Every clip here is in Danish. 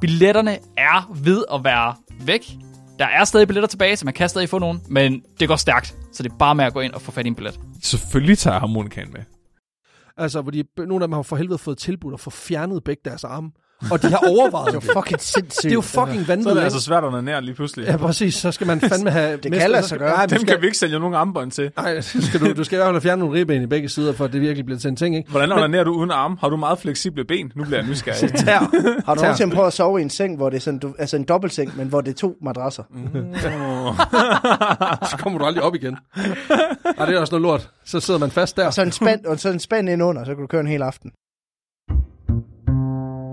Billetterne er ved at være væk. Der er stadig billetter tilbage, så man kan stadig få nogen, men det går stærkt. Så det er bare med at gå ind og få fat i en billet. Selvfølgelig tager jeg harmonikaen med. Altså, hvor de, nogle af dem har for helvede fået tilbudt at få fjernet begge deres arme. Og de har overvejet det. Det er jo fucking sindssygt. Det er jo fucking Så er vanvittigt. det altså svært at onanere lige pludselig. Ja, præcis. Så skal man fandme have... Det kan lade sig gøre. Nej, Dem skal, kan vi ikke sælge nogen armbånd til. Nej, skal du, du skal i hvert fald have fjernet nogle ribben i begge sider, for at det virkelig bliver til en ting, ikke? Hvordan onanerer du uden arme? Har du meget fleksible ben? Nu bliver jeg nysgerrig. Tær. Har du nogensinde prøvet at sove i en seng, hvor det er sådan, du, altså en dobbeltseng, men hvor det er to madrasser? Så kommer du aldrig op igen. Nej, det er også noget lort. Så sidder man fast der. Og så en spand, og så en spand ind under, så kan du køre en hel aften.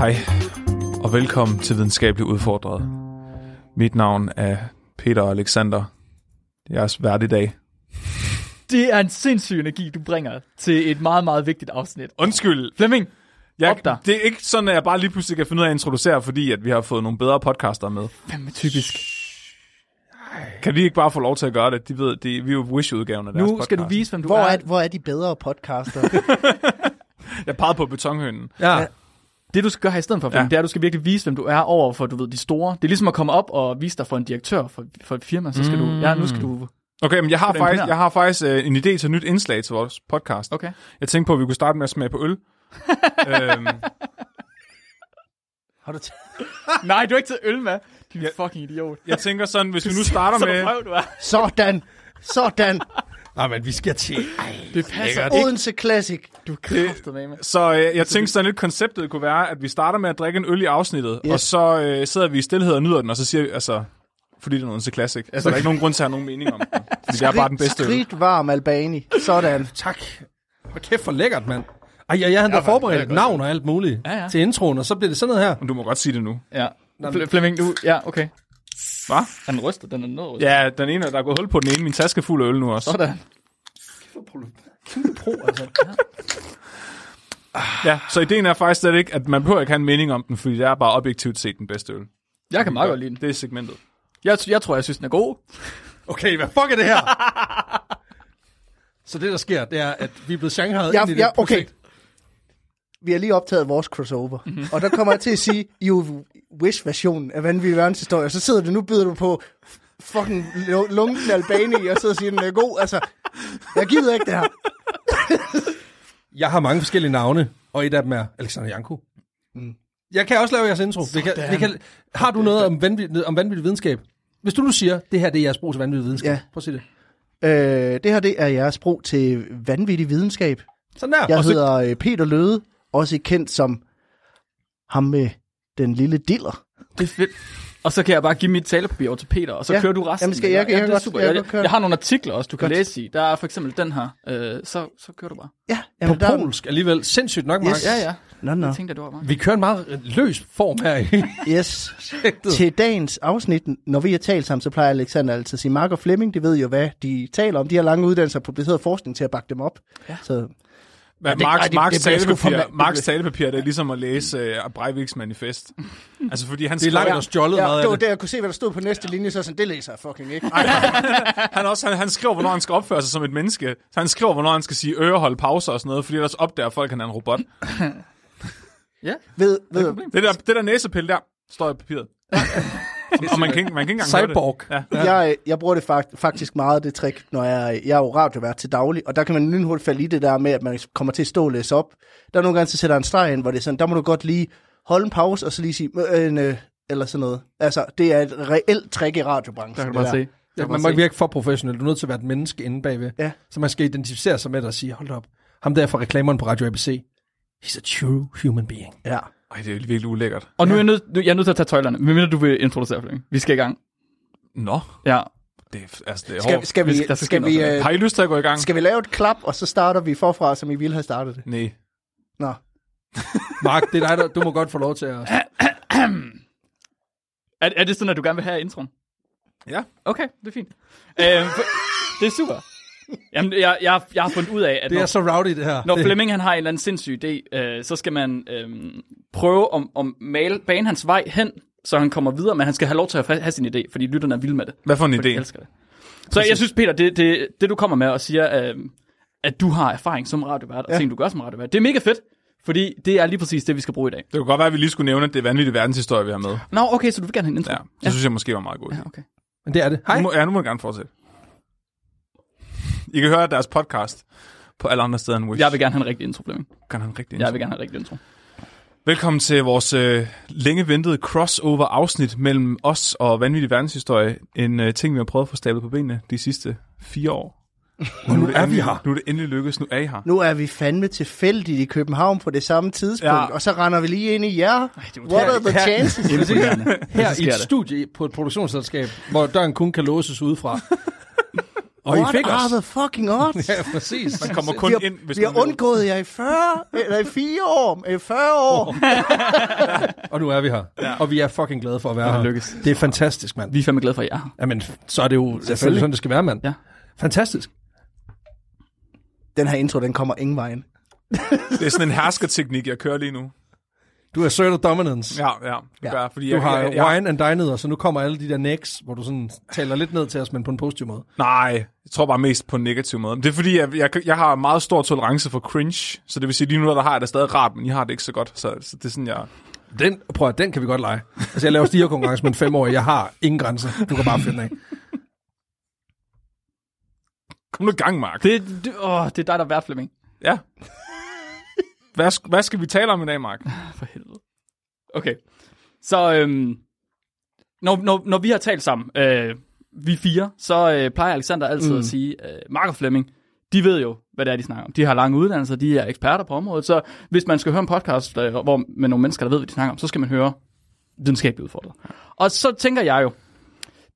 Hej, og velkommen til Videnskabeligt Udfordret. Mit navn er Peter Alexander. Jeres vært i dag. Det er en sindssyg energi, du bringer til et meget, meget vigtigt afsnit. Undskyld. Flemming, Jeg, Op der. det er ikke sådan, at jeg bare lige pludselig kan finde ud af at introducere, fordi at vi har fået nogle bedre podcaster med. fandme typisk. Kan vi ikke bare få lov til at gøre det? De ved, de, vi er jo Wish-udgaven af deres Nu podcast. skal du vise, hvem du Hvor er. er, hvor er de bedre podcaster? Jeg pegede på betonhønen. Ja. Det du skal gøre her i stedet for, Ja. det er, at du skal virkelig vise, hvem du er over for, du ved, de store. Det er ligesom at komme op og vise dig for en direktør for, for et firma, så skal du, ja, nu skal du, Okay, men jeg har faktisk, jeg har faktisk øh, en idé til et nyt indslag til vores podcast. okay. Jeg tænkte på, at vi kunne starte med at smage på øl. øhm, Har du t- Nej, du har ikke taget øl med. Din fucking idiot. jeg tænker sådan, hvis vi nu starter med... røv, du er. Sådan! Sådan! Nej, men vi skal til... Det passer ikke. Odense Classic. Du er kraftet med mig. Så øh, jeg tænkte sådan lidt, konceptet kunne være, at vi starter med at drikke en øl i afsnittet, Yes. og så øh, sidder vi i stillhed og nyder den, og så siger vi, altså, fordi det er noget til classic. Altså, der er ikke nogen grund til at have nogen mening om den. Fordi det er bare den bedste øl. Skrit varm Albani. Sådan. Tak. Hvor kæft for lækkert, mand. Ej, jeg, jeg havde da forberedt et navn og alt muligt Ja, ja. til introen, og så bliver det sådan noget her. Men du må godt sige det nu. Ja. Fle- Flemming, du, ja, okay. Hvad? Er den rystet? Den er rystet. Ja, den ene, der er gået hul på den ene. Min taske er fuld af øl nu også. Sådan. Pro, altså. Ja, så ideen er faktisk slet ikke, at man behøver ikke have en mening om den, fordi det er bare objektivt set den bedste øl. Jeg kan meget godt lide den. Det er segmentet. Jeg, jeg tror, jeg synes, den er god. Okay, hvad fuck er det her? så det, der sker, det er, at vi er blevet shanghaiet Ja, ind i det ja, okay. projekt. Vi har lige optaget vores crossover. Mm-hmm. Og der kommer jeg til at sige, jo Wish-versionen af Vanvittig Verdenshistorie. Og så sidder du, nu byder du på fucking lu- lunken Albani, og så siger den er god. Altså, jeg gider ikke det her. Jeg har mange forskellige navne, og et af dem er Alexander Janko. Mm. Jeg kan også lave jeres intro. Vi kan, vi kan, har du noget om vanvittig, om vanvittig videnskab? Hvis du nu siger, det her det er jeres brug til vanvittig videnskab. Ja. Prøv at sige det. Øh, det her, det er jeres brug til vanvittig videnskab. Sådan der. Jeg Og så- hedder øh, Peter Løde, også kendt som ham med den lille diller. Det er fedt. Og så kan jeg bare give mit talepapir over til Peter, og så Ja. ja. kører du resten. Jamen, skal jeg- jeg det er godt- super. jeg Jeg, jeg, har nogle artikler også, du kan Godt. læse i. Der er for eksempel den her. Øh, så, så kører du bare. Ja, på jamen, der, polsk alligevel. Sindssygt nok, Mark. Yes. Ja, ja. Nå, nå. Jeg tænkte, du var bare. Vi kører en meget løs form her i Yes. Til dagens afsnit, når vi har talt sammen, så plejer Alexander altid at sige, Mark og Flemming, de ved jo, hvad de taler om. De har lange uddannelser og publiceret forskning til at bakke dem op. Ja. Så Men det- Marks, ej, det- Marks, det for talepapir, ma- Marks talepapir, det er ligesom at læse uh, Breiviks manifest. altså, fordi han Det er langt og stjålet ja, meget det af var det. jeg kunne se, hvad der stod på næste linje, så sådan, det læser jeg fucking ikke. han, også, han, han skriver, hvornår han skal opføre sig som et menneske. Så han skriver, hvornår han skal sige øre, holde pauser og sådan noget, fordi ellers opdager folk, at han er en robot. Ja. ved, ved, Det der, det der næsepille der, står i papiret. Og man kan, ikke- man kan ikke engang Cyborg. det. Ja. jeg, jeg bruger det fakt, faktisk meget, det trick, når jeg, jeg er jo radiovært til daglig, og der kan man lynhurtigt falde i det der med, at man kommer til at stå og læse op. Der er nogle gange, så sætter en streg ind, hvor det er sådan, der må du godt lige holde en pause, og så lige sige, øh, en, øh, eller sådan noget. Altså, det er et reelt trick i radiobranchen. Der kan du det bare se. Ja, man må ikke virke for professionel. Du er nødt til at være et menneske inde bagved. Ja. Så man skal identificere sig med det og sige, hold op. Ham der fra reklameren på Radio ABC. He's a true human being. Ja. Ej, det er virkelig ulækkert. Og nu er jeg nødt, nu, jeg er nødt til at tage tøjlerne, medmindre du vil introducere Flemming. Vi skal i gang. Nå, Ja. det er, altså, det er Skal, hårdt. skal, vi, skal skal, vi, øh, Har I lyst til at gå i gang? skal vi lave et klap, og så starter vi forfra, som I ville have startet det? Nej. Nå. Mark, det er dig, der, du må godt få lov til at... Er, er det sådan, at du gerne vil have introen? Ja. Okay, det er fint. For, det er super. Jamen, jeg, jeg, jeg har fundet ud af, at Det når, er så rowdy, det her. når det, Flemming han har en eller anden sindssyg idé, øh, så skal man øh, prøve at, at male, bane hans vej hen, så han kommer videre, men han skal have lov til at have sin idé, fordi lytterne er vilde med det. Hvad for en idé? de elsker det. Så jeg synes, Peter, det, det, det du kommer med og siger, øh, at du har erfaring som radiovært, og Ja. ting, du gør som radiovært, det er mega fedt, fordi det er lige præcis det, vi skal bruge i dag. Det kunne godt være, at vi lige skulle nævne, at det er vanvittig verdenshistorie, vi har med. Nå, okay, så du vil gerne have en intro? Ja, det synes jeg måske var meget godt. ja okay. Men det er det. Hej. Nu må, ja, nu må jeg gerne fortsætte. I kan høre deres podcast på alle andre steder end Wish. Jeg vil gerne have en rigtig intro, Flemming. Kan han rigtig Jeg vil gerne have en rigtig intro. Velkommen til vores øh, længe ventede crossover-afsnit mellem os og Vanvittig Verdenshistorie. En øh, ting, vi har prøvet at få stablet på benene de sidste fire år. Og nu er vi her. Nu er det endelig lykkedes. Nu er I her. Nu er vi fandme tilfældigt i København på det samme tidspunkt, Ja. og så render vi lige ind i jer. det What are the her- chances? Her Så i et studie på et produktionsselskab, hvor døren kun kan låses udefra. Og I What fik are os. the fucking odds? Ja, præcis. Man kommer vi kun har, ind, hvis vi har man vil. undgået jer i 40, eller i 4 år, i 40 år. Og nu er vi her. Og vi er fucking glade for at være her. lykkes. Det er fantastisk, mand. Vi er fandme glade for, at I er her. Jamen, så er det jo selvfølgelig sådan, det skal være, mand. Ja. Fantastisk. Den her intro, den kommer ingen vejen. Det er sådan en herskerteknik, jeg kører lige nu. Du er asserted dominance. Ja, ja. Det Ja. gør, jeg, fordi Du jeg, har jeg, jeg, wine and dine så nu kommer alle de der necks, hvor du sådan taler lidt ned til os, men på en positiv måde. Nej, jeg tror bare mest på en negativ måde. Det er fordi, jeg, jeg, jeg har meget stor tolerance for cringe, så det vil sige, lige nu der har jeg det stadig rart, men I har det ikke så godt. Så, så det er sådan, jeg... Den, prøv at, den kan vi godt lege. Altså, jeg laver stigerkonkurrence med en femårig. Jeg har ingen grænser. Du kan bare finde af. Kom nu i gang, Mark. Det, det, åh, det er dig, der er vært, Flemming. Ja. Hvad, hvad skal vi tale om i dag, Mark? For helvede. Okay. Så øhm, når, når, når vi har talt sammen, øh, vi fire, så øh, plejer Alexander altid mm. at sige, øh, Mark og Flemming, de ved jo, hvad det er, de snakker om. De har lange uddannelser, de er eksperter på området, så hvis man skal høre en podcast øh, hvor, med nogle mennesker, der ved, hvad de snakker om, så skal man høre videnskabeligt udfordret. Og så tænker jeg jo,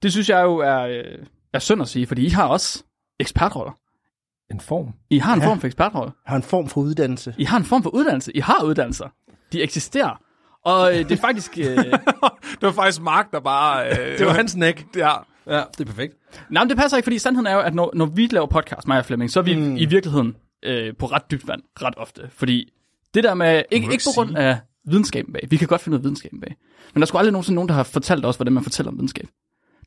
det synes jeg jo er, øh, er synd at sige, fordi I har også ekspertroller. En form. I har en Ja. form for ekspertrolle. Har en form for uddannelse. I har en form for uddannelse. I har uddannelser. De eksisterer. Og øh, det er faktisk... Øh, Det var faktisk Mark, der bare... Øh, Det var hans neck. Ja. Ja, det er perfekt. nej, men det passer ikke, fordi sandheden er jo, at når, når vi laver podcast, mig og Flemming, så er vi mm. i virkeligheden øh, på ret dybt vand, ret ofte. Fordi det der med... Ikke, ikke på grund af videnskaben bag. Vi kan godt finde ud af videnskaben bag. Men der skulle aldrig nogensinde nogen, der har fortalt os, hvordan man fortæller om videnskab.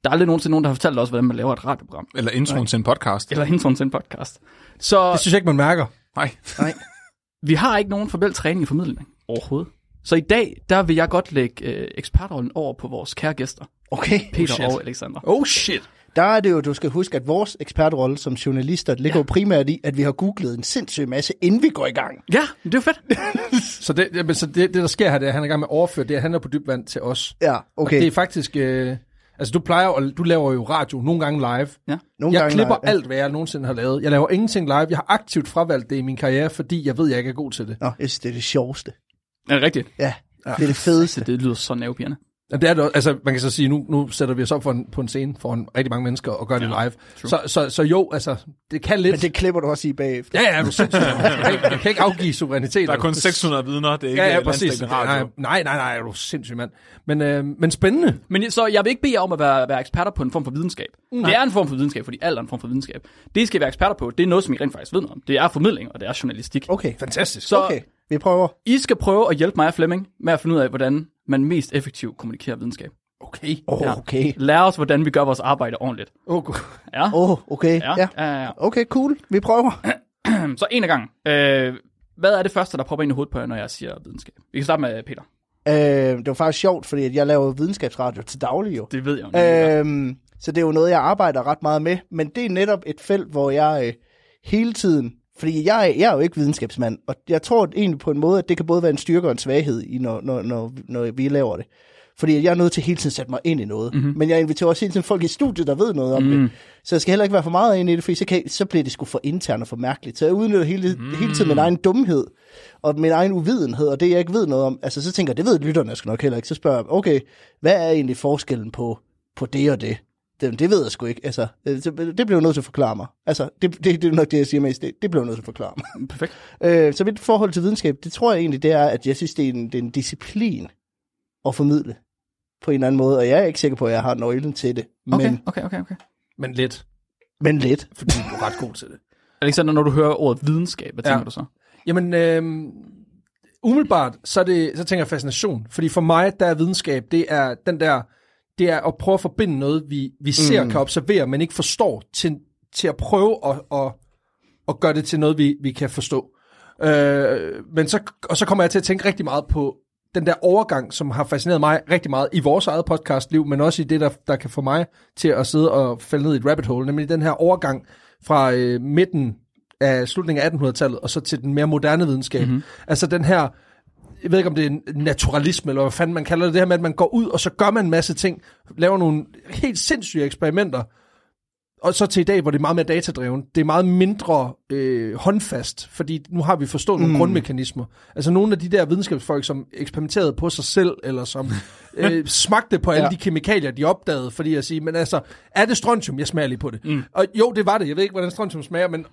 Der er aldrig nogensinde nogen, der har fortalt os, hvordan man laver et radioprogram. Eller introen til en podcast. Eller introen til en podcast. Så Det synes jeg ikke, man mærker. Nej. Nej. vi har ikke nogen formel træning i formidling overhovedet. Så i dag, der vil jeg godt lægge øh, ekspertrollen over på vores kære gæster, Okay. Peter shit. og Alexander. Oh shit. Der er det jo, du skal huske, at vores ekspertrolle som journalister ligger ja. jo primært i, at vi har googlet en sindssyg masse, inden vi går i gang. Ja, det er jo fedt. Så det, jamen, så det, det, der sker her, det er, at han er i gang med at overføre det, at han er på dybt vand til os. Ja, Og okay. det er faktisk... Øh, altså, du plejer jo- du laver jo radio nogle gange live. Nogle jeg gange, klipper nej, ja. alt, hvad jeg nogensinde har lavet. Jeg laver ingenting live. Jeg har aktivt fravalgt det i min karriere, fordi jeg ved, jeg ikke er god til det. Nå, jeg synes, det er det sjoveste. Er det rigtigt? Ja, det er det fedeste. Det lyder så nervepirrende. Det er det, også. altså, man kan så sige, nu, nu sætter vi os op for en, på en scene foran rigtig mange mennesker og gør det Ja, live. true. Så, så, så jo, altså, det kan lidt... Men det klipper du også i bagefter. Ja, ja, er du sindssygt. Jeg kan, ikke, jeg kan ikke afgive suverænitet. Der er kun 600 vidner, det er ikke Ja, ja, præcis. Nej, nej, nej, er du sindssygt, mand. Men, øh, men spændende. Men så jeg vil ikke bede jer om at være, være eksperter på en form for videnskab. Mm. Det er en form for videnskab, fordi alt er en form for videnskab. Det, I skal være eksperter på, det er noget, som I rent faktisk ved noget om. Det er formidling, og det er journalistik. Okay, Fantastisk. Så okay. Vi prøver. I skal prøve at hjælpe mig og Flemming med at finde ud af, hvordan man mest effektivt kommunikerer videnskab. Okay. Oh, Ja. okay. Lær os, hvordan vi gør vores arbejde ordentligt. God. Ja, Åh, oh, okay. ja, Ja. ja. ja, Okay, cool. Vi prøver. ja. Så en af gangen. Øh, hvad er det første, der popper ind i hovedet på jer, når jeg siger videnskab? Vi kan starte med Peter. Øh, det var faktisk sjovt, fordi at jeg laver videnskabsradio til daglig jo. Det ved jeg jo. Øh, Øhm, så det er jo noget, jeg arbejder ret meget med. Men det er netop et felt, hvor jeg øh, hele tiden Fordi jeg, jeg er jo ikke videnskabsmand, og jeg tror egentlig på en måde, at det kan både være en styrke og en svaghed, i, når, når, når, når vi laver det. Fordi jeg er nødt til hele tiden at sætte mig ind i noget. Mm-hmm. Men jeg inviterer også hele tiden folk i studiet, der ved noget om mm. det. Så jeg skal heller ikke være for meget ind i det, for så, kan, så bliver det sgu for internt og for mærkeligt. Så jeg udnytter hele, mm. hele tiden min egen dumhed og min egen uvidenhed, og det jeg ikke ved noget om. Altså så tænker jeg, det ved lytterne sgu nok heller ikke. Så spørger jeg, okay, hvad er egentlig forskellen på, på det og det? Det, det ved jeg sgu ikke. Altså, øh, det bliver jeg nødt til at forklare mig. Altså, det, det, det er nok det, jeg siger mest. Det, det bliver jeg nødt til at forklare mig. Perfekt. Øh, så mit forhold til videnskab, det tror jeg egentlig, det er, at jeg synes, det er en, det er en disciplin at formidle på en eller anden måde, og jeg er ikke sikker på, at jeg har nøglen til det. Okay, Men, okay, okay, okay. Men lidt, men lidt. fordi du er ret god til det. Alexander, når du hører ordet videnskab, hvad Ja. tænker du så? Jamen, øh, umiddelbart, så, er det, så tænker jeg fascination. Fordi for mig, der er videnskab, det er den der, det er at prøve at forbinde noget, vi, vi ser, mm. kan observere, men ikke forstår, til, til at prøve at, at, at gøre det til noget, vi, vi kan forstå. Øh, men så, og så kommer jeg til at tænke rigtig meget på den der overgang, som har fascineret mig rigtig meget i vores eget podcastliv, men også i det, der, der kan få mig til at sidde og falde ned i et rabbit hole, nemlig den her overgang fra øh, midten af slutningen af 1800-tallet, og så til den mere moderne videnskab. Mm-hmm. Altså den her, jeg ved ikke om det er naturalisme, eller hvad fanden man kalder det, det her med, at man går ud, og så gør man en masse ting, laver nogle helt sindssyge eksperimenter, og så til i dag, hvor det er meget mere datadrevet, det er meget mindre øh, håndfast, fordi nu har vi forstået nogle grundmekanismer. Altså nogle af de der videnskabsfolk, som eksperimenterede på sig selv, eller som øh, smagte på alle Ja. de kemikalier, de opdagede, fordi at sige, men altså, er det strontium? Jeg smager lige på det. Mm. Og jo, det var det. Jeg ved ikke, hvordan strontium smager, men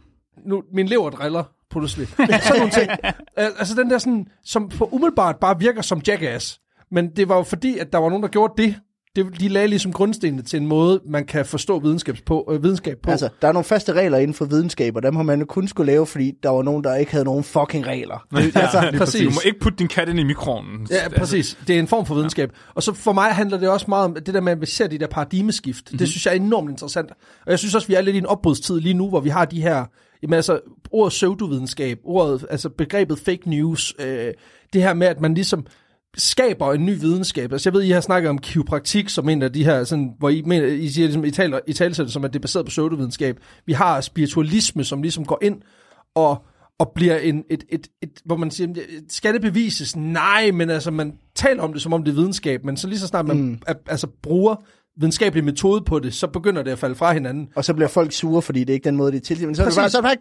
nu, min lever driller pludselig. sådan nogle ting. Al- Altså den der sådan, som på umiddelbart bare virker som jackass. Men det var jo fordi, at der var nogen, der gjorde det. det de lagde ligesom grundstenene til en måde, man kan forstå videnskab på. Øh, videnskab på. Altså, der er nogle faste regler inden for videnskab, og dem har man jo kun skulle lave, fordi der var nogen, der ikke havde nogen fucking regler. altså, Præcis. Du må ikke putte din kat ind i mikroovnen. Ja, præcis. Det er en form for videnskab. Og så for mig handler det også meget om det der med, at vi ser de der paradigmeskift. Mm-hmm. Det synes jeg er enormt interessant. Og jeg synes også, vi er lidt i en opbrudstid lige nu, hvor vi har de her, jamen altså, ordet pseudovidenskab, ordet, altså begrebet fake news, øh, det her med, at man ligesom skaber en ny videnskab. Altså jeg ved, I har snakket om kiropraktik som en af de her, sådan, hvor I, mener, I siger, ligesom, I taler, I taler det som, at det er baseret på pseudovidenskab. Vi har spiritualisme, som ligesom går ind og og bliver en, et, et, et, hvor man siger, skal det bevises? Nej, men altså, man taler om det, som om det er videnskab, men så lige så snart man mm. altså, bruger videnskabelig metode på det, så begynder det at falde fra hinanden. Og så bliver folk sure, fordi det er ikke den måde, det er til. Men så er det Præcis. bare, så er det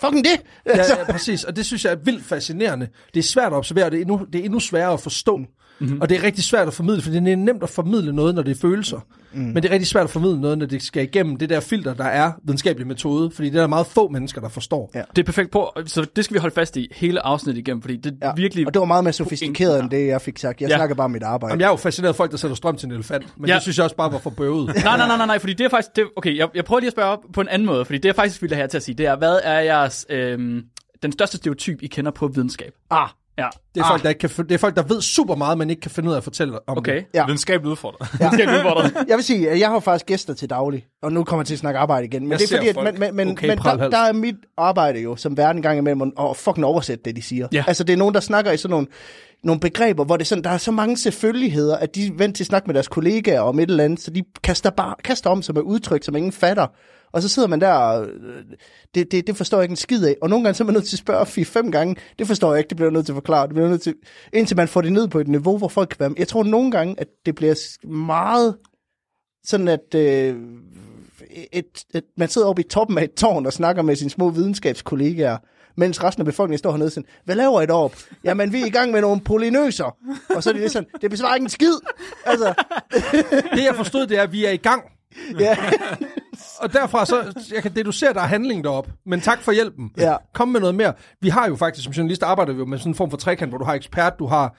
bare fucking det. Ja, ja, præcis, og det synes jeg er vildt fascinerende. Det er svært at observere, det er endnu, det er endnu sværere at forstå. Mm-hmm. Og det er rigtig svært at formidle, for det er nemt at formidle noget, når det er følelser. Mm. Men det er rigtig svært at formidle noget, når det skal igennem det der filter, der er videnskabelig metode, fordi det er der meget få mennesker, der forstår. Ja. Det er perfekt på, så det skal vi holde fast i hele afsnittet igennem, fordi det er ja. virkelig... Og det var meget mere sofistikeret, end det, jeg fik sagt. Jeg Ja. snakker bare om mit arbejde. Jamen, jeg er jo fascineret af folk, der sætter strøm til en elefant, men Ja. det synes jeg også bare var for bøvet. Nej, nej, nej, nej, nej, fordi det er faktisk... Det, okay, jeg, jeg prøver lige at spørge op på en anden måde, fordi det er faktisk vildt her til at sige, det er, hvad er jeres... Øhm, den største stereotyp, I kender på videnskab? Ah, Ja. Det er, folk, der ikke kan, det er folk, der ved super meget, men ikke kan finde ud af at fortælle om Okay. det. Ja. Videnskabeligt udfordret. Ja. Skal jeg udfordre? jeg vil sige, at jeg har faktisk gæster til daglig, og nu kommer jeg til at snakke arbejde igen. Men Jeg det er fordi, at, folk. men, men, men, Okay, men der, der, er mit arbejde jo, som verden gang imellem, at fucking oversætte det, de siger. Ja. Altså, det er nogen, der snakker i sådan nogle, nogle begreber, hvor det er sådan, der er så mange selvfølgeligheder, at de er vant til at snakke med deres kollegaer om et eller andet, så de kaster, bare, kaster om sig med udtryk, som ingen fatter. Og så sidder man der, og øh, det, det, det forstår jeg ikke en skid af. Og nogle gange så er man nødt til at spørge fire-fem gange. Det forstår jeg ikke, det bliver nødt til at forklare. Det bliver nødt til, indtil man får det ned på et niveau, hvor folk kan være med. Jeg tror nogle gange, at det bliver meget sådan, at øh, et, et, man sidder oppe i toppen af et tårn og snakker med sine små videnskabskollegaer, mens resten af befolkningen står hernede sådan, hvad laver I deroppe? Jamen, vi er i gang med nogle polynøser. Og så er det lidt sådan, det besvarer ikke en skid. Altså, Det jeg forstod, det er, at vi er i gang. ja. Og derfra så, jeg kan deducere, der er handling derop. Men tak for hjælpen. Ja. Kom med noget mere. Vi har jo faktisk, som journalist, arbejder vi jo med sådan en form for trekant, hvor du har ekspert, du har,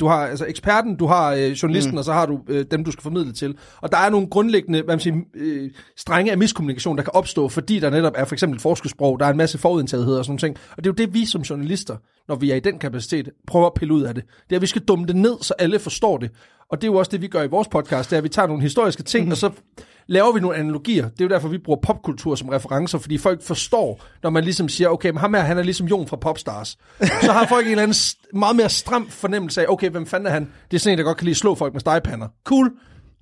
du har altså eksperten, du har øh, journalisten, mm. og så har du øh, dem, du skal formidle til. Og der er nogle grundlæggende hvad man siger, øh, strenge af miskommunikation, der kan opstå, fordi der netop er for eksempel et forskersprog, der er en masse forudindtagethed og sådan nogle ting. Og det er jo det, vi som journalister, når vi er i den kapacitet, prøver at pille ud af det. Det er, at vi skal dumme det ned, så alle forstår det. Og det er jo også det, vi gør i vores podcast, det er, at vi tager nogle historiske ting, mm. og så laver vi nogle analogier. Det er jo derfor, vi bruger popkultur som referencer, fordi folk forstår, når man ligesom siger, okay, men ham her, han er ligesom Jon fra Popstars. Så har folk en eller anden meget mere stram fornemmelse af, okay, hvem fanden er han? Det er sådan en, der godt kan lide at slå folk med stegepander. Cool.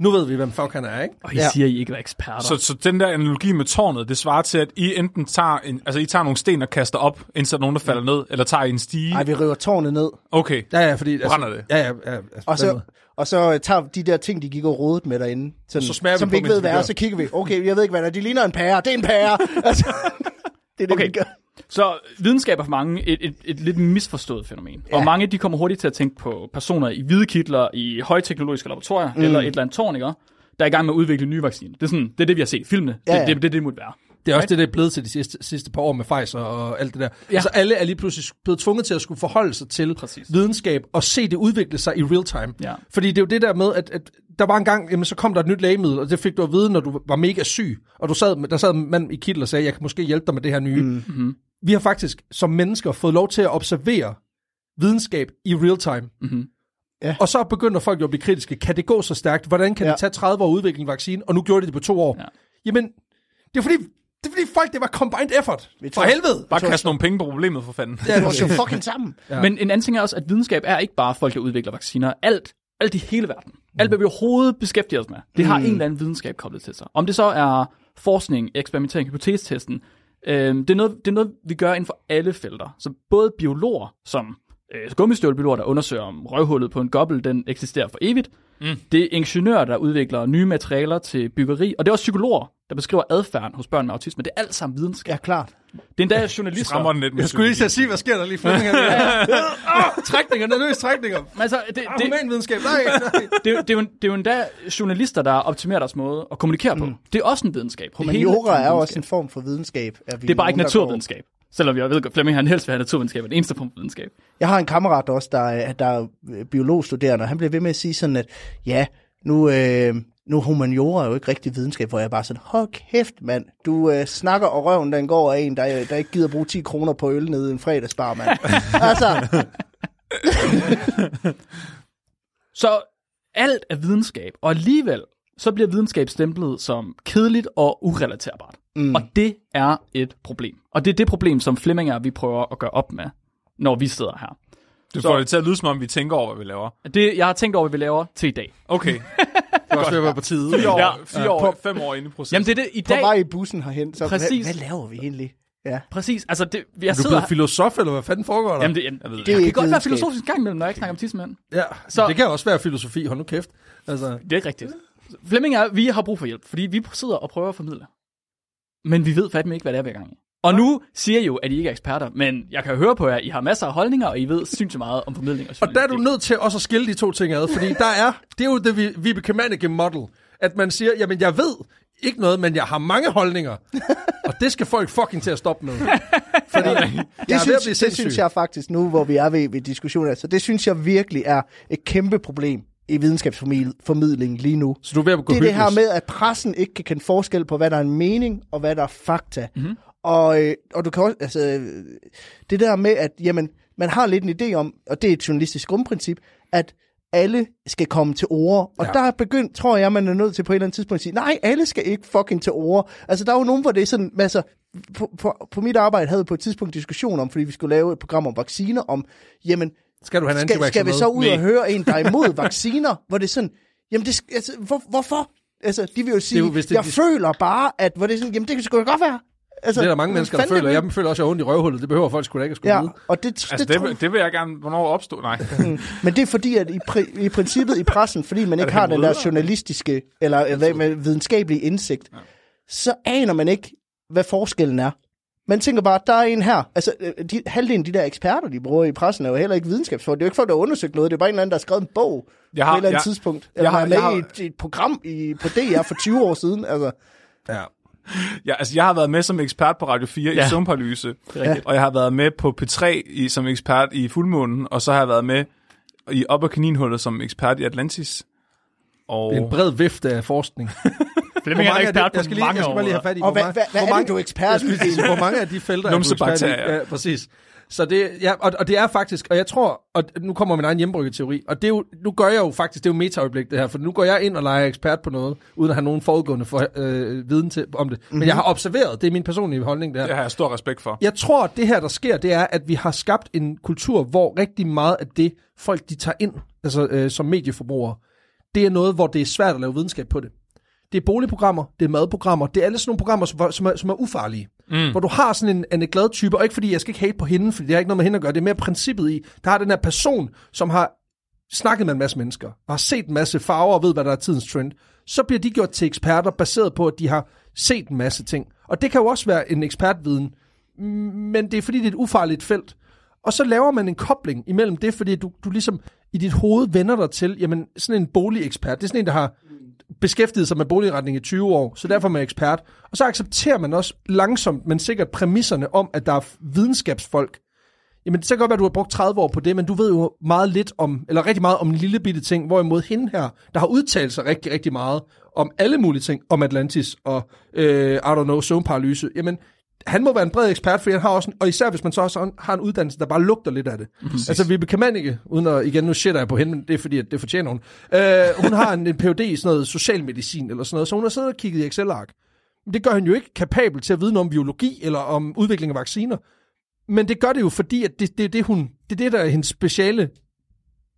Nu ved vi, hvem fuck han er, ikke? Og I Ja. siger, I ikke er eksperter. Så, så den der analogi med tårnet, det svarer til, at I enten tager, en, altså I tager nogle sten og kaster op, indtil der er nogen, der falder ned, eller tager I en stige. Nej, vi river tårnet ned. Okay. Ja, ja, fordi... Altså, Brænder det? Ja, ja. ja altså, Og så, og så øh, tager vi de der ting, de gik og rodet med derinde, sådan, Så smager vi som på vi ikke ved, hvad er, så kigger vi. Okay, jeg ved ikke, hvad det er. De ligner en pære. Det er en pære. altså, det er det, Okay. vi gør. Så videnskab er for mange et, et, et lidt misforstået fænomen. Ja. Og mange de kommer hurtigt til at tænke på personer i hvide kitler i højteknologiske laboratorier, mm. eller et eller andet tårn, ikke? der er i gang med at udvikle nye vacciner. Det er, sådan, det, er det, vi har set i filmene. Ja, det, ja. det, det, det, det må være. Det er også det, det er blevet til de sidste, sidste par år med Pfizer og alt det der. Ja. Altså alle er lige pludselig blevet tvunget til at skulle forholde sig til Præcis. videnskab og se det udvikle sig i real time. Ja. Fordi det er jo det der med, at, at der var en gang, jamen, så kom der et nyt lægemiddel, og det fik du at vide, når du var mega syg. Og du sad, der sad en mand i kittel og sagde, jeg kan måske hjælpe dig med det her nye. Mm. Mm-hmm. Vi har faktisk som mennesker fået lov til at observere videnskab i real time. Mm-hmm. Ja. Og så begynder folk jo at blive kritiske. Kan det gå så stærkt? Hvordan kan Ja. det tage 30 år at udvikle en vaccine? Og nu gjorde de det på to år. Ja. Ja. Jamen, det er fordi, det er fordi folk, det var combined effort. Vi For helvede! Bare kaste nogle penge på problemet for fanden. Ja, Det var jo fucking sammen. Ja. Men en anden ting er også, at videnskab er ikke bare folk, der udvikler vacciner. Alt, alt i hele verden. Alt, hvad vi overhovedet beskæftiger os med, det har en eller anden videnskab koblet til sig. Om det så er forskning, eksperimentering, hypotestesten, øh, det, er noget, det er noget, vi gør inden for alle felter. Så både biologer, som øh, gummistøvlebiologer, der undersøger, om røvhullet på en gobbel, den eksisterer for evigt. Mm. Det er ingeniører, der udvikler nye materialer til byggeri. Og det er også psykologer, der beskriver adfærden hos børn med autisme. Det er alt sammen videnskab. Ja, klart. Det er endda journalister. Rammer den lidt med Jeg skulle lige sige, hvad sker der lige Flemming? Ah, trækninger, nervøse trækninger. Men altså, det, Humanvidenskab, nej, nej. det, er jo- det, er jo, det er jo endda journalister, der optimerer deres måde at kommunikere på. Det er også en videnskab. Humaniora er videnskab. også en form for videnskab. Er vi Det er bare ikke naturvidenskab. Selvom jeg ved at Flemming han helst vil have naturvidenskab, er eneste form for videnskab. Jeg har en kammerat også, der er, der er øh, biologstuderende, og han bliver ved med at sige sådan, at ja, nu, øh, nu humaniora er jo ikke rigtig videnskab, hvor jeg bare sådan, hold kæft mand, du øh, snakker, og røven den går af en, der, der ikke gider bruge 10 kroner på øl nede i en fredagsbar, mand. altså, Så alt er videnskab, og alligevel så bliver videnskab stemplet som kedeligt og urelaterbart. Mm. Og det er et problem. Og det er det problem, som Flemminger vi prøver at gøre op med, når vi sidder her. Du Så- får det til at lyde, som om vi tænker over, hvad vi laver. Det, jeg har tænkt over, hvad vi laver til i dag. Okay. Det var også ved at være på tide. Fire år, Ja. fire år fem år inde i processen. Jamen det er det i på dag. vej i bussen herhen, så hvad, Præcis. hvad laver vi egentlig? Ja. Præcis. Altså, det, jeg Er du sidder blevet her. filosof, eller hvad fanden foregår der? Jamen, det, jamen, Jeg ved det. Det er det kan godt være filosofisk gang imellem, når jeg ikke snakker om tidsmænd. ja, Så- så... det kan også være filosofi, hold nu kæft. Altså, Det er ikke rigtigt. Flemming jeg, vi har brug for hjælp, fordi vi sidder og prøver at formidle. Men vi ved fandme ikke, hvad det er, er i gang i. Og nu siger I jo, at I ikke er eksperter, men jeg kan høre på jer, at I har masser af holdninger, og I ved sindssygt meget om formidling og Og der er du nødt til også at skille de to ting ad, fordi der er, det er jo det Vi- Vibeke Mannicke model, at man siger, jamen jeg ved ikke noget, men jeg har mange holdninger, og det skal folk fucking til at stoppe med. Fordi jeg Det, synes, det synes jeg faktisk nu, hvor vi er ved, ved diskussionen, altså det synes jeg virkelig er et kæmpe problem i videnskabsformidling lige nu. Så du er ved at gå Det er det her med, at pressen ikke kan kende forskel på, hvad der er en mening, og hvad der er fakta. Mm-hmm. Og, øh, og du kan også, altså, det der med, at jamen, man har lidt en idé om, og det er et journalistisk grundprincip, at alle skal komme til ord. Og ja. der er begyndt, tror jeg, man er nødt til på et eller andet tidspunkt at sige, nej, alle skal ikke fucking til ord. Altså, der er jo nogen, hvor det er sådan, altså, på, på, på mit arbejde havde vi på et tidspunkt diskussion om, fordi vi skulle lave et program om vacciner, om, jamen, Skal du have en skal, skal vi så ud Nej. og høre en, der er imod vacciner, hvor det er sådan, jamen, det, altså, hvor, hvorfor? Altså, de vil jo sige, jo, hvis det- jeg de- føler bare, at, hvor det er sådan, jamen, det kan sgu da godt være. Altså, Det er der mange mennesker, der føler. Jeg føler også, at jeg har ondt i røvhullet. Det behøver folk sgu da ikke at skulle Ja, vide. og det, Altså, det, det, vil- det vil jeg gerne... Hvornår opstå? Nej. men det er fordi, at i, pri, i princippet i pressen, fordi man ikke det har den der journalistiske, eller hvad med videnskabelige indsigt, ja. så aner man ikke, hvad forskellen er. Man tænker bare, der er en her. Altså, øh, de, halvdelen af de der eksperter, de bruger i pressen, er jo heller ikke videnskabsfolk. Det er jo ikke folk, der har undersøgt noget. Det er bare en eller anden, der har skrevet en bog Jeg har, på et eller andet jeg- tidspunkt. Eller jeg har- med jeg har- i et, et program i, på DR for 20 år siden. Altså, Ja. Ja, altså, jeg har været med som ekspert på Radio 4 Ja. i er rigtigt. Og jeg har været med på P3 i, som ekspert i Fuldmånen, og så har jeg været med i Op- og Kaninhullet som ekspert i Atlantis. Og Det er en bred vifte af forskning. Flemming er af ekspert på mange jeg skal bare lige have fat i, og hvor hvad, mange- hvad, hvor er mange- det, du er ekspert i? Hvor mange af de felter er du ekspert i? Ja, præcis. Så det, ja, og, og det er faktisk, og jeg tror, og nu kommer min egen hjembryggeteori, og det er jo, nu gør jeg jo faktisk, det er jo metaøjeblik det her, for nu går jeg ind og leger ekspert på noget, uden at have nogen forudgående for, øh, viden til, om det. Men jeg har observeret, det er min personlige holdning det her. det har jeg stor respekt for. Jeg tror, at det her, der sker, det er, at vi har skabt en kultur, hvor rigtig meget af det, folk de tager ind, altså øh, som medieforbrugere, det er noget, hvor det er svært at lave videnskab på det. Det er boligprogrammer, det er madprogrammer, det er alle sådan nogle programmer, som, som, er, som er ufarlige. Mm. Hvor du har sådan en, en glad type, og ikke fordi jeg skal ikke hate på hende, fordi det har ikke noget med hende at gøre, det er mere princippet i, der har den her person, som har snakket med en masse mennesker, og har set en masse farver og ved, hvad der er tidens trend, så bliver de gjort til eksperter, baseret på, at de har set en masse ting. Og det kan jo også være en ekspertviden, men det er fordi, det er et ufarligt felt. Og så laver man en kobling imellem det, fordi du, du ligesom i dit hoved vender dig til, jamen sådan en boligekspert, det er sådan en, der har beskæftiget sig med boligretning i 20 år, så derfor er man ekspert. Og så accepterer man også langsomt, men sikkert præmisserne om, at der er videnskabsfolk. Jamen, så kan godt være, at du har brugt 30 år på det, men du ved jo meget lidt om, eller rigtig meget om en lille bitte ting, hvorimod hende her, der har udtalt sig rigtig, rigtig meget om alle mulige ting, om Atlantis og, øh, I don't know, søvnparalyse. Jamen, han må være en bred ekspert, fordi han har også, en, og især hvis man så også har en uddannelse, der bare lugter lidt af det. Præcis. Altså, man ikke, uden at, igen, nu shitter jeg på hende, men det er fordi, at det fortjener hun. Øh, hun har en, en Ph.D. i sådan noget socialmedicin eller sådan noget, så hun har siddet og kigget i Excel-ark. Det gør hende jo ikke kapabel til at vide noget om biologi eller om udvikling af vacciner. Men det gør det jo, fordi at det, det, det, hun, det er det, der er hendes speciale,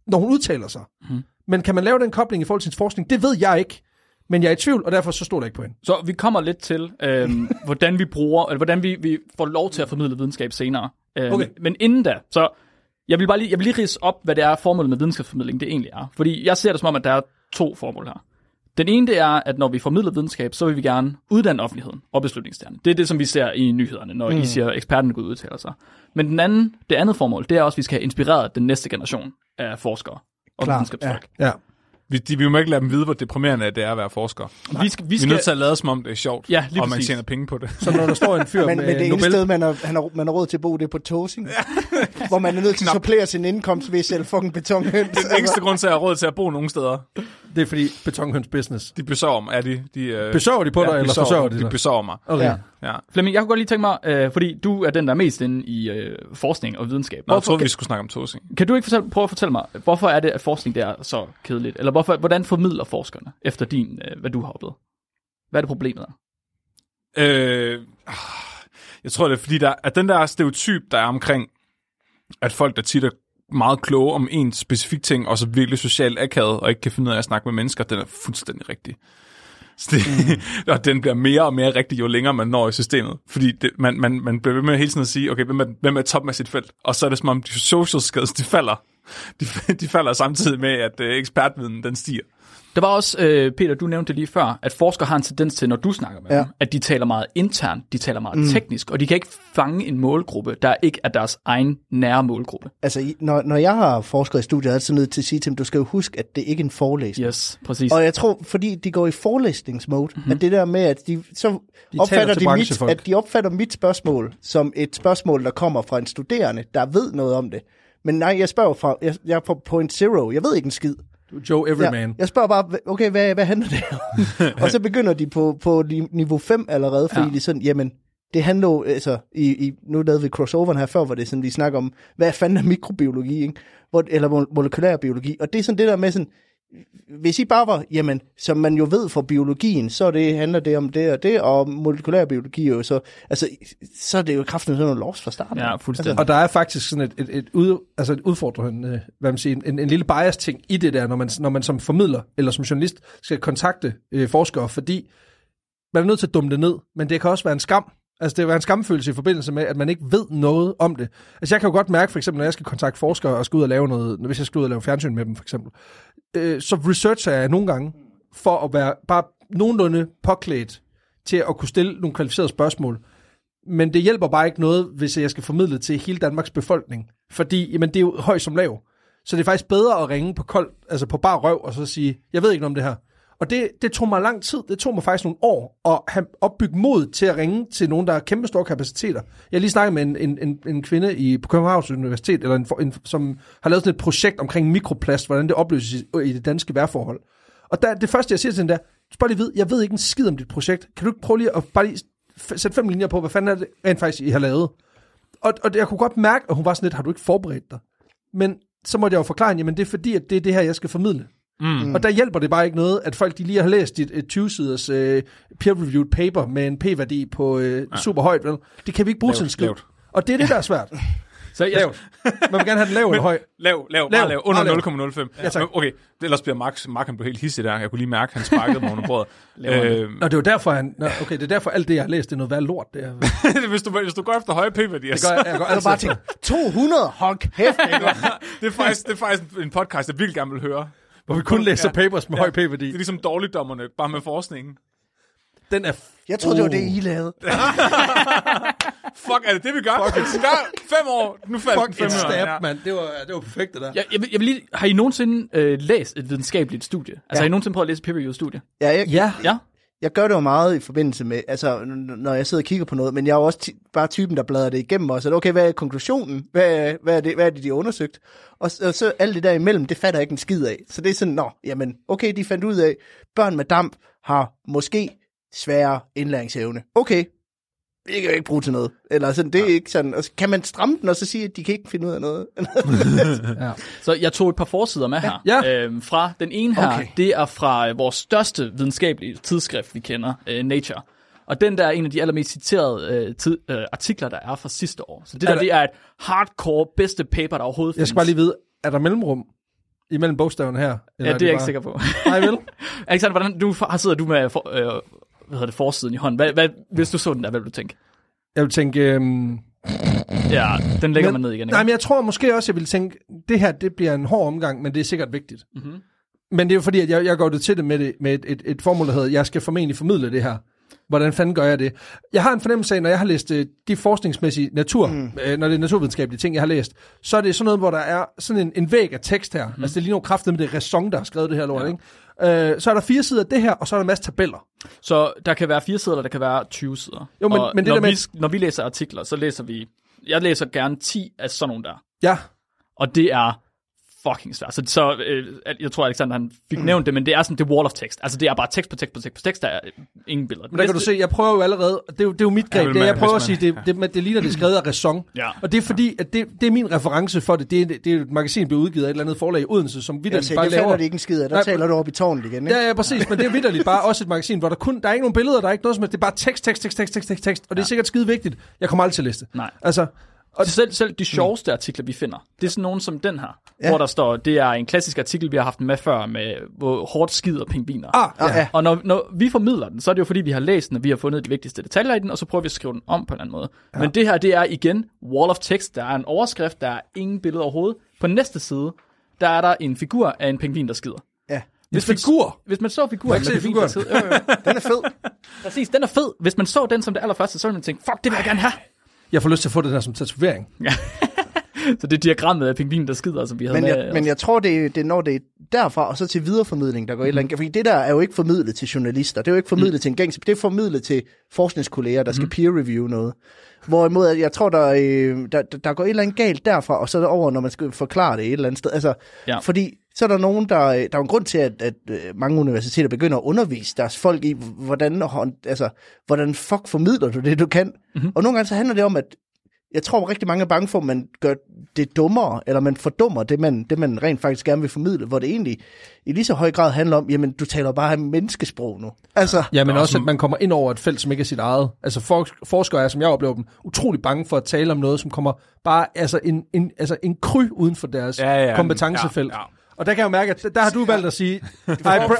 når hun udtaler sig. Mm. Men kan man lave den kobling i forhold til hendes forskning? Det ved jeg ikke. Men jeg er i tvivl, og derfor så står der ikke på hende. Så vi kommer lidt til, øhm, hvordan vi bruger, eller hvordan vi, vi får lov til at formidle videnskab senere. Øhm, Okay. Men inden da, så jeg vil bare lige, jeg vil lige rise op, hvad det er formålet med videnskabsformidling, det egentlig er. Fordi jeg ser det som om, at der er to formål her. Den ene det er, at når vi formidler videnskab, så vil vi gerne uddanne offentligheden og beslutningstagerne. Det er det, som vi ser i nyhederne, når mm. I siger, at eksperterne går ud og udtaler sig. Men den anden, det andet formål, det er også, at vi skal have inspireret den næste generation af forskere og Klart, videnskabsfolk. Ja. Vi, de, vi må ikke lade dem vide, hvor deprimerende det er at være forsker. Vi skal, vi Vi er skal, nødt til at lade som om, det er sjovt, Ja, lige og man præcis. tjener penge på det. Så når der står en fyr Men, med men det eneste Nobel... sted, man har, han har, man har råd til at bo, det er på Tosing. hvor man er nødt til at supplere sin indkomst ved at sælge fucking betonhøns. Den eneste grund til, at jeg har råd til at bo nogen steder, Det er fordi betonhøns business. de besøger mig. Er de, de, øh, Besøger de på dig, eller besøger- forsørger de de dig? besøger mig. Okay. Ja. Ja. Flemming, jeg kunne godt lige tænke mig, øh, fordi du er den, der er mest inde i øh, forskning og videnskab. Nå, jeg troede, kan, vi skulle snakke om tosing. kan du ikke fortælle, prøve at fortælle mig, hvorfor er det, at forskning det er så kedeligt? Eller hvorfor, hvordan formidler forskerne efter din, øh, hvad du har oplevet? Hvad er det problemet er? Øh, ah, jeg tror, det er fordi, der, at den der stereotyp, der er omkring, at folk, der tit er meget kloge om en specifik ting, og så virkelig socialt akavet, og ikke kan finde ud af at snakke med mennesker, den er fuldstændig rigtig. Så det, mm. og den bliver mere og mere rigtig, jo længere man når i systemet. Fordi det, man, man, man bliver ved med hele tiden at sige, okay, hvem er, hvem er toppen af sit felt? Og så er det som om, de social skills, de falder. De, de falder samtidig med, at øh, ekspertviden, den stiger. Der var også, øh, Peter, du nævnte det lige før, at forskere har en tendens til, når du snakker med Ja. dem, at de taler meget internt, de taler meget mm. teknisk, og de kan ikke fange en målgruppe, der ikke er deres egen nære målgruppe. Altså, når, når jeg har forsket i studiet, er jeg altid nødt til at sige til dem, du skal jo huske, at det ikke er en forelæsning. Yes, præcis. Og jeg tror, fordi de går i forelæsningsmode, mm-hmm. at det der med, at de, så de opfatter de mit, at de opfatter mit spørgsmål som et spørgsmål, der kommer fra en studerende, der ved noget om det. Men nej, jeg spørger fra, jeg, jeg er på point zero, jeg ved ikke en skid. Du er Joe Everyman. Jeg, jeg spørger bare, okay, hvad, hvad handler det om? og så begynder de på, på ni- niveau 5 allerede, fordi ja. Ja. de sådan, jamen, det handler jo, altså, i, i, nu lavede vi crossoveren her før, hvor det er sådan, vi snakker om, hvad fanden er mikrobiologi, ikke? Hvor, eller mo- molekylær biologi, og det er sådan det der med sådan, hvis I bare var, jamen, som man jo ved fra biologien, så det, handler det om det og det, og molekylær biologi er jo så, altså, så er det jo kraften sådan noget lovs fra starten. Ja, fuldstændig. Og der er faktisk sådan et, et, et, ud, altså et udfordrende, øh, hvad man siger, en, en lille bias-ting i det der, når man, når man som formidler eller som journalist skal kontakte øh, forskere, fordi man er nødt til at dumme det ned, men det kan også være en skam. Altså det være en skamfølelse i forbindelse med, at man ikke ved noget om det. Altså jeg kan jo godt mærke, for eksempel, når jeg skal kontakte forskere og skal ud og lave noget, hvis jeg skal ud og lave fjernsyn med dem, for eksempel, øh, så researcher jeg nogle gange for at være bare nogenlunde påklædt til at kunne stille nogle kvalificerede spørgsmål. Men det hjælper bare ikke noget, hvis jeg skal formidle til hele Danmarks befolkning. Fordi jamen, det er jo høj som lav. Så det er faktisk bedre at ringe på kold, altså på bar røv, og så sige, jeg ved ikke noget om det her. Og det, det tog mig lang tid. Det tog mig faktisk nogle år at have opbygget mod til at ringe til nogen, der har kæmpe store kapaciteter. Jeg har lige snakket med en, en, en, en kvinde i, på Københavns Universitet, eller en, en, som har lavet sådan et projekt omkring mikroplast, hvordan det opløses i, i det danske vejrforhold. Og der, det første, jeg siger til hende, der, bare lige ved, jeg ved ikke en skid om dit projekt. Kan du ikke prøve lige at bare lige sætte fem linjer på, hvad fanden er det rent faktisk, I har lavet? Og, og jeg kunne godt mærke, at hun var sådan lidt, har du ikke forberedt dig? Men så måtte jeg jo forklare hende, jamen det er fordi, at det er det her, jeg skal formidle. Mm. Og der hjælper det bare ikke noget, at folk de lige har læst et, et 20-siders øh, peer-reviewed paper med en p-værdi på øh, ja. super højt. Vel? Det kan vi ikke bruge til en lavt. Og det er det, der er svært. Så jeg, Lavt. Man vil gerne have den lav eller høj. Lav, lav, Lav. lav. Under Meget 0,05. Ja, tak. Okay, ellers bliver Max, Mark han blev helt hissig der. Jeg kunne lige mærke, at han sparkede mig under bordet. øh, Nå, det er derfor, han... Nå, okay, det er derfor, alt det, jeg har læst, det er noget værd lort. Det, er, hvis, du, hvis du går efter høje p-værdier, det gør jeg, jeg går altid bare tænkt, 200, hold kæft, det, er faktisk, det er faktisk en podcast, jeg vildt gerne vil høre. Hvor vi kun læser papers med høj p-værdi. Det er ligesom dårligdommerne, bare med forskningen. Den er... Jeg troede, det var det, I lavede. Fuck, er det det, vi gør? Fuck it. Gør fem år. Nu faldt Fuck fem et år. stab, Ja. mand. Det var, det var perfekt, det der. jeg, jeg, vil, jeg vil lige, har I nogensinde øh, læst et videnskabeligt studie? Altså Ja. har I nogensinde prøvet at læse et peer-reviewed studie? Ja, jeg, Ja. Ja jeg gør det jo meget i forbindelse med, altså, når jeg sidder og kigger på noget, men jeg er jo også ty- bare typen, der bladrer det igennem og så okay, hvad er konklusionen? Hvad, hvad, er det, hvad er det, de har undersøgt? Og, så- og så alt det der imellem, det fatter jeg ikke en skid af. Så det er sådan, nå, jamen, okay, de fandt ud af, børn med damp har måske sværere indlæringsevne. Okay, det kan jeg ikke bruge til noget. Eller sådan, det er ikke sådan, og så kan man stramme den, og så sige, at de kan ikke finde ud af noget? ja. Så jeg tog et par forsider med her. Ja. Øhm, fra den ene her, Okay. det er fra øh, vores største videnskabelige tidsskrift, vi kender, øh, Nature. Og den der er en af de allermest citerede øh, tid, øh, artikler, der er fra sidste år. Så det Er der, der- det er et hardcore bedste paper, der overhovedet Jeg skal bare lige vide, er der mellemrum imellem bogstaverne her? Ja, det er jeg ikke sikker på. Nej, vel? Alexander, hvordan du har sidder du med for, øh, hvad hedder det, forsiden i hånden? Hvad, hvad, hvis du så den der, hvad ville du tænke? Jeg vil tænke... Øhm, Ja, den lægger men, man ned igen. Ikke? Nej, men jeg tror måske også, jeg vil tænke, det her, det bliver en hård omgang, men det er sikkert vigtigt. Mhm. Men det er jo fordi, at jeg, jeg går det til det med, det, med et, et, et formål, der hedder, jeg skal formentlig formidle det her. Hvordan fanden gør jeg det? Jeg har en fornemmelse af, når jeg har læst øh, de forskningsmæssige natur, mm. øh, når det er naturvidenskabelige ting, jeg har læst, så er det sådan noget, hvor der er sådan en, en væg af tekst her. Mm. Altså det er lige nogle kræfter med det er ræson, der har skrevet det her lort, ja. ikke? Øh, så er der fire sider af det her, og så er der en masse tabeller. Så der kan være fire sider, eller der kan være 20 sider. Jo, men- og men det når, der med- vi, når vi læser artikler, så læser vi... Jeg læser gerne 10 af sådan nogle der. Ja, Og det er fucking svært. Så, så øh, jeg tror, Alexander han fik mm. nævnt det, men det er sådan det wall of text. Altså det er bare tekst på tekst på tekst på tekst, der er ingen billeder. Men der kan du se, jeg prøver jo allerede, det er jo, det er jo mit greb, Ja, det er, jeg man- prøver at sige, det, det, det, det ligner, det er skrevet af ræson. Ja. Og det er fordi, at det, det er min reference for det. Det er, det er et magasin, der bliver udgivet af et eller andet forlag i Odense, som Jeg vidderligt siger, bare det laver... de ikke en skid af. Der Nej, taler du op i tårnet igen, ikke? Ja, ja, præcis, men det er vidderligt bare også et magasin, hvor der kun, der er ikke nogen billeder, der er ikke noget som det er bare tekst, tekst, tekst, tekst, tekst, tekst, tekst, og det er sikkert skide vigtigt. Jeg kommer aldrig til at læse det. Nej. Altså, Og selv, selv de sjoveste artikler, vi finder, det er sådan nogen som den her, ja. Ja. hvor der står, det er en klassisk artikel, vi har haft med før, med hvor hårdt skider pingviner. ah, Ah, ja. ja. Og når, når vi formidler den, så er det jo fordi, vi har læst den, og vi har fundet de vigtigste detaljer i den, og så prøver vi at skrive den om på en anden måde. Ja. Men det her, det er igen wall of text. Der er en overskrift, der er ingen billede overhovedet. På næste side, der er der en figur af en pingvin, der skider. Ja. Hvis En figur? Hvis man så figuren ikke se figuren. Den er fed. Præcis, den er fed. Hvis man så den som det allerførste, så ville man tænke, fuck, det vil jeg gerne have. Jeg får lyst til at få det der som tatovering. Så det er diagrammet af pingvinen, der skider, som vi havde Men med. jeg, men jeg tror, det, er- det er når det er derfra, og så til videreformidling, der går et eller andet. Fordi det der er jo ikke formidlet til journalister. Det er jo ikke formidlet mm. til en gængs. Det er formidlet til forskningskolleger, der skal mm. peer-review noget. Hvorimod, jeg tror, der, øh, der, der- der går et eller andet galt derfra, og så er det over, når man skal forklare det et eller andet sted. Altså, Ja. Fordi så er der nogen, der... øh, Der er en grund til, at, at øh, mange universiteter begynder at undervise deres folk i, hvordan, altså, hvordan fuck formidler du det, du kan. Mm-hmm. Og nogle gange så handler det om, at jeg tror rigtig mange er bange for, at man gør det dummere, eller man fordummer det man, det, man rent faktisk gerne vil formidle, hvor det egentlig i lige så høj grad handler om, jamen, du taler bare menneskesprog nu. Altså, Ja, men også, som- at man kommer ind over et felt, som ikke er sit eget. Altså for, forskere er, som jeg oplever dem, utrolig bange for at tale om noget, som kommer bare altså en, en, altså en kry uden for deres Ja, ja, kompetencefelt. ja, ja. Og der kan jeg jo mærke, at der har du valgt at sige, I,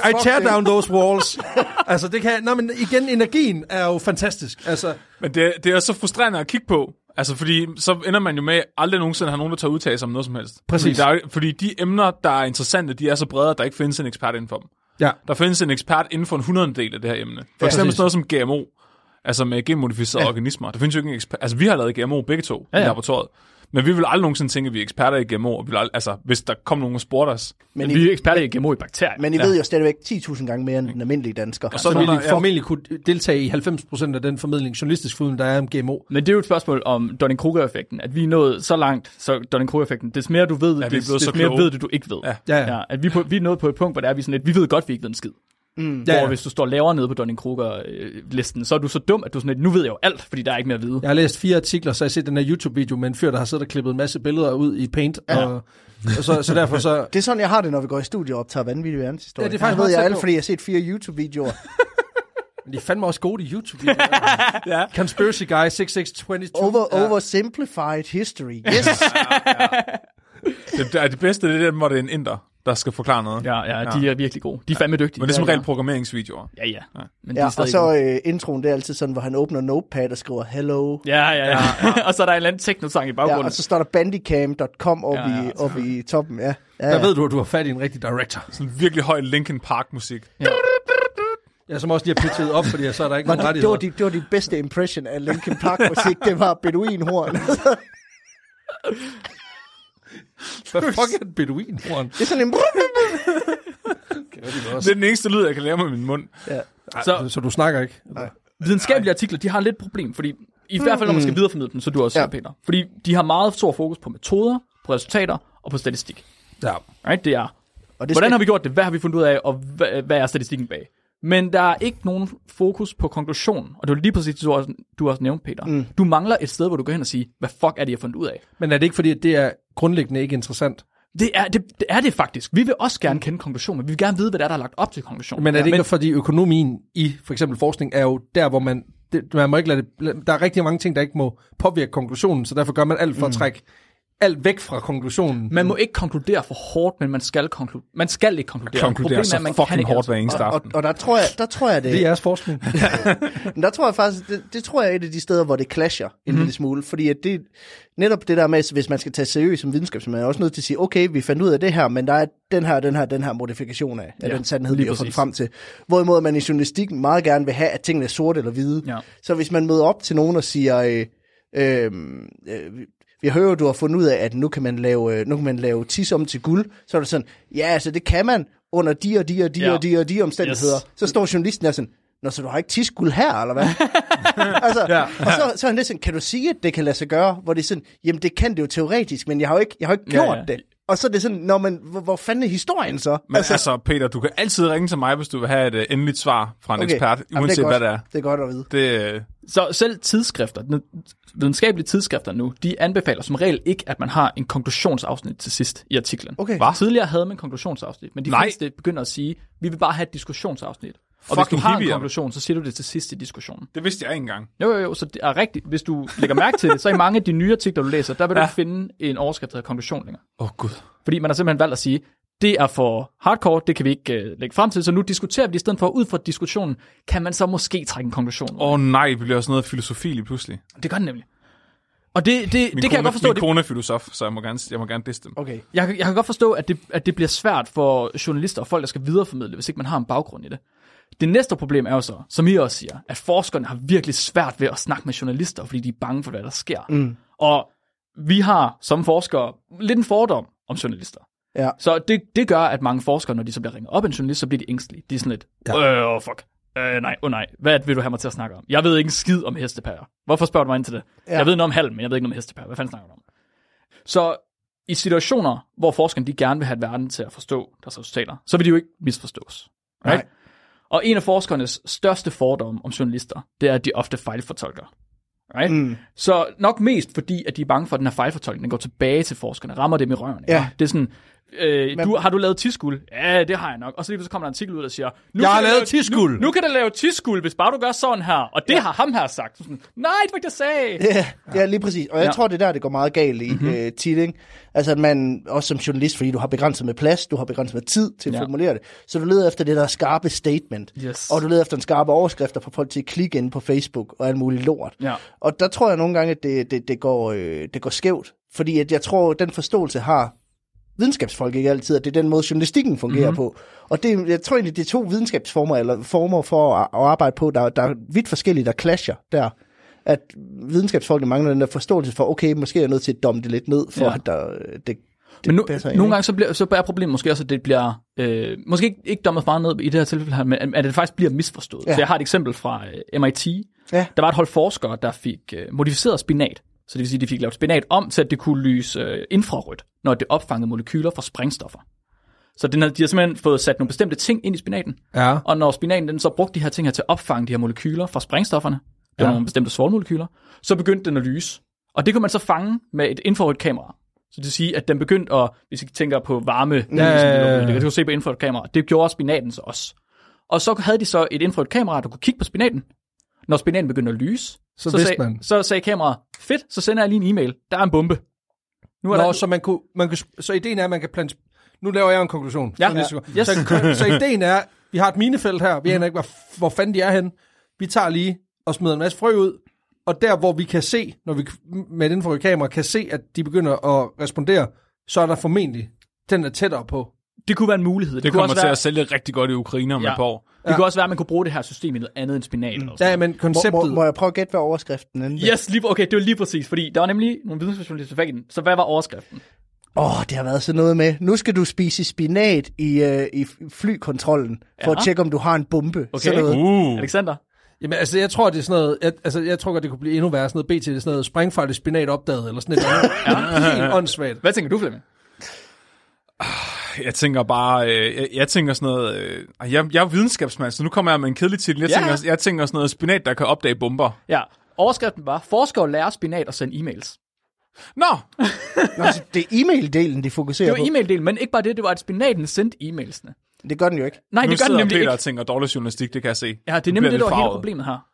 I tear down those walls. altså det kan, nå, men igen, energien er jo fantastisk. Altså, Men det, det er så frustrerende at kigge på. Altså, fordi så ender man jo med, at aldrig nogensinde har nogen, der tager udtalelser om noget som helst. Præcis. Fordi, der er, fordi de emner, der er interessante, de er så brede, at der ikke findes en ekspert inden for dem. ja. Der findes en ekspert inden for en hundrededel af det her emne. For Ja, eksempel sådan noget som GMO. Altså med genmodificerede ja. Organismer. Der findes jo ikke en ekspert. Altså, vi har lavet GMO begge to ja, Ja, i laboratoriet. Men vi vil aldrig nogensinde tænke, at vi er eksperter i GMO. Og vi vil aldrig, altså, hvis der kom nogen og spurgte os. men vi I, er eksperter i GMO i bakterier. men I ved jo stadigvæk 10.000 gange mere end den almindelige dansker. Og så Så vil der- I formentlig kunne deltage i 90% af den formidling, journalistisk formidling, der er om GMO. Men det er jo et spørgsmål om Dunning-Kruger-effekten, at vi er nået så langt, så Dunning-Kruger-effekten, des mere du ved, vi er des, des så mere kloge. ved du, du ikke ved. Ja. Ja, ja. Ja, at vi, er på, vi er nået på et punkt, hvor det er, vi, sådan lidt, vi ved godt, vi ikke ved en skid. Mm. Ja, Hvor ja. hvis du står lavere nede på Dunning-Kruger-listen, så er du så dum, at du sådan lidt, nu ved jeg jo alt, fordi der er ikke mere at vide. Jeg har læst fire artikler, så jeg har set den her YouTube-video med en fyr, der har siddet og klippet en masse billeder ud i Paint. Ja. Og, og så, så derfor så... Det er sådan, jeg har det, når vi går i studio og optager vanvittige verdenshistorie. Ja, det er faktisk så ved jeg alt, fordi jeg har set fire YouTube-videoer. Men de er fandme også gode i YouTube. ja. Conspiracy Guy 6622. Over, ja. oversimplified history. Yes. Det, det, er det bedste, det er hvor det er en inder, der skal forklare noget. Ja, ja, de er virkelig gode. De er fandme dygtige. Men det er som Ja, regel programmeringsvideoer. Ja, ja. Men de ja, er og så øh, introen, det er altid sådan, hvor han åbner Notepad og skriver hello. Ja, ja, ja. og så er der en eller anden techno-sang i Ja, baggrunden. og så står der bandicam.com oppe Ja, ja. i, oppe i toppen. Ja. Ja, Der ja. ved du, at du har fat i en rigtig director. Sådan virkelig høj Linkin Park-musik. Ja, som også lige har pitchet op, fordi så er der ikke Var nogen det, det, var rettigheder. dit, det var dit bedste impression af Linkin Park musik, det var Beduinhorn. Hvad fuck er et beduinhorn? det er sådan en... Det er den eneste lyd, jeg kan lave med min mund. Så Så, så du snakker ikke? videnskabelige artikler, de har lidt problem, fordi i hvert fald, når man skal videreformidle dem, så du også Ja. ja. Peter. Fordi de har meget stor fokus på metoder, på resultater og på statistik. Ja. Right? Det er, Og det hvordan skal, har vi gjort det? Hvad har vi fundet ud af? Og hvad, hvad er statistikken bag? Men der er ikke nogen fokus på konklusionen. Og det var lige præcis det, du også, du også nævnte, Peter. Mm. Du mangler et sted, hvor du går hen og siger, hvad fuck er det, jeg har fundet ud af? Men er det ikke fordi, at det er grundlæggende ikke interessant? Det er det, det, er det faktisk. Vi vil også gerne kende konklusionen. Vi vil gerne vide, hvad der er, der er lagt op til konklusionen. Men er det ikke Men- men, fordi økonomien i for eksempel forskning er jo der, hvor man, det, man må ikke lade det, der er rigtig mange ting, der ikke må påvirke konklusionen, så derfor gør man alt for at trække alt væk fra konklusionen. Man må ikke konkludere for hårdt, men man skal konkludere. Man skal ikke konkludere. Konkluderer Problemet så er, man kan fucking ikke hårdt hver eneste og, aften. og der tror jeg, der tror jeg det, Det er jeres forskning. Men der tror jeg faktisk, det, det tror jeg er et af de steder, hvor det clasher en mm. lille smule. Fordi at det, netop det der med, at hvis man skal tage seriøst som videnskab, så er også nødt til at sige, okay, vi fandt ud af det her, men der er den her, den her, den her modifikation af, af Ja, den sandhed, vi har fundet præcis. frem til. Hvorimod man i journalistikken meget gerne vil have, at tingene er sorte eller hvide. Ja. Så hvis man møder op til nogen og siger, øh, øh, vi hører jo, du har fundet ud af, at nu kan man lave, øh, nu kan man lave tis om til guld, så er det sådan, ja, altså det kan man under de og de og de Ja. og de og de omstændigheder. Yes. Så står journalisten der sådan, Nå, så du har ikke tiskuld her, eller hvad? altså, ja. Og så, så er han lidt sådan, kan du sige, at det kan lade sig gøre? Hvor det er sådan, jamen det kan det jo teoretisk, men jeg har jo ikke, jeg har ikke Ja, gjort ja. det. Og så er det sådan, når man, hvor, hvor fanden er historien så? Men altså, altså, Peter, du kan altid ringe til mig, hvis du vil have et uh, endeligt svar fra en okay. ekspert, Jamen, uanset det er hvad det er. Det er godt at vide. Det, øh, Så selv tidsskrifter, den- videnskabelige tidsskrifter nu, de anbefaler som regel ikke, at man har en konklusionsafsnit til sidst i artiklen. Okay. Hva? Tidligere havde man konklusionsafsnit, men de Nej. fleste begynder at sige, vi vil bare have et diskussionsafsnit. Og hvis du har en konklusion, så siger du det til sidst i diskussionen. det vidste jeg ikke engang. Jo, jo, jo, så det er rigtigt. Hvis du lægger mærke til det, så i mange af de nye artikler, du læser, der vil du Ja. ikke finde en overskrift, der hedder konklusion længere. Åh, oh, gud. Fordi man har simpelthen valgt at sige, det er for hardcore, det kan vi ikke uh, lægge frem til, så nu diskuterer vi det i stedet for, ud fra diskussionen, kan man så måske trække en konklusion. Åh oh, nej, vi bliver også noget filosofi lige pludselig. Det gør den nemlig. Og det, det, det Min kan kone, jeg godt forstå. Min Det, kone er filosof, så jeg må gerne, jeg må gerne disse dem. Okay. jeg, kan- jeg kan godt forstå, at det, at det bliver svært for journalister og folk, der skal videreformidle, hvis ikke man har en baggrund i det. Det næste problem er jo så, som I også siger, at forskerne har virkelig svært ved at snakke med journalister, fordi de er bange for, hvad der sker. Mm. Og vi har som forskere lidt en fordom om journalister. Ja. Så det, det gør, at mange forskere, når de så bliver ringet op af en journalist, så bliver de ængstelige. De er sådan lidt, øh, oh, fuck. Øh, nej, oh nej, hvad vil du have mig til at snakke om? Jeg ved ikke en skid om hestepærer. Hvorfor spørger du mig ind til det? Ja. Ja. Jeg ved noget om halm, men jeg ved ikke noget om hestepærer. Hvad fanden snakker du om? Så i situationer, hvor forskerne de gerne vil have verden til at forstå deres resultater, så vil de jo ikke misforstås. Right? Nej. Og en af forskernes største fordomme om journalister, det er, at de ofte fejlfortolker. Right? Mm. Så nok mest fordi, at de er bange for, at den her fejlfortolkning den går tilbage til forskerne, rammer dem i røven. Ja. Det er sådan, øh, Men- du, har du lavet tiskuld? Ja, det har jeg nok. Og så lige pludselig kommer der en artikel ud, der siger, nu Jeg har kan du lavet lave- tiskuld. Nu, nu kan du lave tiskuld, hvis bare du gør sådan her. Og det ja. har ham her sagt. Så Sådan, Nej, det var ikke det, jeg sagde. Ja, ja, lige præcis. Og jeg Ja. tror, det er der, det går meget galt i Mhm. mm-hmm. øh, tit, ikke? Altså, at man, også som journalist, fordi du har begrænset med plads, du har begrænset med tid til at Ja. formulere det, så du leder efter det der skarpe statement. Yes. Og du leder efter en skarpe overskrifter for folk til at klikke ind på Facebook og alt muligt lort. Ja. Og der tror jeg nogle gange, at det, det, det, går, øh, det går skævt. Fordi at jeg tror, at den forståelse har videnskabsfolk ikke altid, at det er den måde, journalistikken fungerer Mhm. mm-hmm. på. Og det, jeg tror egentlig, det er to videnskabsformer, eller former for at, at arbejde på, der, der er vidt forskellige, der clasher der. At videnskabsfolkene mangler den der forståelse for, okay, måske er jeg nødt til at domme det lidt ned, for Ja. at der, det, det Men nu, passer nogle gange så, bliver, så er problemet måske også, at det bliver, øh, måske ikke, ikke dommet meget ned i det her tilfælde her, men at det faktisk bliver misforstået. Ja. Så jeg har et eksempel fra øh, MIT. Ja. Der var et hold forskere, der fik øh, modificeret spinat. Så det vil sige, at de fik lavet spinat om til, at det kunne lyse øh, infrarødt, når det opfangede molekyler fra sprængstoffer. Så den har, de har simpelthen fået sat nogle bestemte ting ind i spinaten, Ja. og når spinaten den så brugte de her ting her til at opfange de her molekyler fra sprængstofferne, det var Ja. nogle bestemte svovlmolekyler, så begyndte den at lyse. Og det kunne man så fange med et infrarødt kamera. Så det vil sige, at den begyndte at, hvis I tænker på varme, ja, ja, ja. det kan du se på infrarødt kamera, det gjorde spinaten så også. Og så havde de så et infrarødt kamera, der kunne kigge på spinaten. Når spinaten begyndte at lyse, Så så, vidste sagde, man. så sagde kameraet, fedt, så sender jeg lige en e-mail. Der er en bombe. Nu er Nå, der, så, man kunne, man kunne, så ideen er, at man kan plante... Nu laver jeg en konklusion. Ja. Gang. Yes. Så, så ideen er, vi har et minefelt her, vi aner ikke, hvor, hvor fanden de er henne. Vi tager lige og smider en masse frø ud, og der, hvor vi kan se, når vi med et infrarødt kamera kan se, at de begynder at respondere, så er der formentlig, den er tættere på. Det kunne være en mulighed. Det, Det kunne kommer også til være, at sælge rigtig godt i Ukraine om Ja. et par år. det kunne også være, at man kunne bruge det her system i noget andet end spinat. sådan Ja, men Må, konceptet... må, må jeg prøve at gætte, hvad overskriften er? Yes, lige, okay, det var lige præcis, fordi der var nemlig nogle videnspersonalister, der fik den. Så hvad var overskriften? Åh, oh, det har været sådan noget med, nu skal du spise spinat i, øh, i flykontrollen, for Ja. at tjekke, om du har en bombe. Okay. Sådan noget. Uh. Alexander? Jamen, altså, jeg tror, det er sådan noget... Jeg, altså, jeg tror godt, det kunne blive endnu værre. Sådan noget BT, det er sådan noget sprængfarligt spinat opdaget, eller sådan et eller andet. Helt åndssvagt. Hvad tænker du, Flemming? Jeg tænker bare, øh, jeg, jeg tænker sådan noget, øh, jeg, jeg er videnskabsmand, så nu kommer jeg med en kedelig titel. Jeg, Ja. tænker, jeg tænker sådan noget spinat, der kan opdage bomber. Ja, overskriften var, forskere lærer spinat og sende e-mails. Nå, Nå, så det er e-mail-delen, de fokuserer Det var på. e-mail-delen, men ikke bare det, det var, at spinaten sendte e-mailsene. Det gør den jo ikke. Nej, nu det gør den nemlig Peter ikke. og tænker dårlig journalistik, det kan jeg se. Ja, det er nemlig det, der var hele problemet her.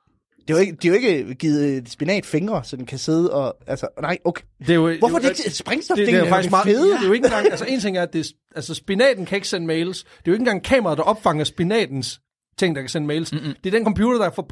Det er jo ikke, de er jo ikke givet spinat fingre, så den kan sidde og... Altså, nej, okay. Det er jo, Hvorfor det, det ikke sprængstof? det, det, er faktisk meget... fede. Det er jo ikke engang... Altså, en ting er, at det, er- altså, spinaten kan ikke sende mails. Det er jo ikke engang kameraet, der opfanger spinatens ting, der kan sende mails. Mm-mm. Det er den computer, der får...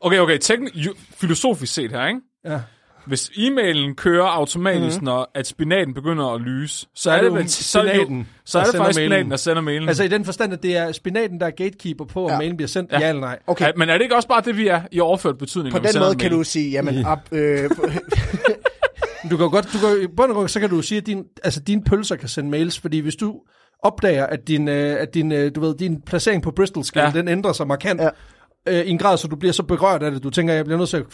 Okay, okay, tekn- ju- filosofisk set her, ikke? Ja. Hvis e-mailen kører automatisk, mm. når at spinaten begynder at lyse, så er det, vel, så er det, jo, spinaten, så er der det faktisk sender spinaten, mailen. der sender mailen. Altså i den forstand, at det er spinaten, der er gatekeeper på, om Ja. mailen bliver sendt, ja, ja eller nej. Okay, Ja, men er det ikke også bare det, vi er i overført betydning, på den måde kan du sige, jamen, op, øh, Du kan godt, du kan, i bund og grund, så kan du sige, at din, altså, dine pølser kan sende mails, fordi hvis du opdager, at din, øh, at din, øh, du ved, din placering på bristol scale, Ja. ja. den ændrer sig markant, Ja. Øh, i en grad, så du bliver så berørt af det, du tænker, jeg bliver nødt til at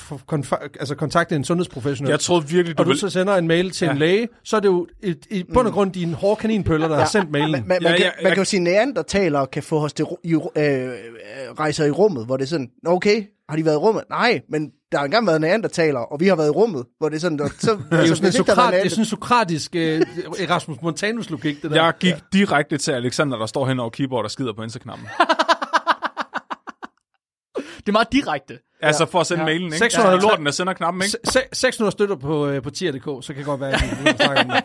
altså, kontakte en sundhedsprofessionel. Jeg troede virkelig, du og du så sender en mail til ja. en læge, så er det jo i, i bund og grund dine hårde kaninpøller, der ja. har sendt mailen. man, man, Ja, kan, ja, man jeg- kan jo sige, at neandertalere kan få os til i, øh, øh, rejser i rummet, hvor det er sådan, "Nå, okay, har de været i rummet? Nej, men der har engang været neandertalere, og vi har været i rummet, hvor det er sådan, så, så, Det er jo sådan en, sokrat, det er sådan sokratisk øh, Erasmus Montanus logik, det der. Jeg gik ja. direkte til Alexander, der står hen over keyboard og skider på enter-knappen. Det er meget direkte. altså for at sende Ja. mailen, ikke? 600 Ja, er lorten, der sender knappen, ikke? Se- 600 støtter på, øh, på tier.dk, så kan det godt være, at det.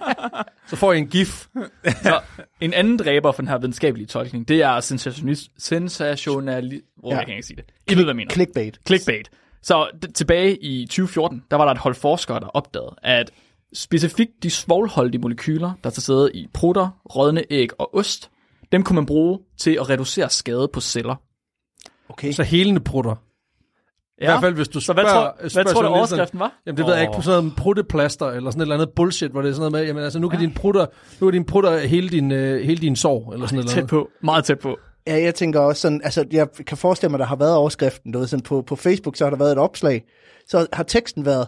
Så får I en gif. Så en anden dræber for den her videnskabelige tolkning, det er sensationist, sensationali... Oh, Ja. Jeg kan ikke sige det. I ved, hvad jeg mener. Clickbait. Clickbait. Så d- tilbage i 2014, der var der et hold forskere, der opdagede, at specifikt de svovlholdige molekyler, der er til stede i prutter, rådne æg og ost, dem kunne man bruge til at reducere skade på celler. Okay. Så helende prutter. I hvert fald, hvis du så hvad spørger- tror, hvad spørger tror du overskriften var? Jamen det ved jeg ikke, på sådan noget prutteplaster, eller sådan et eller andet bullshit, hvor det er sådan noget med, jamen altså nu kan din prutter, nu er din prutter hele din, øh, hele din sår, eller sådan noget. Tæt på. Meget tæt på. Ja, jeg tænker også sådan, altså jeg kan forestille mig, der har været overskriften, du ved, sådan på, på Facebook, så har der været et opslag, så har teksten været,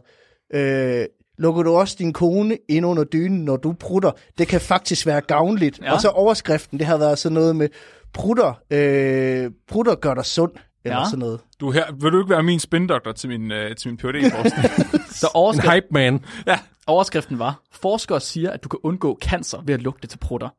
øh, lukker du også din kone ind under dynen, når du prutter? Det kan faktisk være gavnligt. Ja. Ja. Og så overskriften, det har været sådan noget med, prutter, øh, prutter gør dig sund, eller Ja. ja. sådan noget. Du er her, vil du ikke være min spindoktor til min, øh, til min phd forskning Så En overskrift, hype man. overskriften var, forskere siger, at du kan undgå cancer ved at lugte til prutter.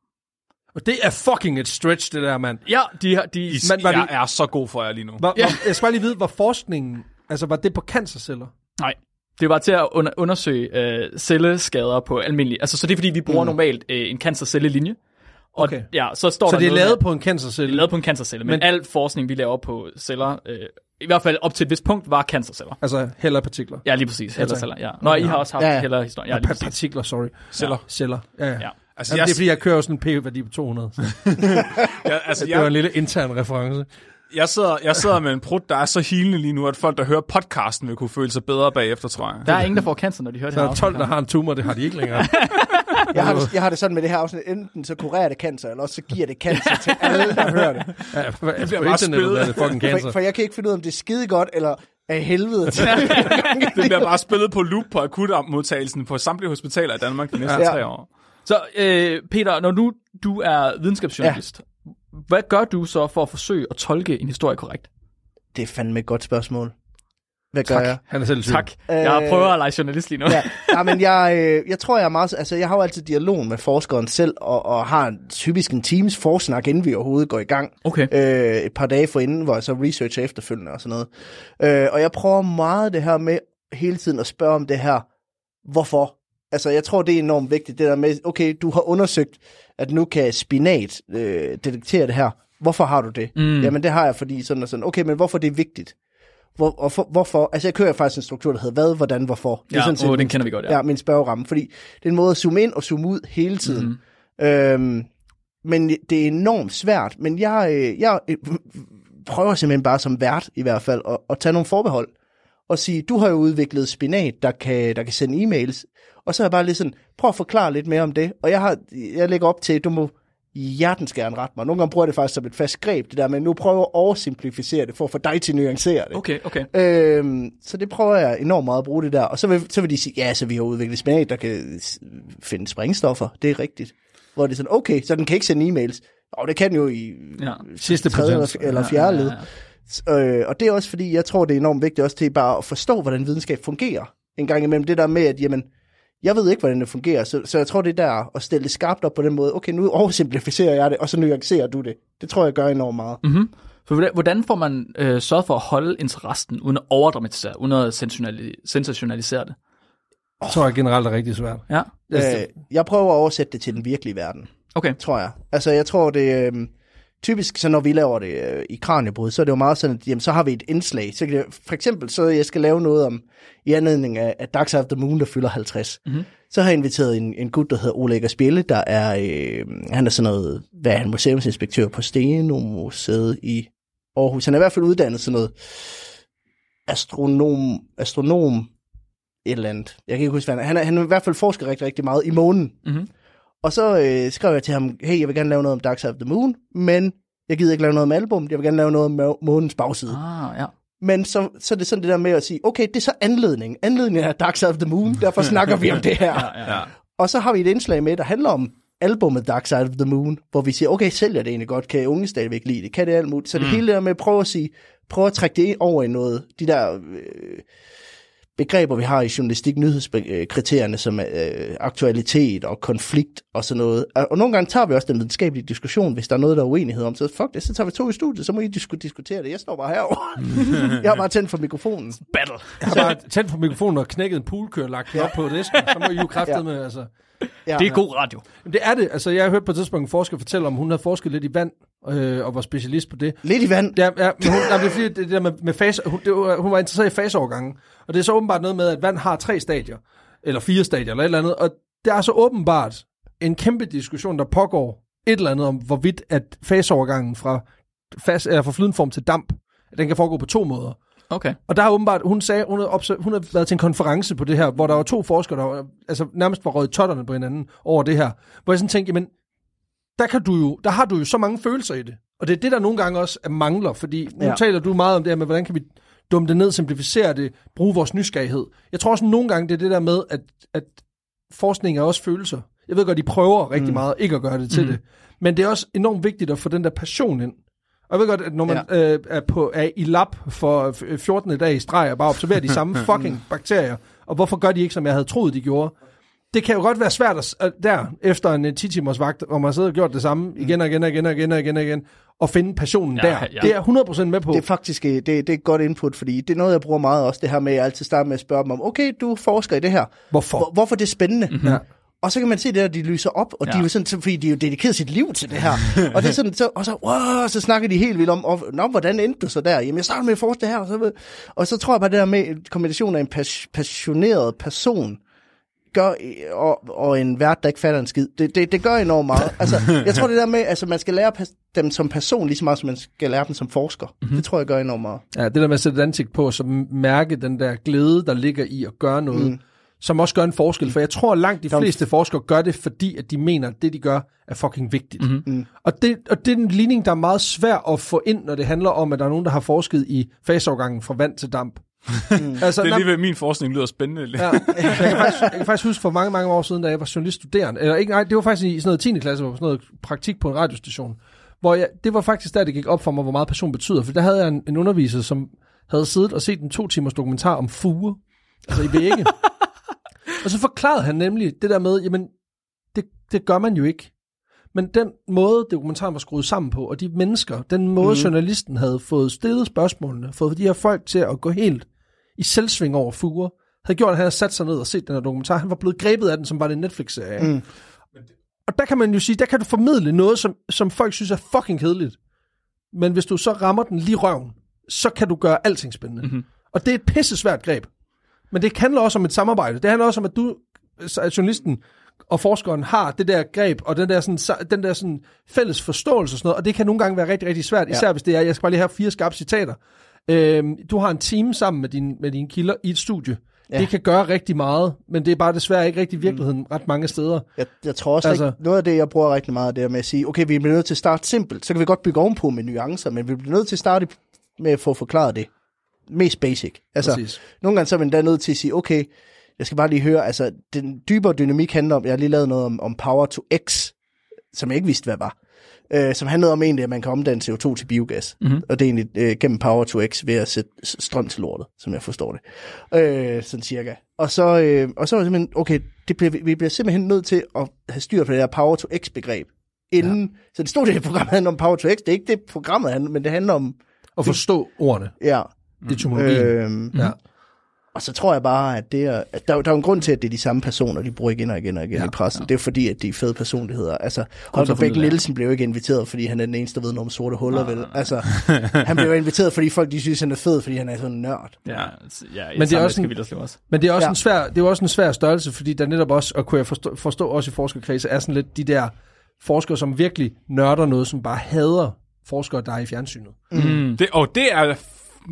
Og det er fucking et stretch, det der, mand. Ja, de har... De, I, Men var jeg det- er så god for jer lige nu. Var, Ja. ja. var, jeg skal bare lige vide, var forskningen, altså var det på cancerceller? Nej, det var til at under, undersøge øh, celleskader på almindelige... Altså, så det er fordi, vi bruger mm. normalt øh, en cancercellelinje. Og Okay. ja, så står Så der det er noget lavet med, på en det cancercelle? er lavet på en cancercelle, men, Men- al forskning, vi laver på celler, øh, i hvert fald op til et vist punkt, var cancerceller. Altså heller partikler. Ja, lige præcis. Heller celler, ja. Nå, I har også haft Ja, ja, ja. ja. Ja, lige præcis. partikler, sorry. Celler. Celler, ja, ja. Ja. ja. Altså, Jamen, jeg, det er fordi, jeg kører sådan en p-værdi på 200. Så jeg, altså, det var en jeg, lille intern reference. Jeg, sidder, jeg sidder med en prut, der er så hilende lige nu, at folk, der hører podcasten, vil kunne føle sig bedre bagefter, tror jeg. Der er ingen, der får cancer, når de hører Så det er her der 12, afsnit der her. har en tumor, det har de ikke længere. Jeg har, det, jeg har det sådan med det her afsnit, enten så kurerer det cancer, eller også så giver det cancer til alle, der hører det. Ja, på, på bare spillet. er det fucking cancer. For, for jeg kan ikke finde ud af, om det er skide godt, eller af helvede til. Det bliver bare spillet på loop på akutmodtagelsen på samtlige hospitaler i Danmark de næste Ja. tre år. Så øh, Peter, når nu du er videnskabsjournalist, ja. Hvad gør du så for at forsøge at tolke en historie korrekt? Det er fandme et godt spørgsmål. Hvad gør jeg? Han er selv tvivl. Tak. Jeg prøver at lege journalist lige nu. Ja, ja men jeg, øh, jeg tror, jeg er meget... Altså, jeg har jo altid dialog med forskeren selv, og, og har en, typisk en teams forsnak, inden vi overhovedet går i gang. Okay. Øh, et par dage forinden, hvor jeg så researcher efterfølgende og sådan noget. Øh, og jeg prøver meget det her med hele tiden at spørge om det her, hvorfor? Altså, jeg tror, det er enormt vigtigt, det der med, okay, du har undersøgt, at nu kan spinat øh, detektere det her. Hvorfor har du det? Mm. Jamen, det har jeg, fordi sådan og sådan. Okay, men hvorfor det er vigtigt? Hvor, og for, hvorfor? Altså, jeg kører faktisk en struktur, der hedder hvad, hvordan, hvorfor. Det Ja, sådan set åh, den kender vi godt, ja. ja. min spørgeramme, fordi det er en måde at zoome ind og zoome ud hele tiden. Mm. Øhm, men det er enormt svært, men jeg, øh, jeg øh, prøver simpelthen bare som vært i hvert fald at, at tage nogle forbehold og sige, du har jo udviklet spinat, der kan, der kan sende e-mails, og så er jeg bare lidt sådan, prøv at forklare lidt mere om det, og jeg, har, jeg lægger op til, du må hjertens gerne rette mig. Nogle gange bruger jeg det faktisk som et fast greb, det der, men nu prøver jeg at oversimplificere det, for at få dig til at nuancere det. Okay, okay. Øhm, så det prøver jeg enormt meget at bruge det der. Og så vil, så vil de sige, ja, så vi har udviklet spinat, der kan finde sprængstoffer. Det er rigtigt. Hvor det er sådan, okay, så den kan ikke sende e-mails. Og det kan den jo i Ja. Sidste tredje potens. eller, fjerde led. Ja, ja, Øh, og det er også fordi, jeg tror, det er enormt vigtigt også til bare at forstå, hvordan videnskab fungerer. En gang imellem det der med, at jamen, jeg ved ikke, hvordan det fungerer, så, så jeg tror, det er der at stille det skarpt op på den måde. Okay, nu oversimplificerer jeg det, og så nuancerer du det. Det tror jeg gør enormt meget. Mm-hmm. For hvordan, får man øh, sørget for at holde interessen, uden at overdramatisere, uden at sensationali- sensationalisere det? Jeg tror jeg generelt er rigtig svært. Ja. Øh, jeg prøver at oversætte det til den virkelige verden. Okay. tror jeg. Altså, jeg tror, det øh, typisk, så når vi laver det øh, i Kranjebrud, så er det jo meget sådan, at jamen, så har vi et indslag. Så kan det, for eksempel, så jeg skal lave noget om, i anledning af, af of the Moon, der fylder 50. Mhm. Så har jeg inviteret en, en gut, der hedder Oleg Spjelle, der er, øh, han er sådan noget, hvad er han, museumsinspektør på Steno Museet i Aarhus. Han er i hvert fald uddannet sådan noget astronom, astronom et eller andet. Jeg kan ikke huske, hvad han er. Han er, han er i hvert fald forsker rigtig, rigtig meget i månen. Mhm. Og så øh, skrev jeg til ham, hey, jeg vil gerne lave noget om Dark Side of the Moon, men jeg gider ikke lave noget om album, jeg vil gerne lave noget om må- månens bagside. Ah, ja. Men så, så er det sådan det der med at sige, okay, det er så anledning. Anledningen er Dark Side of the Moon, derfor snakker vi om det her. Ja, ja. Og så har vi et indslag med, der handler om albumet Dark Side of the Moon, hvor vi siger, okay, sælger det egentlig godt, kan unge stadigvæk lide det, kan det alt muligt. Så det hele det der med at prøve at sige, prøve at trække det over i noget, de der øh, begreber, vi har i journalistik, nyhedskriterierne, som er øh, aktualitet og konflikt og sådan noget. Og, og nogle gange tager vi også den videnskabelige diskussion, hvis der er noget, der er uenighed om. Så fuck det, så tager vi to i studiet, så må I disku- diskutere det. Jeg står bare herovre. jeg har bare tændt for mikrofonen. Battle. Jeg har bare tændt på mikrofonen og knækket en poolkør lagt den op på disken. Så må I jo kræftet med, altså. Ja. Det er god radio. Jamen, det er det. Altså, jeg har hørt på et tidspunkt en forsker fortælle om, hun havde forsket lidt i vand, øh, og var specialist på det. Lidt i vand. Ja, ja men hun, nej, det er fordi, det der med, med fase, hun, det var, hun var interesseret i faseovergangen. Og det er så åbenbart noget med, at vand har tre stadier, eller fire stadier, eller et eller andet. Og der er så åbenbart en kæmpe diskussion, der pågår et eller andet om, hvorvidt at faseovergangen fra, fas, eller fra flydenform til damp, at den kan foregå på to måder. Okay. Og der har åbenbart, hun sagde, hun har, obser- hun har været til en konference på det her, hvor der var to forskere, der var, altså nærmest var røget totterne på hinanden over det her. Hvor jeg sådan tænkte, jamen, der, kan du jo, der har du jo så mange følelser i det. Og det er det, der nogle gange også er mangler, fordi nu ja. Taler du meget om det her med, hvordan kan vi dumme det ned, simplificere det, bruge vores nysgerrighed. Jeg tror også nogle gange, det er det der med, at, at forskning er også følelser. Jeg ved godt, de prøver rigtig mm. meget ikke at gøre det til mm. det. Men det er også enormt vigtigt at få den der passion ind. Og jeg ved godt, at når man ja. øh, er, på, er i lab for f- 14. dag i streg og bare observerer de samme fucking bakterier, og hvorfor gør de ikke, som jeg havde troet, de gjorde? Det kan jo godt være svært at, at der, efter en øh, 10 timers vagt, hvor man sidder og gjort det samme igen og igen og igen og igen og igen, og igen og finde passionen Ja, der. ja. Det er jeg 100% med på. Det er faktisk øh, det, det er et godt input, fordi det er noget, jeg bruger meget også, det her med, at jeg altid starter med at spørge dem om, okay, du forsker i det her. Hvorfor? Hvor, hvorfor det er spændende? Mm-hmm. Ja. Og så kan man se det, at de lyser op, og ja. de er jo sådan, så- fordi de er jo dedikeret sit liv til det her. og det er sådan, så, og så, wow, så snakker de helt vildt om, og, Nå, hvordan endte du så der? Jamen, jeg startede med at forske det her, og så, og så tror jeg bare, det der med en kombination af en pas, passioneret person, gør, og, og en vært, der ikke fatter en skid, det, det, det gør enormt meget. Altså, jeg tror det der med, altså man skal lære dem som person, lige så meget som man skal lære dem som forsker. Mm-hmm. Det tror jeg gør enormt meget. Ja, det der med at sætte et ansigt på, så mærke den der glæde, der ligger i at gøre noget, mm. som også gør en forskel. For jeg tror, langt de fleste forskere gør det, fordi at de mener, at det, de gør, er fucking vigtigt. Mm-hmm. Og, det, og det er en ligning, der er meget svær at få ind, når det handler om, at der er nogen, der har forsket i faseovergangen fra vand til damp. Mm. altså, Det er nej, lige ved, min forskning lyder spændende. Ja, jeg, kan faktisk, jeg kan faktisk huske for mange, mange år siden, da jeg var journaliststuderende, eller ikke, nej, det var faktisk i sådan noget 10. klasse, hvor jeg var sådan noget praktik på en radiostation, hvor jeg, det var faktisk der, det gik op for mig, hvor meget passion betyder, for der havde jeg en, en underviser, som havde siddet og set en to timers dokumentar om fuge, altså i vægge. og så forklarede han nemlig det der med, jamen, det, det gør man jo ikke. Men den måde, dokumentaren var skruet sammen på, og de mennesker, den måde, mm. journalisten havde fået stillet spørgsmålene, fået de her folk til at gå helt i selvsving over fuger, havde gjort, at han havde sat sig ned og set den her dokumentar. Han var blevet grebet af den, som var det en Netflix-serie. Mm. Og der kan man jo sige, der kan du formidle noget, som, som folk synes er fucking kedeligt. Men hvis du så rammer den lige røven, så kan du gøre alting spændende. Mm-hmm. Og det er et pisse svært greb. Men det handler også om et samarbejde. Det handler også om, at du, at journalisten og forskeren har det der greb, og den der, sådan, den der sådan fælles forståelse og sådan noget, og det kan nogle gange være rigtig, rigtig svært, især ja. hvis det er, jeg skal bare lige have fire skarpe citater. Øhm, du har en team sammen med, din, med dine kilder i et studie. Ja. Det kan gøre rigtig meget, men det er bare desværre ikke rigtig virkeligheden mm. ret mange steder. Jeg, jeg tror også, altså, ikke, noget af det, jeg bruger rigtig meget, det er med at sige, okay, vi bliver nødt til at starte simpelt, så kan vi godt bygge ovenpå med nuancer, men vi bliver nødt til at starte med at få forklaret det. Mest basic. Altså, Præcis. nogle gange så er man da nødt til at sige, okay, jeg skal bare lige høre, altså, den dybere dynamik handler om, jeg har lige lavet noget om, om Power to X, som jeg ikke vidste, hvad var. Øh, som handlede om egentlig, at man kan omdanne CO2 til biogas. Mm-hmm. Og det er egentlig øh, gennem Power to X ved at sætte strøm til lortet, som jeg forstår det. Øh, sådan cirka. Og så, øh, og så var det simpelthen, okay, det bliver, vi bliver simpelthen nødt til at have styr på det der Power to X begreb. Inden, ja. Så det stod det, programmet handler om Power to X. Det er ikke det, programmet handler men det handler om... At forstå ordene. Ja. Etymologien. Øh, ja. Og så tror jeg bare, at det er, at der, der er en grund til, at det er de samme personer, de bruger igen og igen og igen ja, i pressen. Ja. Det er fordi, at de er fede personligheder. Altså, Holger Bæk Nielsen blev ikke inviteret, fordi han er den eneste, der ved noget om sorte huller, ja. vel? Altså, han blev inviteret, fordi folk de synes, han er fed, fordi han er sådan en nørd. Ja, ja men, det er også en, også. men det er også ja. en svær, det er også en svær størrelse, fordi der netop også, og kunne jeg forstå, forstå også i forskerkredse, er sådan lidt de der forskere, som virkelig nørder noget, som bare hader forskere, der er i fjernsynet. Mm. Det, og det er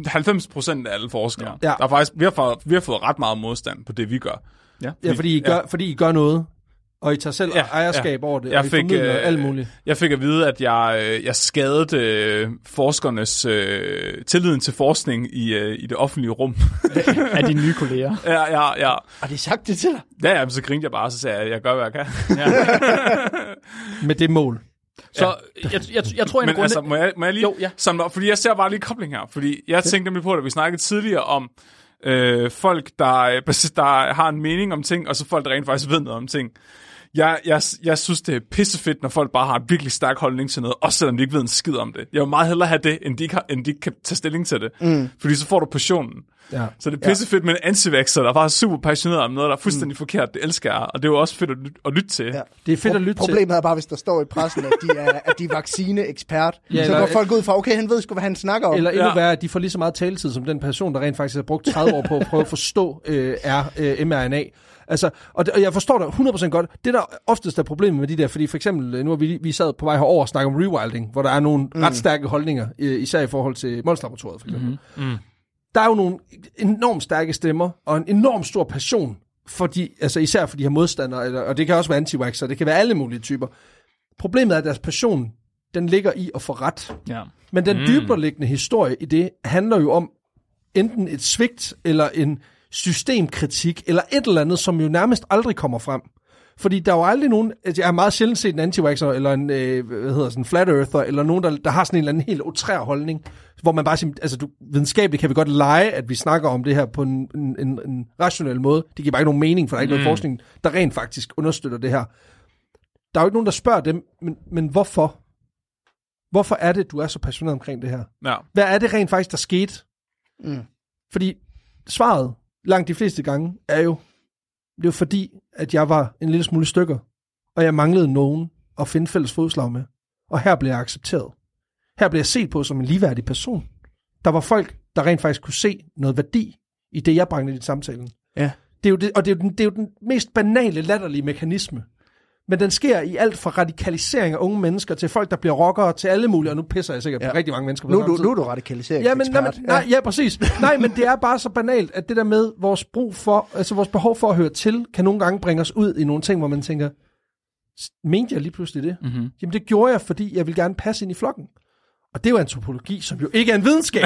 90 procent af alle forskere. Ja. Der er faktisk, vi, har fået, vi har fået ret meget modstand på det, vi gør. Ja, fordi, ja, fordi, I, gør, ja. fordi I gør noget, og I tager selv ja, ejerskab ja. over det, jeg og I fik, øh, alt muligt. Jeg fik at vide, at jeg, øh, jeg skadede øh, forskernes øh, tilliden til forskning i, øh, i det offentlige rum. af dine nye kolleger. Ja, ja, ja. Har de sagt det til dig? Ja, ja, så grinte jeg bare, og så sagde jeg, at jeg gør, hvad jeg kan. Ja. Med det mål. Så ja. jeg, jeg, jeg tror, en Men grunde... altså, må jeg, må jeg lige jo, ja. samle op? Fordi jeg ser bare lige kobling her. Fordi jeg tænkte nemlig på, at vi snakkede tidligere om øh, folk, der, der har en mening om ting, og så folk, der rent faktisk ved noget om ting. Jeg, jeg, jeg synes, det er pissefedt, når folk bare har en virkelig stærk holdning til noget, også selvom de ikke ved en skid om det. Jeg vil meget hellere have det, end de ikke, har, end de ikke kan tage stilling til det. Mm. Fordi så får du passionen. Ja. Så det er pissefedt ja. med en antivaxer, der er bare super passioneret om noget, der er fuldstændig mm. forkert. Det elsker jeg, og det er jo også fedt at, lytte, at lytte til. Ja. Det er fedt at lytte Problemet til. Problemet er bare, hvis der står i pressen, at de er, at de er vaccineekspert. Ja, så går folk ud fra, okay, han ved sgu, hvad han snakker om. Eller endnu ja. værre, at de får lige så meget taletid, som den person, der rent faktisk har brugt 30 år på at prøve at forstå øh, er øh, mRNA. Altså, og, det, og jeg forstår det 100% godt. Det der oftest er problemet med de der, fordi for eksempel, øh, nu har vi, vi sad på vej herover og snakke om rewilding, hvor der er nogle mm. ret stærke holdninger, især i forhold til Monsterlaboratoriet for eksempel. Mm-hmm. Mm. Der er jo nogle enormt stærke stemmer, og en enorm stor passion, fordi, altså især for de her modstandere, eller, og det kan også være anti det kan være alle mulige typer. Problemet er, at deres passion, den ligger i at få ret. Ja. Men den mm. dyberliggende historie i det, handler jo om enten et svigt, eller en systemkritik, eller et eller andet, som jo nærmest aldrig kommer frem. Fordi der er jo aldrig nogen, altså jeg har meget sjældent set en anti eller en, øh, hvad hedder sådan, flat earther, eller nogen, der, der har sådan en eller anden helt otrær holdning, hvor man bare siger, altså du, videnskabeligt kan vi godt lege, at vi snakker om det her på en, en, en, en rationel måde. Det giver bare ikke nogen mening, for der er ikke mm. noget forskning, der rent faktisk understøtter det her. Der er jo ikke nogen, der spørger dem, men, men hvorfor? Hvorfor er det, du er så passioneret omkring det her? Ja. Hvad er det rent faktisk, der skete? Mm. Fordi svaret langt de fleste gange, er jo, det jo fordi, at jeg var en lille smule stykker, og jeg manglede nogen at finde fælles fodslag med. Og her blev jeg accepteret. Her blev jeg set på som en ligeværdig person. Der var folk, der rent faktisk kunne se noget værdi i det, jeg bragte i samtalen. Ja. Det er jo det, og det er jo, den, det er jo den mest banale, latterlige mekanisme. Men den sker i alt fra radikalisering af unge mennesker til folk, der bliver rockere, til alle mulige, og nu pisser jeg sikkert ja. på rigtig mange mennesker. På nu, du, nu er du radikalisering ja, men, nej, men, nej, ja, præcis. nej, men det er bare så banalt, at det der med vores brug for, altså vores behov for at høre til, kan nogle gange bringe os ud i nogle ting, hvor man tænker, mente jeg lige pludselig det? Mm-hmm. Jamen det gjorde jeg, fordi jeg vil gerne passe ind i flokken. Og det er jo antropologi, som jo ikke er en videnskab.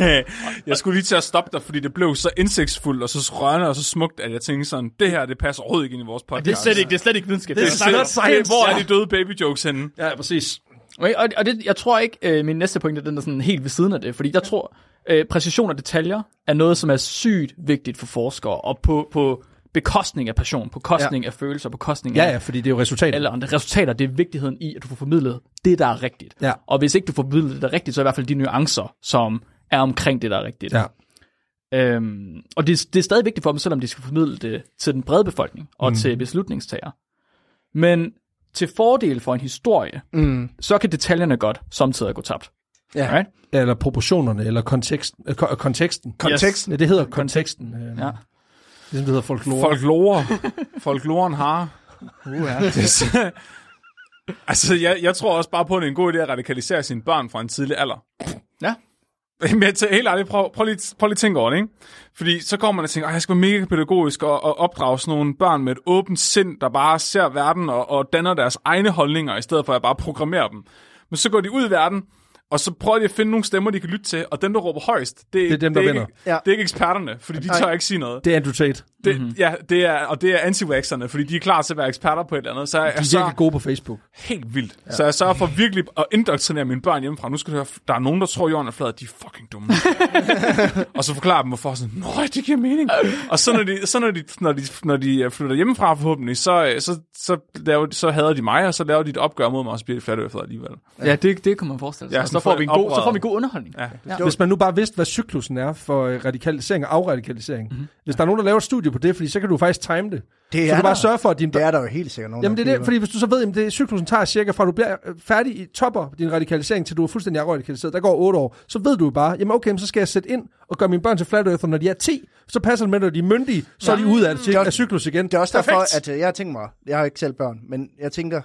jeg skulle lige til at stoppe dig, fordi det blev så indsigtsfuldt, og så rørende og så smukt, at jeg tænkte sådan, det her, det passer overhovedet ikke ind i vores podcast. det er slet ikke, det er slet ikke videnskab. Det er, det er science. Hvor er de døde baby jokes henne? Ja, præcis. Okay, og, og det, jeg tror ikke, øh, min næste pointe den er sådan helt ved siden af det, fordi jeg tror, øh, præcision og detaljer er noget, som er sygt vigtigt for forskere, og på, på bekostning af passion, på bekostning ja. af følelser, på bekostning Ja, af ja, fordi det er jo resultatet. alle andre resultater. Det er vigtigheden i, at du får formidlet det, der er rigtigt. Ja. Og hvis ikke du får formidlet det, der er rigtigt, så er i hvert fald de nuancer, som er omkring det, der er rigtigt. Ja. Øhm, og det, det er stadig vigtigt for dem, selvom de skal formidle det til den brede befolkning og mm. til beslutningstagere. Men til fordel for en historie, Mm. så kan detaljerne godt samtidig gå tabt. Ja. Right? Eller proportionerne, eller konteksten. Øh, ko- konteksten. Konteksten. Ja, det hedder konteksten. Øh, Ja. Ligesom det hedder folklore. Folklore. Folkloren har. Uh, ja. Altså, jeg, jeg tror også bare på, at det er en god idé at radikalisere sine børn fra en tidlig alder. ja. Men jeg tager helt ærligt, prøv, prøv, lige, prøv lige at tænke over det, ikke? Fordi så kommer man og tænker, at jeg skal være mega pædagogisk og, og opdrage sådan nogle børn med et åbent sind, der bare ser verden og, og danner deres egne holdninger, i stedet for at bare programmere dem. Men så går de ud i verden, og så prøver de at finde nogle stemmer, de kan lytte til, og dem, der råber højst, det, Det er dem, der det er vinder. Ikke, Ja. Det er ikke eksperterne, fordi de tør ikke sige noget. Det er Andrew Tate. Det, mm-hmm. Ja, det er, og det er anti fordi de er klar til at være eksperter på et eller andet. Så jeg, De er så, virkelig gode på Facebook. helt vildt. Ja. Så jeg sørger for virkelig at indoktrinere mine børn hjemmefra. Nu skal du høre, der er nogen, der tror, jorden er flad, de er fucking dumme. og så forklarer dem, hvorfor sådan, nej, det giver mening. og så når de, så når de, når de, når de øh, flytter hjemmefra forhåbentlig, så, øh, så, så, laver, så hader de mig, og så laver de et opgør mod mig, og så bliver de flat flad alligevel. ja, det, det kan man forestille sig. Ja, så, får vi en god, så får vi god underholdning. Ja. Ja. Hvis man nu bare vidste, hvad cyklusen er for øh, radikalisering og afradikalisering. Mhm. Mm-hmm. Hvis der er nogen, der laver et studie på det, fordi så kan du faktisk time det. Det så er du bare sørge for, at din Det er der jo helt sikkert nogen, Jamen det er det, fordi hvis du så ved, at det, cyklusen tager cirka fra du bliver øh, færdig i topper din radikalisering, til du er fuldstændig afradikaliseret, der går 8 år, så ved du jo bare, jamen okay, så skal jeg sætte ind og gøre mine børn til flat earther, når de er 10, så passer det med, når de er myndige, så er de ude af, det, Det er- af cyklus igen. Det er også Perfekt. derfor, at øh, jeg tænkt mig, jeg har ikke selv børn, men jeg tænker,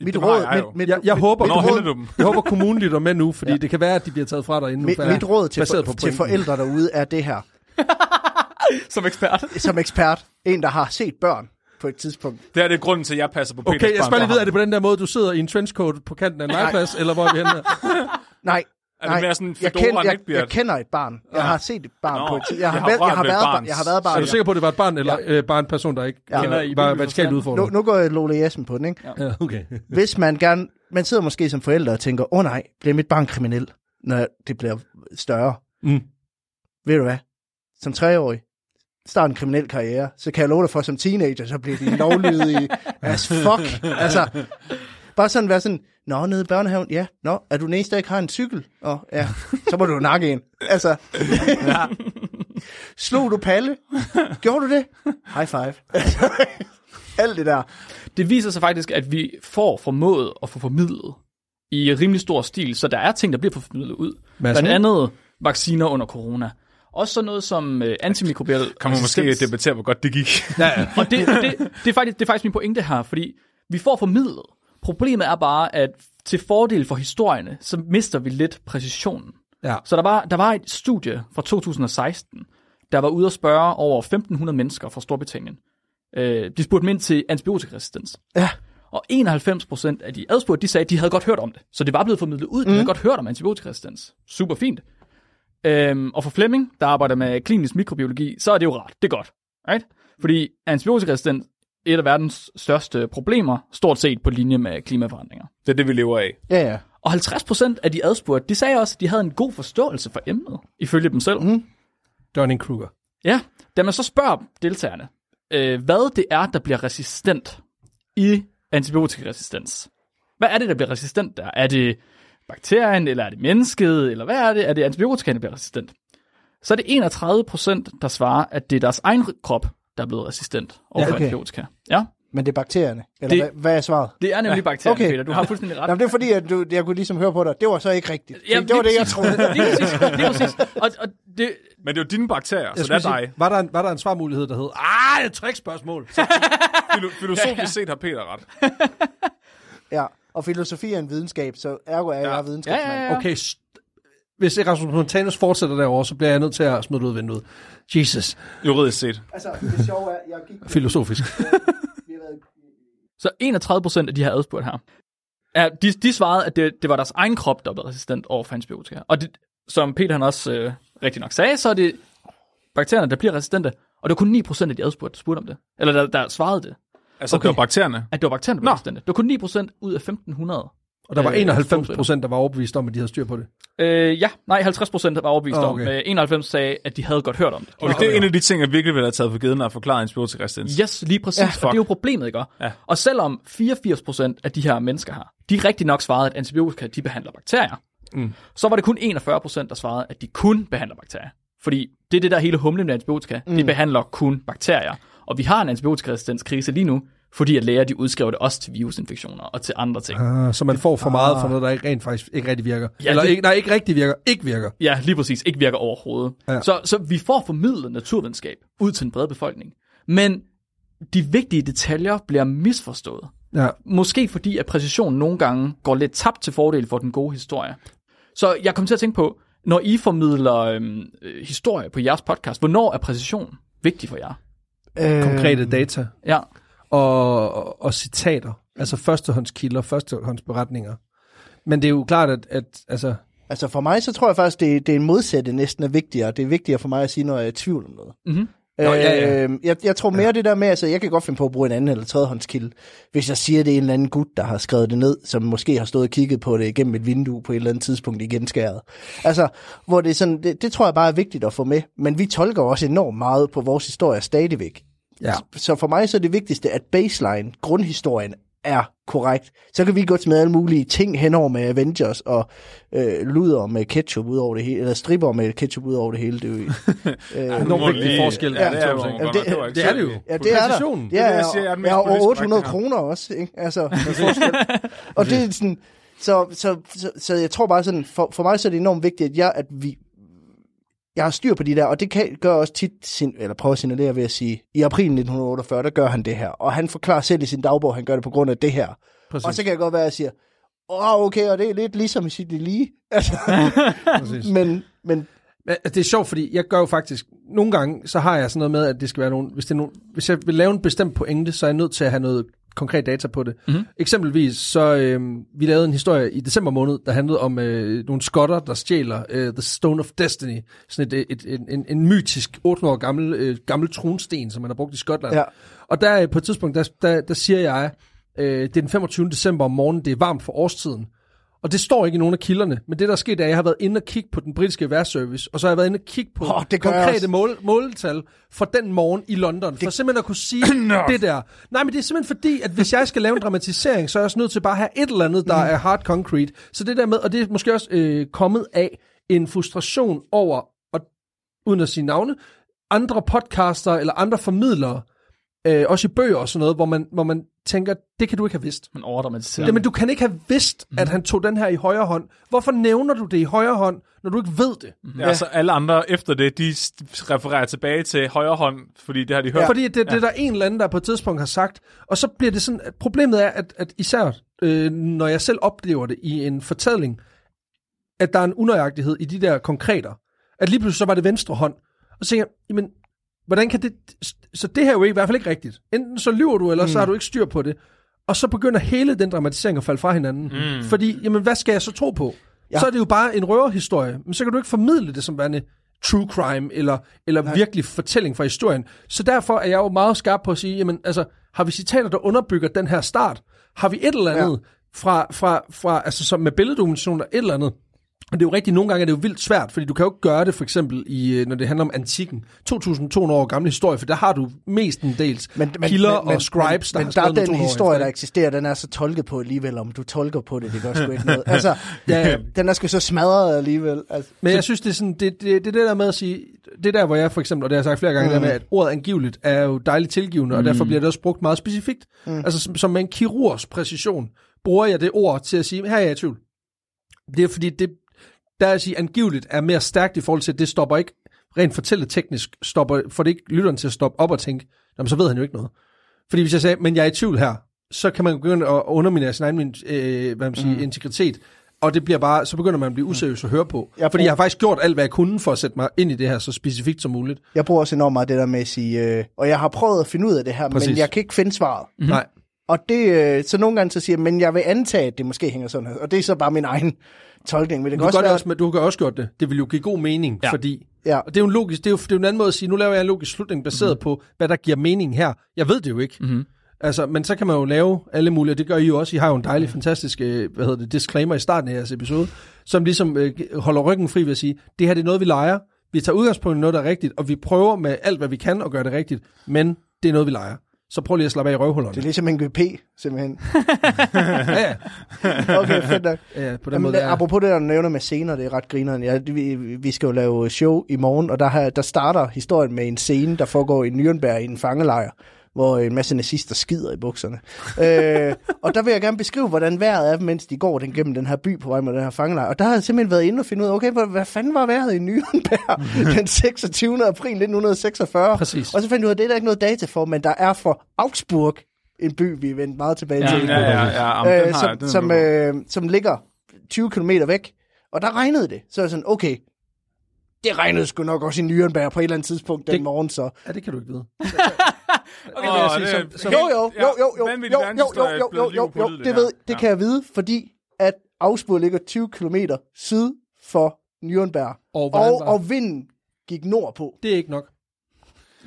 mit Det råd, mit, mit, Jeg, jeg mit, håber, mit, råd, du dem? jeg håber kommunen lytter med nu, fordi ja. det kan være, at de bliver taget fra dig inden mit, nu. mit råd til, for, på til forældre derude er det her. Som ekspert. Som ekspert, en der har set børn på et tidspunkt. Det er det grunden til, at jeg passer på Peters Okay, jeg skal lige vide, er det på den der måde, du sidder i en trenchcoat på kanten af en legeplads, eller hvor er vi henne? Nej, Er det nej, mere sådan jeg, kend, jeg, jeg kender et barn. Jeg har set et barn Nå, på et tidspunkt. Jeg har, jeg har været, jeg har, været, barn. jeg har været barn. Er du sikker på, at det var et barn, eller øh, bare en person, der ikke Ja. ja. Kender I var vertikalt udfordret? Nu, nu går jeg Lola Jessen på den, ikke? Ja, okay. Hvis man gerne... Man sidder måske som forælder og tænker, åh oh, nej, bliver mit barn kriminel, når det bliver større. Mm. Ved du hvad? Som treårig, start en kriminel karriere, så kan jeg love dig for, som teenager, så bliver de lovlydige as fuck. Altså, bare sådan være sådan, nå, nede i børnehaven, ja, nå, er du den eneste, der ikke har en cykel? Åh, ja, så må du nakke en. Altså, ja. slog du Palle? Gjorde du det? High five. Alt det der. Det viser sig faktisk, at vi får formået at få formidlet i rimelig stor stil, så der er ting, der bliver formidlet ud. Blandt andet vacciner under corona. Også sådan noget som øh, antimikrobiel Kan man måske debattere, hvor godt det gik. Ja, Og det, det, det, er faktisk, det er faktisk min pointe her, fordi vi får formidlet. Problemet er bare, at til fordel for historierne, så mister vi lidt præcisionen. ja. Så der var, der var et studie fra 2016, der var ude at spørge over 1.500 mennesker fra Storbritannien. Øh, de spurgte dem ind til antibiotikaresistens. Ja. Og 91% af de adspurgte, de sagde, at de havde godt hørt om det. Så det var blevet formidlet ud, de havde godt hørt om antibiotikaresistens. Super fint. Øhm, og for Flemming, der arbejder med klinisk mikrobiologi, så er det jo rart. Det er godt. Right? Fordi antibiotikaresistens et af verdens største problemer, stort set på linje med klimaforandringer. Det er det, vi lever af. Ja, ja. Og 50% af de adspurgte, de sagde også, at de havde en god forståelse for emnet, ifølge dem selv. Mm. Dunning-Kruger. Ja, da man så spørger deltagerne, øh, hvad det er, der bliver resistent i antibiotikaresistens. Hvad er det, der bliver resistent der? Er det bakterien, eller er det mennesket, eller hvad er det? Er det antibiotika, der bliver resistent? Så er det 31 procent, der svarer, at det er deres egen krop, der er blevet resistent over Ja, ja, okay. antibiotika. Ja, Men det er bakterierne. Eller Det- hvad, hvad er svaret? det er nemlig ja, bakterier, okay. Peter. Du har fuldstændig ret. Jamen, det er fordi, at du, jeg kunne ligesom høre på dig. Det var så ikke rigtigt. Ja, det var det, jeg troede. Lige præcis. Lige præcis. Og, og det, Men det er jo dine bakterier, Jeg så det er sige, dig. var, der en, var der en svarmulighed, der hed, ah, et trickspørgsmål. Filo- Filosofisk set har Peter ret. Ja, og filosofi er en videnskab, så ergo er Ja. jeg videnskabsmand. Ja, ja, ja. Okay, hvis Erasmus Montanus fortsætter derovre, så bliver jeg nødt til at smide ud af vinduet. Jesus. Juridisk set. Altså, det sjove er, jeg gik... Filosofisk. Vi har været Så 31 procent af de her adspurgt her, er, de, de svarede, at det, det var deres egen krop, der var resistent over for antibiotika. Og det, som Peter han også øh, rigtig nok sagde, så er det bakterierne, der bliver resistente. Og det var kun 9 procent af de adspurgte, der spurgte om det. Eller der, der svarede det. Altså, okay. det var bakterierne. At det var bakterierne, der blev resistente. Det var kun 9 procent ud af 1500. Og der var Øh, 91 sprogbriller. procent, der var overbevist om, at de havde styr på det. Øh, ja, nej, 50 procent var overbevist om. okay. Øh, 91 sagde, at de havde godt hørt om det. Og det er en af de ting, jeg virkelig vil have taget for givet, når jeg forklarer antibiotikaresistens. Yes, lige præcis. Ja, og det er jo problemet, ikke? Ja. Og selvom 84 procent af de her mennesker har, de rigtig nok svarede, at antibiotika, de behandler bakterier, mm. så var det kun 41 procent, der svarede, at de kun behandler bakterier. Fordi det er det der hele humlen med antibiotika. Mm. Det behandler kun bakterier. Og vi har en antibiotikaresistens-krise lige nu, fordi at læger de udskriver det også til virusinfektioner og til andre ting. Ah, så man får for meget for noget, der ikke rent faktisk ikke rigtig virker. Ja, Eller det- ikke, nej, ikke rigtig virker. Ikke virker. Ja, lige præcis. Ikke virker overhovedet. Ja. Så, så vi får formidlet naturvidenskab ud til en bred befolkning. Men de vigtige detaljer bliver misforstået. Ja. Måske fordi, at præcision nogle gange går lidt tabt til fordel for den gode historie. Så jeg kom til at tænke på, når I formidler øhm, øh, historie på jeres podcast, hvornår er præcision vigtig for jer? Øh, Konkrete data Ja, og, og, citater. Altså førstehåndskilder, førstehåndsberetninger. Men det er jo klart, at, at altså, Altså for mig, så tror jeg faktisk, det, det er en modsætte næsten er vigtigere. Det er vigtigere for mig at sige, når jeg er i tvivl om noget. Mhm. Nå, ja, ja. Øh, jeg, jeg tror mere ja. det der med, altså jeg kan godt finde på at bruge en anden eller tredjehåndskilde, hvis jeg siger, det er en eller anden gut, der har skrevet det ned, som måske har stået og kigget på det igennem et vindue på et eller andet tidspunkt i genskæret. Altså, hvor det er sådan, det, det tror jeg bare er vigtigt at få med, men vi tolker også enormt meget på vores historie stadigvæk. Ja. Så for mig så er det vigtigste, at baseline, grundhistorien, er korrekt. Så kan vi godt smide alle mulige ting henover med Avengers og øh, luder med ketchup ud over det hele, eller stripper med ketchup ud over det hele. Det er jo, øh, enormt vigtig forskel. Ja, det er jo Ja, det- Det er det jo. Ja, det er der. Ja, ja, har over politisk 800 korrekte her. kroner også, ikke? Altså, og det er sådan, så, så, så, så, jeg tror bare sådan, for, for mig så er det enormt vigtigt, at jeg, at vi, jeg har styr på de der, og det kan, gør også tit, sin, eller prøver at signalere ved at sige, i april 1948, der gør han det her, og han forklarer selv i sin dagbog, han gør det på grund af det her. Præcis. Og så kan jeg godt være, at jeg siger, åh, oh, okay, og det er lidt ligesom i sit lige. Altså, men, men altså, det er sjovt, fordi jeg gør jo faktisk, nogle gange, så har jeg sådan noget med, at det skal være nogle, hvis, det er nogle, hvis jeg vil lave en bestemt pointe, så er jeg nødt til at have noget konkret data på det. Mhm. Mm-hmm. Eksempelvis, så øh, vi lavede en historie i december måned, der handlede om øh, nogle skotter, der stjæler øh, The Stone of Destiny, sådan et, et, et, en, en mytisk 800 år gammel, øh, gammel tronsten, som man har brugt i Skotland. Ja. Og der øh, på et tidspunkt, der, der, der siger jeg, øh, det er den 25. december om morgenen, det er varmt for årstiden. Og det står ikke i nogen af kilderne, men det der er sket, er, at jeg har været inde og kigge på den britiske vejrservice, og så har jeg været inde og kigge på Åh, det konkrete mål, måltal for den morgen i London, for simpelthen at kunne sige det der. Nej, men det er simpelthen fordi, at hvis jeg skal lave en dramatisering, så er jeg også nødt til bare at have et eller andet, der er hard concrete. Så det der med, og det er måske også øh, kommet af en frustration over, og, uden at sige navne, andre podcaster eller andre formidlere, øh, også i bøger og sådan noget, hvor man, hvor man tænker, det kan du ikke have vidst. man overdramatiserer. Ja. Jamen, du kan ikke have vidst, at han tog den her i højre hånd. Hvorfor nævner du det i højre hånd, når du ikke ved det? Ja, så alle andre efter det, de refererer tilbage til højre hånd, fordi det har de hørt. Ja. Fordi det, det er der en eller anden, der på et tidspunkt har sagt. Og så bliver det sådan, at problemet er, at, at især øh, når jeg selv oplever det i en fortælling, at der er en unøjagtighed i de der konkreter. At lige pludselig så var det venstre hånd. Og så tænker jeg, jamen, hvordan kan det... Så det her er jo i hvert fald ikke rigtigt. Enten så lyver du, eller mm. så har du ikke styr på det. Og så begynder hele den dramatisering at falde fra hinanden. Mm. Fordi, jamen, hvad skal jeg så tro på? Ja. Så er det jo bare en røverhistorie. Men så kan du ikke formidle det som værende true crime, eller, eller virkelig fortælling fra historien. Så derfor er jeg jo meget skarp på at sige, jamen, altså, har vi citater, der underbygger den her start? Har vi et eller andet ja. fra, fra, fra, altså som med billeddokumentation, et eller andet? Og det er jo rigtigt, nogle gange er det jo vildt svært, fordi du kan jo ikke gøre det for eksempel, i, øh, når det handler om antikken. 2.200 år gammel historie, for der har du mestendels men, men, kilder men, og scribes, der men, men der er den 200 år historie, der eksisterer, den er så tolket på alligevel, om du tolker på det, det gør sgu ikke noget. Altså, Ja, den er sgu så smadret alligevel. Altså, Men jeg synes, det er, sådan, det, det, det, det der med at sige, det der, hvor jeg for eksempel, og det har jeg sagt flere gange, mm. der med, at ordet angiveligt er jo dejligt tilgivende, og derfor bliver det også brugt meget specifikt. Mm. Altså som, som med en kirurgs præcision, bruger jeg det ord til at sige, her er jeg i tvivl. Det er fordi, det, der er sige, angiveligt er mere stærkt i forhold til, at det stopper ikke, rent teknisk, stopper, får det ikke lytteren til at stoppe op og tænke, jamen så ved han jo ikke noget. Fordi hvis jeg sagde, men jeg er i tvivl her, så kan man begynde at underminere sin egen øh, hvad man siger, mm. integritet, og det bliver bare, så begynder man at blive useriøs at høre på. Jeg Fordi tror- jeg har faktisk gjort alt, hvad jeg kunne for at sætte mig ind i det her så specifikt som muligt. jeg bruger også enormt meget det der med at sige, øh, og jeg har prøvet at finde ud af det her, Præcis. men jeg kan ikke finde svaret. Mm. Nej. Og det, øh, så nogle gange så siger jeg, men jeg vil antage, at det måske hænger sådan her. Og det er så bare min egen tolkning. Men det kan Du, også være, også, med, du kan også gjort det. Det vil jo give god mening, ja. Fordi... Ja. Og det er jo en logisk, det er jo, det er jo en anden måde at sige, nu laver jeg en logisk slutning baseret mm-hmm. på, hvad der giver mening her. Jeg ved det jo ikke. Mhm. Altså, men så kan man jo lave alle mulige, og det gør I jo også. I har jo en dejlig, fantastisk øh, hvad hedder det, disclaimer i starten af jeres episode, som ligesom øh, holder ryggen fri ved at sige, det her det er noget, vi leger. Vi tager udgangspunkt i noget, der er rigtigt, og vi prøver med alt, hvad vi kan at gøre det rigtigt, men det er noget, vi leger. Så prøv lige at slappe af i røvhullerne. Det er ligesom en GP, simpelthen. Ja. Okay, fedt nok. ja på den Jamen, måde. la- Er, apropos det, der nævner med scener, det er ret grineren. Ja, vi, vi skal jo lave show i morgen, og der, der starter historien med en scene, der foregår i Nürnberg i en fangelejr, hvor en masse nazister skider i bukserne. øh, og der vil jeg gerne beskrive, hvordan vejret er, mens de går den gennem den her by på vej mod den her fangelejr. Og der har jeg simpelthen været inde og finde ud af, okay, hvad, hvad fanden var vejret i Nürnberg den 26. april 1946? Præcis. Og så fandt jeg ud af, at det er der ikke noget data for, men der er for Augsburg, en by, vi er vendt meget tilbage til. Ja, ja, ja. Jamen, øh, som, som, øh, som ligger 20 km væk. Og der regnede det. Så er jeg sådan, okay, det regnede sgu nok også i Nürnberg på et eller andet tidspunkt den Det- morgen, så. ja, det kan du ikke vide. Okay, sige, som- som- Jo, jo, jo, jo, jo, jo, jo, jo, jo, jo, jo, det, ved, det kan jeg vide, fordi at Augsburg ligger 20 km syd for Nürnberg. Og, Og, og vinden gik nordpå. Det er ikke nok.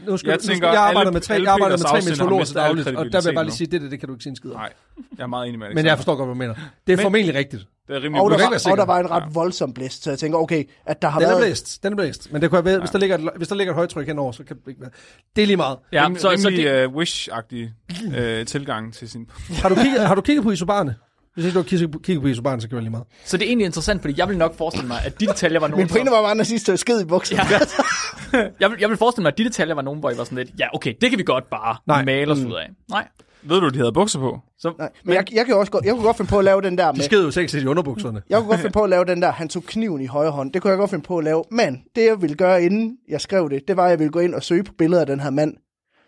Nu skal, Jeg jeg, nu skal, tænker, jeg arbejder alle- med tre, jeg arbejder med tre meteorologer dagligt, og der vil jeg bare lige sige, det der, det kan du ikke sige en skid om. Nej, jeg er meget enig med Men jeg forstår godt, hvad du mener. Det er Men- formentlig rigtigt. Det er rimelig Og der, var, og der var en ret voldsom blæst, så jeg tænker, okay, at der har Den er været... blæst, den er blæst. Men det kunne have været, hvis, der ligger et, hvis der ligger et højtryk henover, så kan det ikke være. Det er lige meget. Ja, Rimelig, så, så, rimelig det, uh, wish-agtig uh, tilgang til sin... Har du kigget, har du kigget på isobarerne? Hvis ikke du har kigget, kigget på isobarerne, så kan det lige meget. så det er egentlig interessant, fordi jeg vil nok forestille mig, at de detaljer var nogle... Min pointe var bare, at sidste skid i bukserne. Ja. jeg, vil, jeg vil forestille mig, at de detaljer var nogen, hvor I var sådan lidt, ja, okay, det kan vi godt bare Nej. male os ud af. Nej. Ved du, de havde bukser på? Så, Nej, men jeg, jeg, kan også godt, jeg kunne godt finde på at lave den der De med... sked jo sexet i underbukserne. Jeg kunne godt finde på at lave den der, han tog kniven i højre hånd. Det kunne jeg godt finde på at lave. Men det, jeg ville gøre, inden jeg skrev det, det var, at jeg ville gå ind og søge på billeder af den her mand.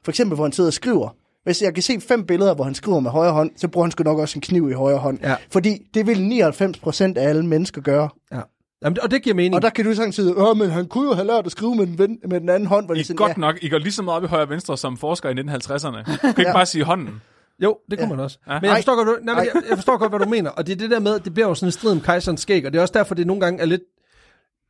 For eksempel, hvor han sidder og skriver. Hvis jeg kan se fem billeder, hvor han skriver med højre hånd, så bruger han sgu nok også en kniv i højre hånd. Ja. Fordi det vil 99 procent af alle mennesker gøre. Ja. Jamen, og det giver mening. Og der kan du sådan sige, Åh, men han kunne jo have lært at skrive med den, ven, med den anden hånd. Hvor I det er sådan, godt nok, I går lige så meget op i højre og venstre som forskere i 1950'erne. Du kan ikke Ja. bare sige hånden. Jo, det kunne Ja. man også. Ja. Men jeg forstår, godt, nej, men Ej. jeg, jeg forstår godt, hvad du mener. Og det er det der med, det bliver jo sådan en strid om kejserens skæg, og det er også derfor, det nogle gange er lidt...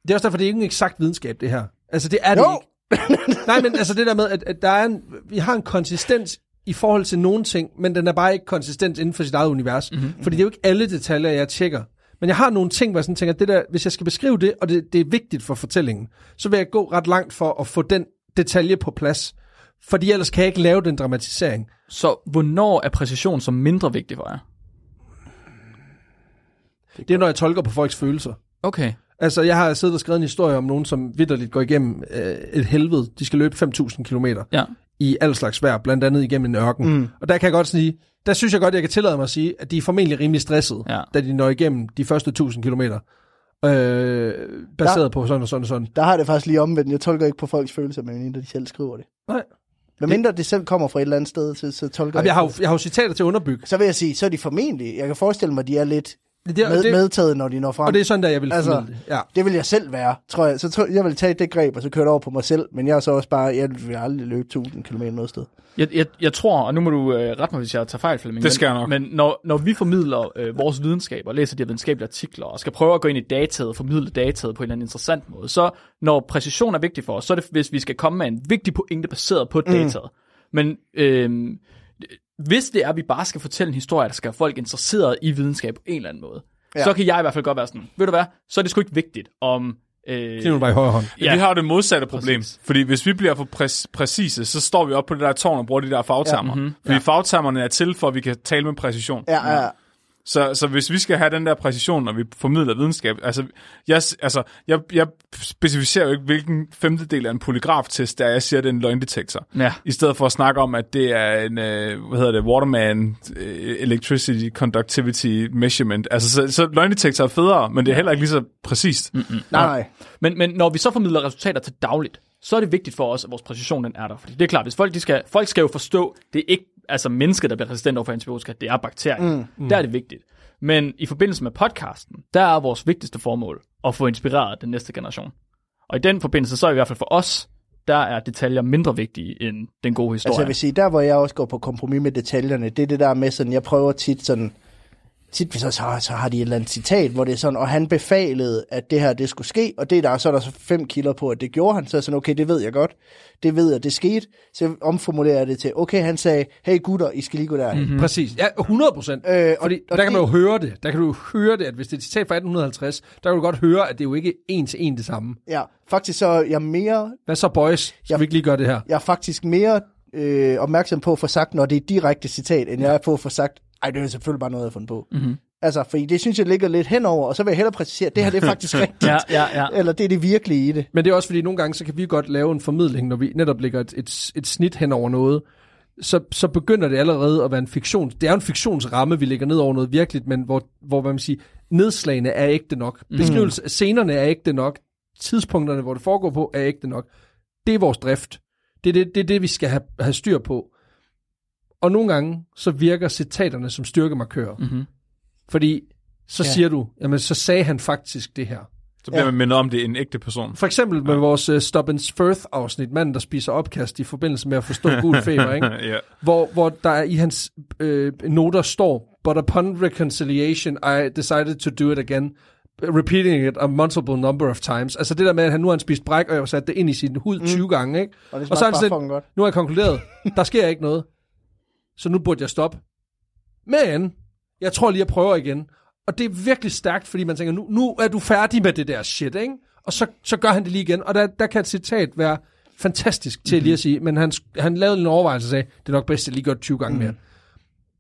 Det er også derfor, det er ikke en eksakt videnskab, det her. Altså, det er det Jo. ikke. Nej, men altså det der med, at, at der er en, vi har en konsistens i forhold til nogle ting, men den er bare ikke konsistent inden for sit eget univers. Mm-hmm. Fordi det er jo ikke alle detaljer, jeg tjekker. Men jeg har nogle ting, hvor jeg sådan tænker, det der, hvis jeg skal beskrive det, og det, det er vigtigt for fortællingen, så vil jeg gå ret langt for at få den detalje på plads. Fordi ellers kan jeg ikke lave den dramatisering. så hvornår er præcision så mindre vigtig for jer? Det er, når jeg tolker på folks følelser. Okay. Altså, jeg har siddet og skrevet en historie om nogen, som vidderligt går igennem øh, et helvede. De skal løbe 5.000 km Ja. I al slags vejr, blandt andet igennem en ørken. Mm. Og der kan jeg godt sige, der synes jeg godt, jeg kan tillade mig at sige, at de er formentlig rimelig stressede, Ja. da de når igennem de første 1000 km. Øh, baseret Ja. på sådan og sådan og sådan. Der har det faktisk lige omvendt. Jeg tolker ikke på folks følelser, men mindre de selv skriver det. Nej. Men mindre det selv kommer fra et eller andet sted, så, så tolker Jamen, jeg, har jo, jeg har jo citater til at underbygge. Så vil jeg sige, så er de formentlig, jeg kan forestille mig, de er lidt Det, med, det, medtaget, når de når frem. og det er sådan, der jeg vil Altså, det. Ja. Det vil jeg selv være, tror jeg. Så tror, jeg vil tage det greb, og så køre det over på mig selv. Men jeg er så også bare, jeg vil aldrig løbe 1000 km noget sted. Jeg, jeg, jeg tror, og nu må du øh, rette mig, hvis jeg tager fejl, Flemming. Det skal jeg nok. Men, men når, når vi formidler øh, vores videnskab og læser de her videnskabelige artikler, og skal prøve at gå ind i dataet og formidle dataet på en eller anden interessant måde, så når præcision er vigtig for os, så er det, hvis vi skal komme med en vigtig pointe baseret på dataet. Men øh, hvis det er, at vi bare skal fortælle en historie, der skal have folk interesseret i videnskab på en eller anden måde, ja. Så kan jeg i hvert fald godt være sådan, ved du hvad, så er det sgu ikke vigtigt om... Øh, Det er nu bare i højre hånd. Ja. Vi har jo det modsatte problem. Præcis. Fordi hvis vi bliver for præ- præcise, så står vi op på det der tårn og bruger de der fagtermer. Ja. Mm-hmm. Fordi ja. fagtermerne er til, for at vi kan tale med præcision. Ja, ja. Så, så hvis vi skal have den der præcision, når vi formidler videnskab, altså jeg, altså, jeg, jeg specificerer jo ikke, hvilken femtedel af en polygraftest der er, jeg siger, det er en løgndetektor. Ja. I stedet for at snakke om, at det er en, øh, hvad hedder det, Waterman øh, Electricity Conductivity Measurement. Altså, så, så løgndetektor er federe, men det er heller ikke lige så præcist. Mm-hmm. Nej, nej. Men, men når vi så formidler resultater til dagligt, så er det vigtigt for os, at vores præcision den er der. Fordi det er klart, hvis folk, de skal, folk skal jo forstå, det er ikke altså mennesket, der bliver resistent over for antibiotika, det er bakterier. Mm. Der er det vigtigt. Men i forbindelse med podcasten, der er vores vigtigste formål at få inspireret den næste generation. Og i den forbindelse, så er i hvert fald for os, der er detaljer mindre vigtige end den gode historie. Altså jeg vil sige, der hvor jeg også går på kompromis med detaljerne, det er det der med sådan, jeg prøver tit sådan, tit så, så, så har de et eller andet citat, hvor det er sådan, og han befalede, at det her det skulle ske, og det der, så er der så fem kilder på, at det gjorde han, så er jeg sådan, okay, det ved jeg godt, det ved jeg, det skete, så omformulerer jeg det til, okay, han sagde, hey gutter, I skal lige gå derhen. Mm-hmm. Præcis. Ja, 100 procent. Øh, og- Fordi og der kan man jo det- høre det. Der kan du høre det, at hvis det er et citat fra 1850, der kan du godt høre, at det er jo ikke en til en det samme. Ja, faktisk så er jeg mere, Hvad så, boys? Skal Ja. vi ikke lige gøre det her? jeg er faktisk mere øh, opmærksom på at få sagt, når det er direkte citat, end jeg er på at få sagt, ej, det er selvfølgelig bare noget, jeg har fundet på. Mm-hmm. Altså, fordi det synes jeg ligger lidt henover, og så vil jeg hellere præcisere, at det her det er faktisk rigtigt. Ja, ja, ja. Eller det er det virkelige i det. Men det er også fordi, nogle gange, så kan vi godt lave en formidling, når vi netop lægger et, et, et snit hen over noget, så, så begynder det allerede at være en fiktion. Det er jo en fiktionsramme, vi lægger ned over noget virkeligt, men hvor, hvor man siger, nedslagene er ægte nok. Beskrivelse af scenerne er ægte nok. Tidspunkterne, hvor det foregår på, er ægte nok. Det er vores drift. Det er det, det, er det vi skal have, have styr på. Og nogle gange, så virker citaterne som styrkemarkører. Mhm. Fordi så Ja. siger du, jamen så sagde han faktisk det her. Så bliver Ja. man mindet om, det er en ægte person. For eksempel med vores uh, Stop and Firth afsnit, manden der spiser opkast i forbindelse med at forstå gul feber, ikke? ja. Hvor, hvor der er i hans øh, noter står, but upon reconciliation, I decided to do it again, repeating it a multiple number of times. Altså det der med, at han nu har han spist bræk, og jeg har sat det ind i sin hud mm. 20 gange, ikke? Og det Og så er bare sådan, nu har jeg konkluderet, der sker ikke noget. Så nu burde jeg stoppe. Men, jeg tror lige, jeg prøver igen. Og det er virkelig stærkt, fordi man tænker, nu, nu er du færdig med det der shit, ikke? Og så, så gør han det lige igen. Og der, der kan et citat være fantastisk til lige at sige, men han, han lavede en overvejelse og sagde, det er nok bedst, at lige gør det 20 gange mere.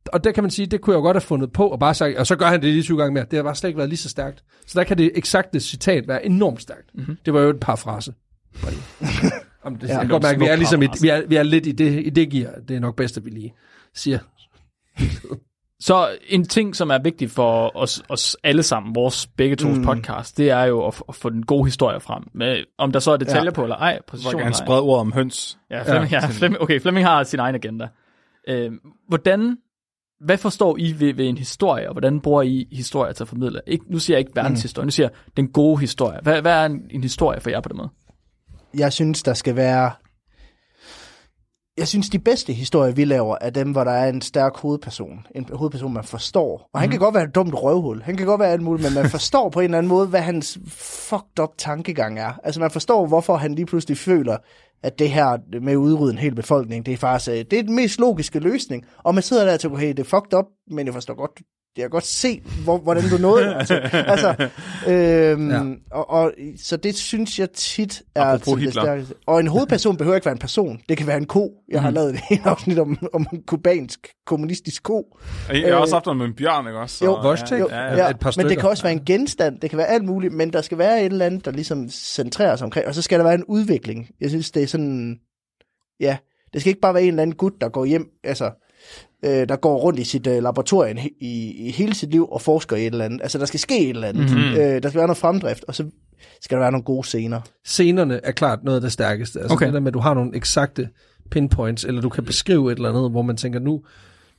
Og der kan man sige, det kunne jeg jo godt have fundet på, og bare sagt, og så gør han det lige 20 gange mere. Det har bare slet ikke været lige så stærkt. Så der kan det eksakte citat være enormt stærkt. Mm-hmm. Det var jo et par frase. Om det, ja, jeg kan godt mærke, vi er, ligesom i, vi, er, vi er lidt i det, i det gear. Det er nok bedst, at vi lige siger. Så en ting, som er vigtig for os, os alle sammen, vores begge tos mm. podcast, det er jo at, at få den gode historie frem. Med, om der så er detaljer Ja. på eller ej, Hvor han sprede ordet om høns? Ja, Flemming, ja. Ja, Flemming, okay, Flemming har sin egen agenda. Øh, hvordan, hvad forstår I ved, ved en historie, og hvordan bruger I historier til at formidle? Ikke, nu siger jeg ikke verdenshistorie, nu siger jeg den gode historie. Hvad, hvad er en, en historie for jer på den måde? Jeg synes, der skal være... Jeg synes, de bedste historier, vi laver, er dem, hvor der er en stærk hovedperson. En hovedperson, man forstår. Og han kan godt være et dumt røvhul. Han kan godt være alt muligt, men man forstår på en eller anden måde, hvad hans fucked up tankegang er. Altså, man forstår, hvorfor han lige pludselig føler, at det her med at udrydde en hel befolkning, det er faktisk øh, det er den mest logiske løsning. Og man sidder der og tænker, hey, det er fucked up, men jeg forstår godt, jeg kan godt se, hvor, hvordan du nåede det. Altså, altså, øhm, Ja. og, og, så det synes jeg tit er Apropos til Hitler. Og en hovedperson behøver ikke være en person. Det kan være en ko. Jeg har lavet et helt afsnit om, om en kubansk kommunistisk ko. Og Jeg har også haft noget med en bjørn, ikke også? Så, Jo, Vostek? Jo, ja, ja. ja, et par men det kan også være en genstand, det kan være alt muligt, men der skal være et eller andet, der ligesom centrerer sig omkring, og så skal der være en udvikling. Jeg synes, det er sådan, ja, det skal ikke bare være en eller anden gut, der går hjem, altså, øh, der går rundt i sit øh, laboratorium i, i hele sit liv og forsker i et eller andet. Altså, der skal ske et eller andet. Mm-hmm. Øh, der skal være noget fremdrift, og så skal der være nogle gode scener. Scenerne er klart noget af det stærkeste. Altså Okay. det der med, at du har nogle eksakte pinpoints, eller du kan beskrive et eller andet, hvor man tænker, nu,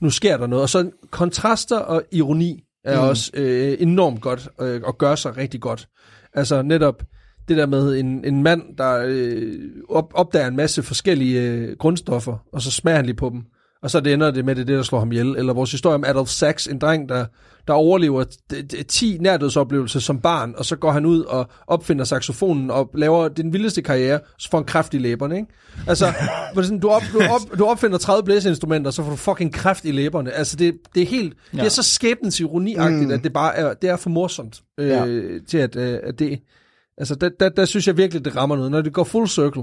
nu sker der noget. Og så kontraster og ironi er mm. også øh, enormt godt, øh, og gør sig rigtig godt. Altså netop det der med en, en mand, der øh, op, opdager en masse forskellige øh, grundstoffer, og så smager han lige på dem. Og så det ender det med, det er det, der slår ham ihjel. Eller vores historie om Adolf Sachs, en dreng, der, der overlever d- d- 10 nærdødsoplevelser som barn, og så går han ud og opfinder saxofonen og laver den vildeste karriere, så får han kræft i læberne, ikke? Altså, du, op, du, op, du opfinder 30 blæseinstrumenter, så får du fucking kræft i læberne. Altså, det, det er helt, ja. det er så skæbnens ironiagtigt, mm. at det bare er, det er for morsomt øh, Ja. til, at, øh, at det, altså, der, der, der synes jeg virkelig, det rammer noget. Når det går full circle,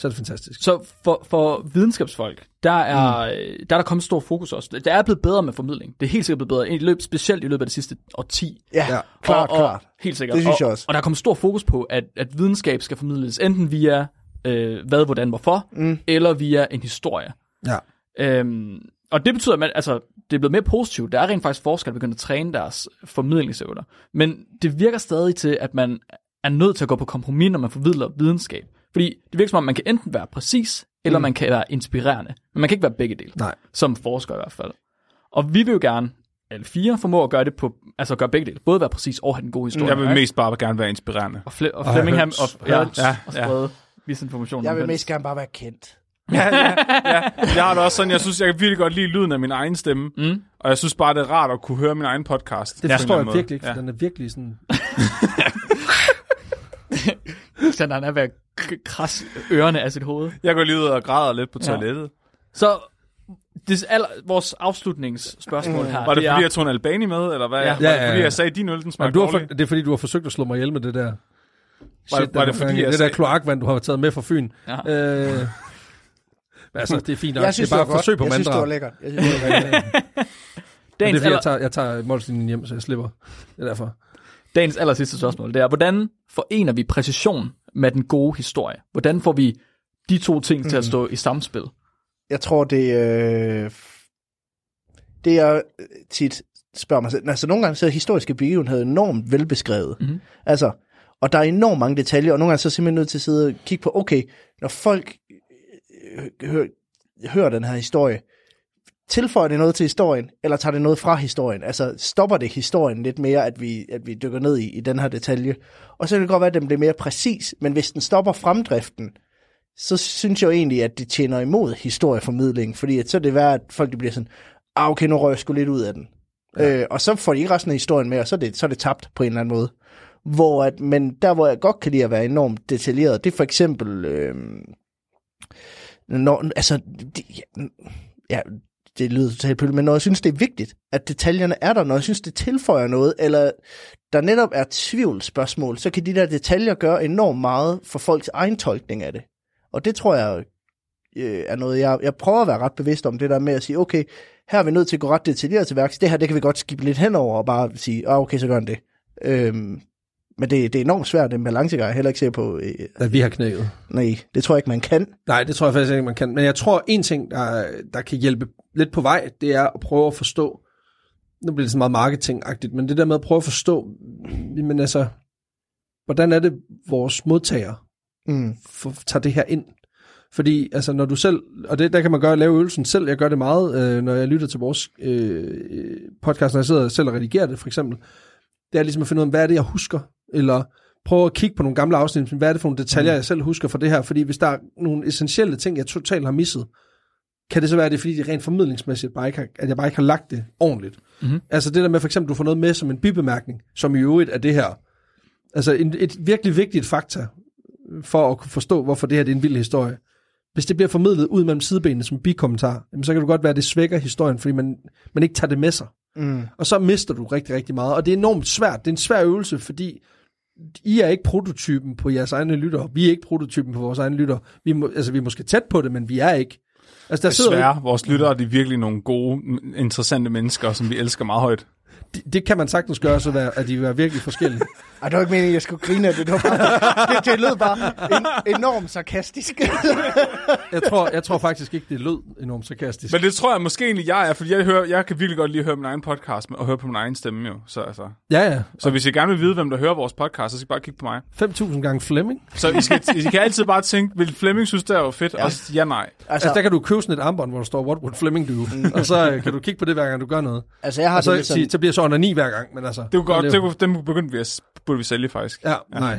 så er det fantastisk. Så for, for videnskabsfolk, der er, mm. der er der kommet stor fokus også. Der er blevet bedre med formidling. Det er helt sikkert blevet bedre, i løb, specielt i løbet af det sidste årti. Ja, Ja. klart, og, klart. Og, helt sikkert. Det synes og, jeg også. Og der er kommet stor fokus på, at, at videnskab skal formidles enten via øh, hvad, hvordan, hvorfor, mm. eller via en historie. Ja. Øhm, og det betyder, at man, altså, det er blevet mere positivt. Der er rent faktisk forskere, der begynder at træne deres formidlingsevner. Men det virker stadig til, at man er nødt til at gå på kompromis, når man formidler videnskab. Fordi det virker som om, man kan enten være præcis, eller mm. man kan være inspirerende. Men man kan ikke være begge dele. Nej. Som forsker i hvert fald. Og vi vil jo gerne, alle fire, formå at gøre det på, altså gøre begge dele. Både være præcis og have den gode historie. Jeg vil mest bare gerne være inspirerende. Og, Fle- og Og Flemming høns. og, ja, ja, Ja, og ja. sprede misinformation. Jeg om vil mest gerne bare være kendt. Ja, ja, ja. Jeg har det også sådan, jeg synes, jeg kan virkelig godt lide lyden af min egen stemme. Mm. Og jeg synes bare, det er rart at kunne høre min egen podcast. Det forstår jeg måde. virkelig ikke, Ja. den er virkelig sådan... Så han er ved at krasse ørerne af sit hoved. Jeg går lige ud og græder lidt på Ja. toilettet. Så det, aller, vores afslutningsspørgsmål her, Var det, er, fordi, jeg tog en albani med, eller hvad? Ja. Ja. Var Ja, det, ja, fordi ja. jeg sagde, at din øl, den smagte Men du har for, det er fordi, du har forsøgt at slå mig ihjel med det der. Var- Shit, var det fordi, gang i. jeg det sagde- der kloakvand, du har taget med fra Fyn. Ja. Øh, altså, det er fint nok. Jeg synes, det er bare det var forsøg på godt. Jeg synes, det var lækkert. Jeg synes, det var lækkert. Det er fordi, jeg tager, jeg tager målslinjen hjem, så jeg slipper. Det er derfor. Dagens aller sidste spørgsmål, det er, hvordan forener vi præcision med den gode historie? Hvordan får vi de to ting til at stå i samspil? Jeg tror, det øh, det jeg tit spørger mig selv. Altså, nogle gange så er historiske begivenheder enormt velbeskrevet. Mhm. Altså, og der er enormt mange detaljer, og nogle gange så er jeg simpelthen nødt til at sidde og kigge på, okay, når folk øh, hører, hører den her historie, tilføjer det noget til historien, eller tager det noget fra historien? Altså, stopper det historien lidt mere, at vi, at vi dykker ned i, i den her detalje? Og så kan det godt være, at den bliver mere præcis, men hvis den stopper fremdriften, så synes jeg jo egentlig, at det tjener imod historieformidling, fordi at så er det værd, at folk de bliver sådan, ah okay, nu rører jeg sgu lidt ud af den. Ja. Øh, og så får de ikke resten af historien med, og så er, det, så er det tabt på en eller anden måde. Hvor at, men der, hvor jeg godt kan lide at være enormt detaljeret, det er for eksempel, øh, når, altså, ja, ja, det lyder totalt pøl, men når jeg synes, det er vigtigt, at detaljerne er der, når jeg synes, det tilføjer noget, eller der netop er tvivlsspørgsmål, så kan de der detaljer gøre enormt meget for folks egen tolkning af det. Og det tror jeg øh, er noget, jeg, jeg prøver at være ret bevidst om, det der med at sige, okay, her er vi nødt til at gå ret detaljeret til værks. Det her, det kan vi godt skibbe lidt henover og bare sige, ah, okay, så gør han det. Øhm, men det, det er enormt svært, den balancegang. Jeg er heller ikke sikker på, øh, At vi har knækket. nej, det tror jeg ikke, man kan. Nej, det tror jeg faktisk ikke, man kan. Men jeg tror, en ting, der, der kan hjælpe lidt på vej, det er at prøve at forstå, nu bliver det så meget marketingagtigt, men det der med at prøve at forstå, men altså, hvordan er det, vores modtagere Mm. for, tager det her ind? Fordi altså, når du selv, og det, der kan man gøre, lave øvelsen selv, jeg gør det meget, øh, når jeg lytter til vores øh, podcast, når jeg sidder selv og redigerer det, for eksempel, det er ligesom at finde ud af, hvad er det, jeg husker, eller prøve at kigge på nogle gamle afsnit, hvad er det for nogle detaljer, jeg selv husker fra det her, fordi hvis der er nogle essentielle ting, jeg totalt har misset, kan det så være, at det er fordi, det er rent formidlingsmæssigt, bare ikke har, at jeg bare ikke har lagt det ordentligt. Mhm. Altså det der med, for eksempel, du får noget med som en bibemærkning, som i øvrigt er det her. Altså en, et virkelig vigtigt fakta, for at kunne forstå, hvorfor det her det er en vild historie. Hvis det bliver formidlet ud mellem sidebenene som bikommentar, jamen, så kan det godt være, at det svækker historien, fordi man, man ikke tager det med sig. Mm. Og så mister du rigtig, rigtig meget. Og det er enormt svært. Det er en svær øvelse, fordi I er ikke prototypen på jeres egne lytter. Vi er ikke prototypen på vores egne lytter. Vi, må, altså, vi er måske tæt på det, men vi er ikke. Altså, der sidder Desværre, vores lyttere de er virkelig nogle gode, interessante mennesker, som vi elsker meget højt. Det, det kan man sagtens gøre, så være, at de vil være virkelig forskellige. Ej, det var ikke meningen, at jeg skulle grine af det. Det, var bare, det, det lød bare en, enormt sarkastisk. Jeg tror, jeg tror faktisk ikke, det lød enormt sarkastisk. Men det tror jeg måske egentlig, jeg er, fordi jeg, hører, jeg kan virkelig godt lide at høre min egen podcast og høre på min egen stemme jo. Så, altså. Ja, ja. så hvis I gerne vil vide, hvem der hører vores podcast, så skal I bare kigge på mig. 5.000 gange Flemming. Så I, skal, I kan altid bare tænke, vil Flemming synes, det er jo fedt? Ja. Og ja, nej. Altså, der kan du købe sådan et armbånd, hvor der står, what would Flemming do? og så øh, kan du kigge på det, hver gang du gør noget. altså, jeg har Og så, det sådan, så bliver så under 9 hver gang, men altså... Det er jo godt, det, kunne- dem begyndte vi at, burde vi sælge faktisk. Ja, nej.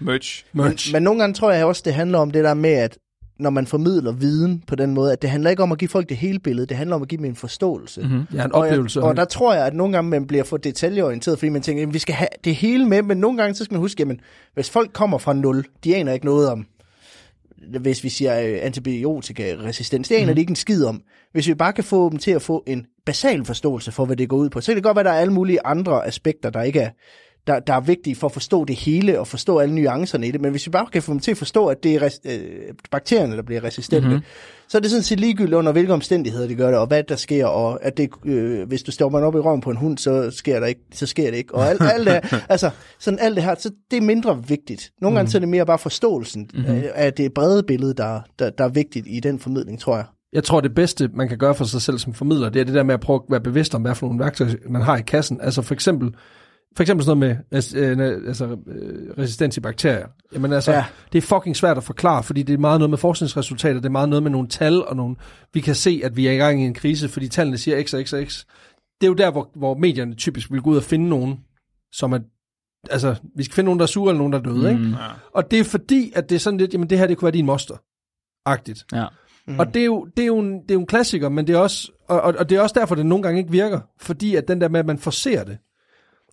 Merch. Merch. Men nogle gange tror jeg også, det handler om det der med, at når man formidler viden på den måde, at det handler ikke om at give folk det hele billede, det handler om at give dem en forståelse. Mm-hmm. Ja, en Og, oplevelse. jeg, og der tror jeg, at nogle gange man bliver for detaljeorienteret, fordi man tænker, at vi skal have det hele med, men nogle gange så skal man huske, at hvis folk kommer fra nul, de aner ikke noget om, hvis vi siger øh, antibiotikaresistens, det aner mm. de ikke en skid om. Hvis vi bare kan få dem til at få en basal forståelse for, hvad det går ud på, så kan det godt være, at der er alle mulige andre aspekter, der ikke er, der, der er vigtige for at forstå det hele og forstå alle nuancerne i det. Men hvis vi bare kan få dem til at forstå, at det er res- øh, bakterierne, der bliver resistente, mm-hmm. så er det sådan set ligegyldigt under hvilke omstændigheder de gør det, og hvad der sker, og at det, øh, hvis du stopper op i røven på en hund, så sker, der ikke, så sker det ikke. Og alt, alt det, altså, sådan alt det her, så det er mindre vigtigt. Nogle gange så er det mere bare forståelsen mm-hmm. af det brede billede, der, der, der er vigtigt i den formidling, tror jeg. Jeg tror, det bedste, man kan gøre for sig selv som formidler, det er det der med at prøve at være bevidst om, hvad for nogle værktøjer, man har i kassen. Altså for eksempel, for eksempel sådan noget med res- øh, altså, øh, resistens i bakterier. Jamen altså, ja. det er fucking svært at forklare, fordi det er meget noget med forskningsresultater, det er meget noget med nogle tal, og nogle, vi kan se, at vi er i gang i en krise, fordi tallene siger x og x og x. Det er jo der, hvor, hvor medierne typisk vil gå ud og finde nogen, som er, altså, vi skal finde nogen, der er sure, eller nogen, der er døde, mm. ikke? Ja. Og det er fordi, at det er sådan lidt, jamen det her, det kunne være din moster. Agtigt. Ja. Mm. Og det er, jo, det, er jo en, det er jo en klassiker, men det er også, og, og, og det er også derfor, det nogle gange ikke virker, fordi at den der med, at man forser det.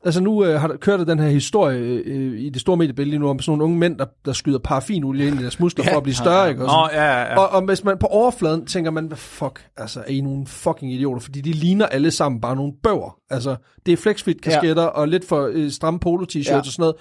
Altså nu øh, har der kørt den her historie øh, i det store mediebillede lige nu om sådan nogle unge mænd, der, der skyder paraffinolie ind i deres muskler for at blive større, ikke? Og, Nå, sådan. ja, ja, ja. og, og hvis man på overfladen tænker man, hvad fuck, altså er I nogle fucking idioter, fordi de ligner alle sammen bare nogle bøver. Altså det er flexfit kasketter ja. og lidt for øh, stramme polo t-shirts Ja. og sådan noget.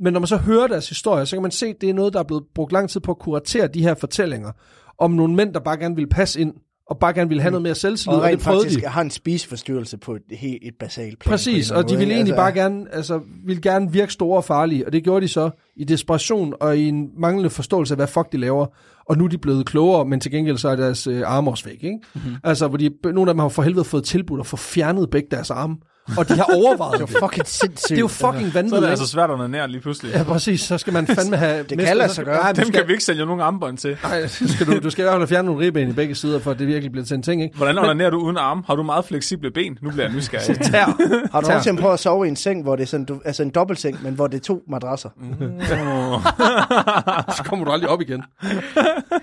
Men når man så hører deres historie, så kan man se, at det er noget, der er blevet brugt lang tid på at kuratere de her fortællinger om nogle mænd, der bare gerne vil passe ind, og bare gerne vil have noget mere selvtillid, Og og, det rent faktisk de. har en spiseforstyrrelse på et, helt, et basalt plan. Præcis, og de ville egentlig måde, bare gerne, altså, ville gerne virke store og farlige, og det gjorde de så i desperation og i en manglende forståelse af, hvad fuck de laver. Og nu er de blevet klogere, men til gengæld så er deres øh, arme også væk, ikke? Mm-hmm. Altså, hvor de, nogle af dem har for helvede fået tilbudt at få fjernet begge deres arme, og de har overvejet det. Det er jo fucking sindssygt. Det er jo fucking Så er vanvittigt, det altså svært at onanere lige pludselig. Ja, præcis. Så skal man fandme have... Det kan lade sig gøre. Nej, Dem skal, kan vi ikke sælge nogen armbånd til. Nej, så skal du, du skal i hvert fald have fjernet nogle ribben i begge sider, for at det virkelig bliver til en ting, ikke? Hvordan onanerer du uden arme? Har du meget fleksible ben? Nu bliver jeg nysgerrig. Tær. Har du Tær. nogensinde prøvet at sove i en seng, hvor det er sådan, du, altså en dobbeltseng, men hvor det er to madrasser? Så kommer du aldrig op igen.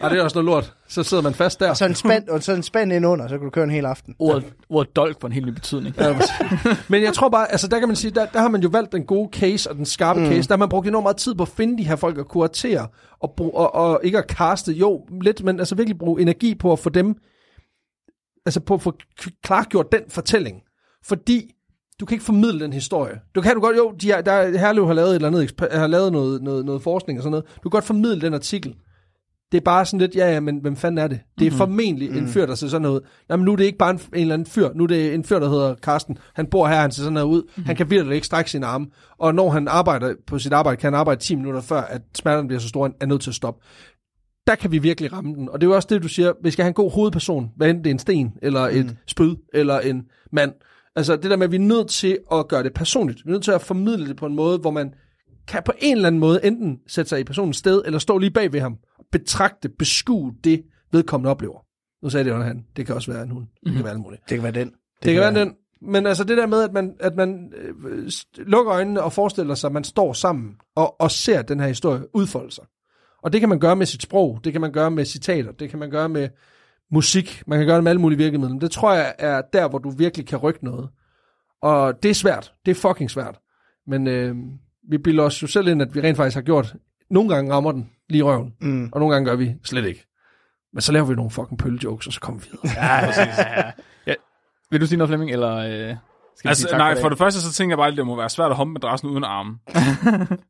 Ej, det er også noget lort. Så sidder man fast der. Og så en spand, og så en spand ind under, så kan du køre en hel aften. Ordet, ordet dolk får en helt ny betydning. Ja. Men jeg tror bare, altså der kan man sige, der, der har man jo valgt den gode case og den skarpe mm. case. Der har man brugt enormt meget tid på at finde de her folk og kuratere og, bruge, og, og ikke at kaste, jo lidt, men altså virkelig bruge energi på at få dem, altså på at få klargjort den fortælling. Fordi du kan ikke formidle den historie. Du kan du godt, jo, de er, der, Herlev har lavet et eller andet, har lavet noget, noget, noget forskning og sådan noget. Du kan godt formidle den artikel. Det er bare sådan lidt, ja, ja, men hvem fanden er det? Det er mm-hmm. formentlig en fyr, der ser sådan noget. Nej, men nu er det ikke bare en, en eller anden fyr. Nu er det en fyr, der hedder Karsten. Han bor her, han ser sådan noget ud. Mm-hmm. Han kan virkelig ikke strække sine arme. Og når han arbejder på sit arbejde, kan han arbejde 10 minutter før, at smerten bliver så stor, at han er nødt til at stoppe. Der kan vi virkelig ramme den. Og det er jo også det, du siger. Vi skal have en god hovedperson. Hvad enten det er en sten, eller et spyd, eller en mand. Altså det der med, at vi er nødt til at gøre det personligt. Vi er nødt til at formidle det på en måde, hvor man kan på en eller anden måde enten sætte sig i personens sted, eller stå lige bag ved ham, betragte, beskue det, vedkommende oplever. Nu sagde det jo han. Det kan også være en hund. Det kan være alt muligt. Det kan være den. Det, Det kan være den. Men altså det der med, at man, at man øh, lukker øjnene og forestiller sig, at man står sammen og, og ser den her historie udfolde sig. Og det kan man gøre med sit sprog, det kan man gøre med citater, det kan man gøre med musik, man kan gøre det med alle mulige virkemidler. Det tror jeg er der, hvor du virkelig kan rykke noget. Og det er svært. Det er fucking svært. Men øh, vi bilder os jo selv ind, at vi rent faktisk har gjort. Nogle gange rammer den lige i røven, Mm. og nogle gange gør vi slet ikke. Men så laver vi nogle fucking pøllejokes, og så kommer vi videre. Ja, præcis. ja, ja. Vil du sige noget, Flemming, eller øh, skal vi Altså, sige tak nej, for, for det? første så tænker jeg bare, at det må være svært at hoppe madrassen uden arme.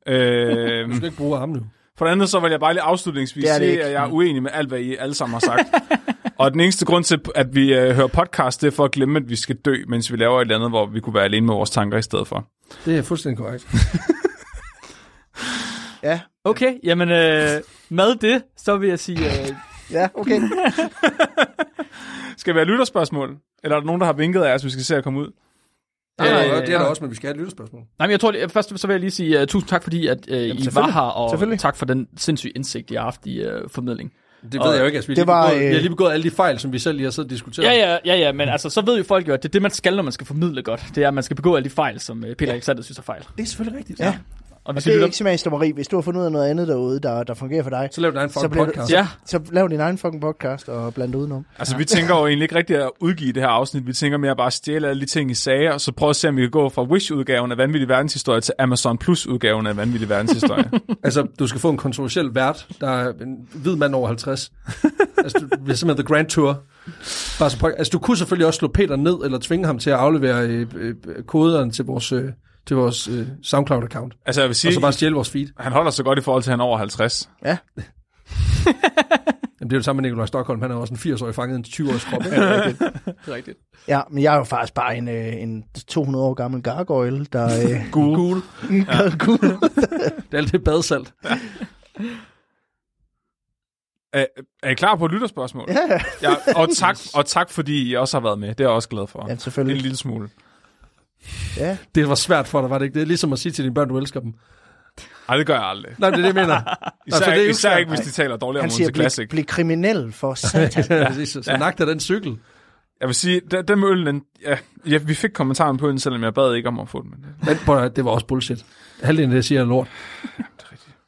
øhm, Du skal ikke bruge armen nu. for det andet, så vil jeg bare lige afslutningsvis sige, at jeg er uenig med alt, hvad I alle sammen har sagt. og den eneste grund til, at vi øh, hører podcast, det er for at glemme, at vi skal dø, mens vi laver et eller andet, hvor vi kunne være alene med vores tanker i stedet for. Det er fuldstændig korrekt. Ja, Okay, jamen øh, med det, så vil jeg sige... Øh, ja, okay. Skal vi have lytterspørgsmål? Eller er der nogen, der har vinket af os, vi skal se at komme ud? Nej, nej, Øh, det er der også, men vi skal have et lyttespørgsmål. nej, men jeg tror, det, først så vil jeg lige sige uh, tusind tak, fordi at, uh, I var her, og tak for den sindssyge indsigt, I har haft i uh, formidling. Det ved jeg jo ikke. Altså, vi, har det lige var, begået, øh, vi har lige begået alle de fejl, som vi selv lige har siddet og diskuteret. Ja, ja, ja, ja, men altså, så ved jo folk jo, at det er det, man skal, når man skal formidle godt. Det er, at man skal begå alle de fejl, som uh, Peter Alexander synes er fejl. Det er selvfølgelig rigtigt. Ja. Og hvis Det I er lytter... ikke smagsdommeri. Hvis du har fundet ud af noget andet derude, der, der fungerer for dig, Så lav din egen Så fucking det- podcast. Ja, så lav din egen fucking podcast og bland det udenom. Altså, vi tænker jo egentlig ikke rigtig at udgive det her afsnit. Vi tænker mere bare at stjæle alle de ting, I sagde, og så prøve at se, om vi kan gå fra Wish-udgaven af Vanvittig Verdenshistorie til Amazon Plus-udgaven af Vanvittig Verdenshistorie. Altså, du skal få en kontroversiel vært, der er en hvid mand over 50. altså, du bliver simpelthen The Grand Tour. Bare så, altså, du kunne selvfølgelig også slå Peter ned, eller tvinge ham til at aflevere øh, øh, koderne til vores, øh, til vores øh, SoundCloud-account. altså, jeg vil Og sige, så bare stjæle vores feed. han holder så godt i forhold til, at han er over 50. Ja, Jamen, det er jo det samme med Nikolaj Stockholm. Han er også en 80-årig fanget i en 20-års krop. Er rigtigt. ja, men jeg er jo faktisk bare en, øh, en 200 år gammel gargoyle, der... Øh, Gul. Gul. ja. cool. Det er alt det badsalt. Er, er I klar på et lytterspørgsmål? ja, Ja, og, tak, og tak, fordi I også har været med. Det er jeg også glad for. ja, En selvfølgelig. lille smule. Ja. Det var svært for dig, var det ikke? Det er ligesom at sige til dine børn, du elsker dem. Nej, det gør jeg aldrig. Nej, det er det, jeg mener. Især, for det er især ikke, hvis de taler dårligt om Han siger, Monte Classic. bliv, kriminel for satan. Ja, præcis. Så, så af den cykel. Jeg vil sige, den, den med øllen, den, ja, ja, vi fik kommentaren på den, selvom jeg bad ikke om at få den. Men det, Men prøv, at- det var også bullshit. Halvdelen af det siger er lort.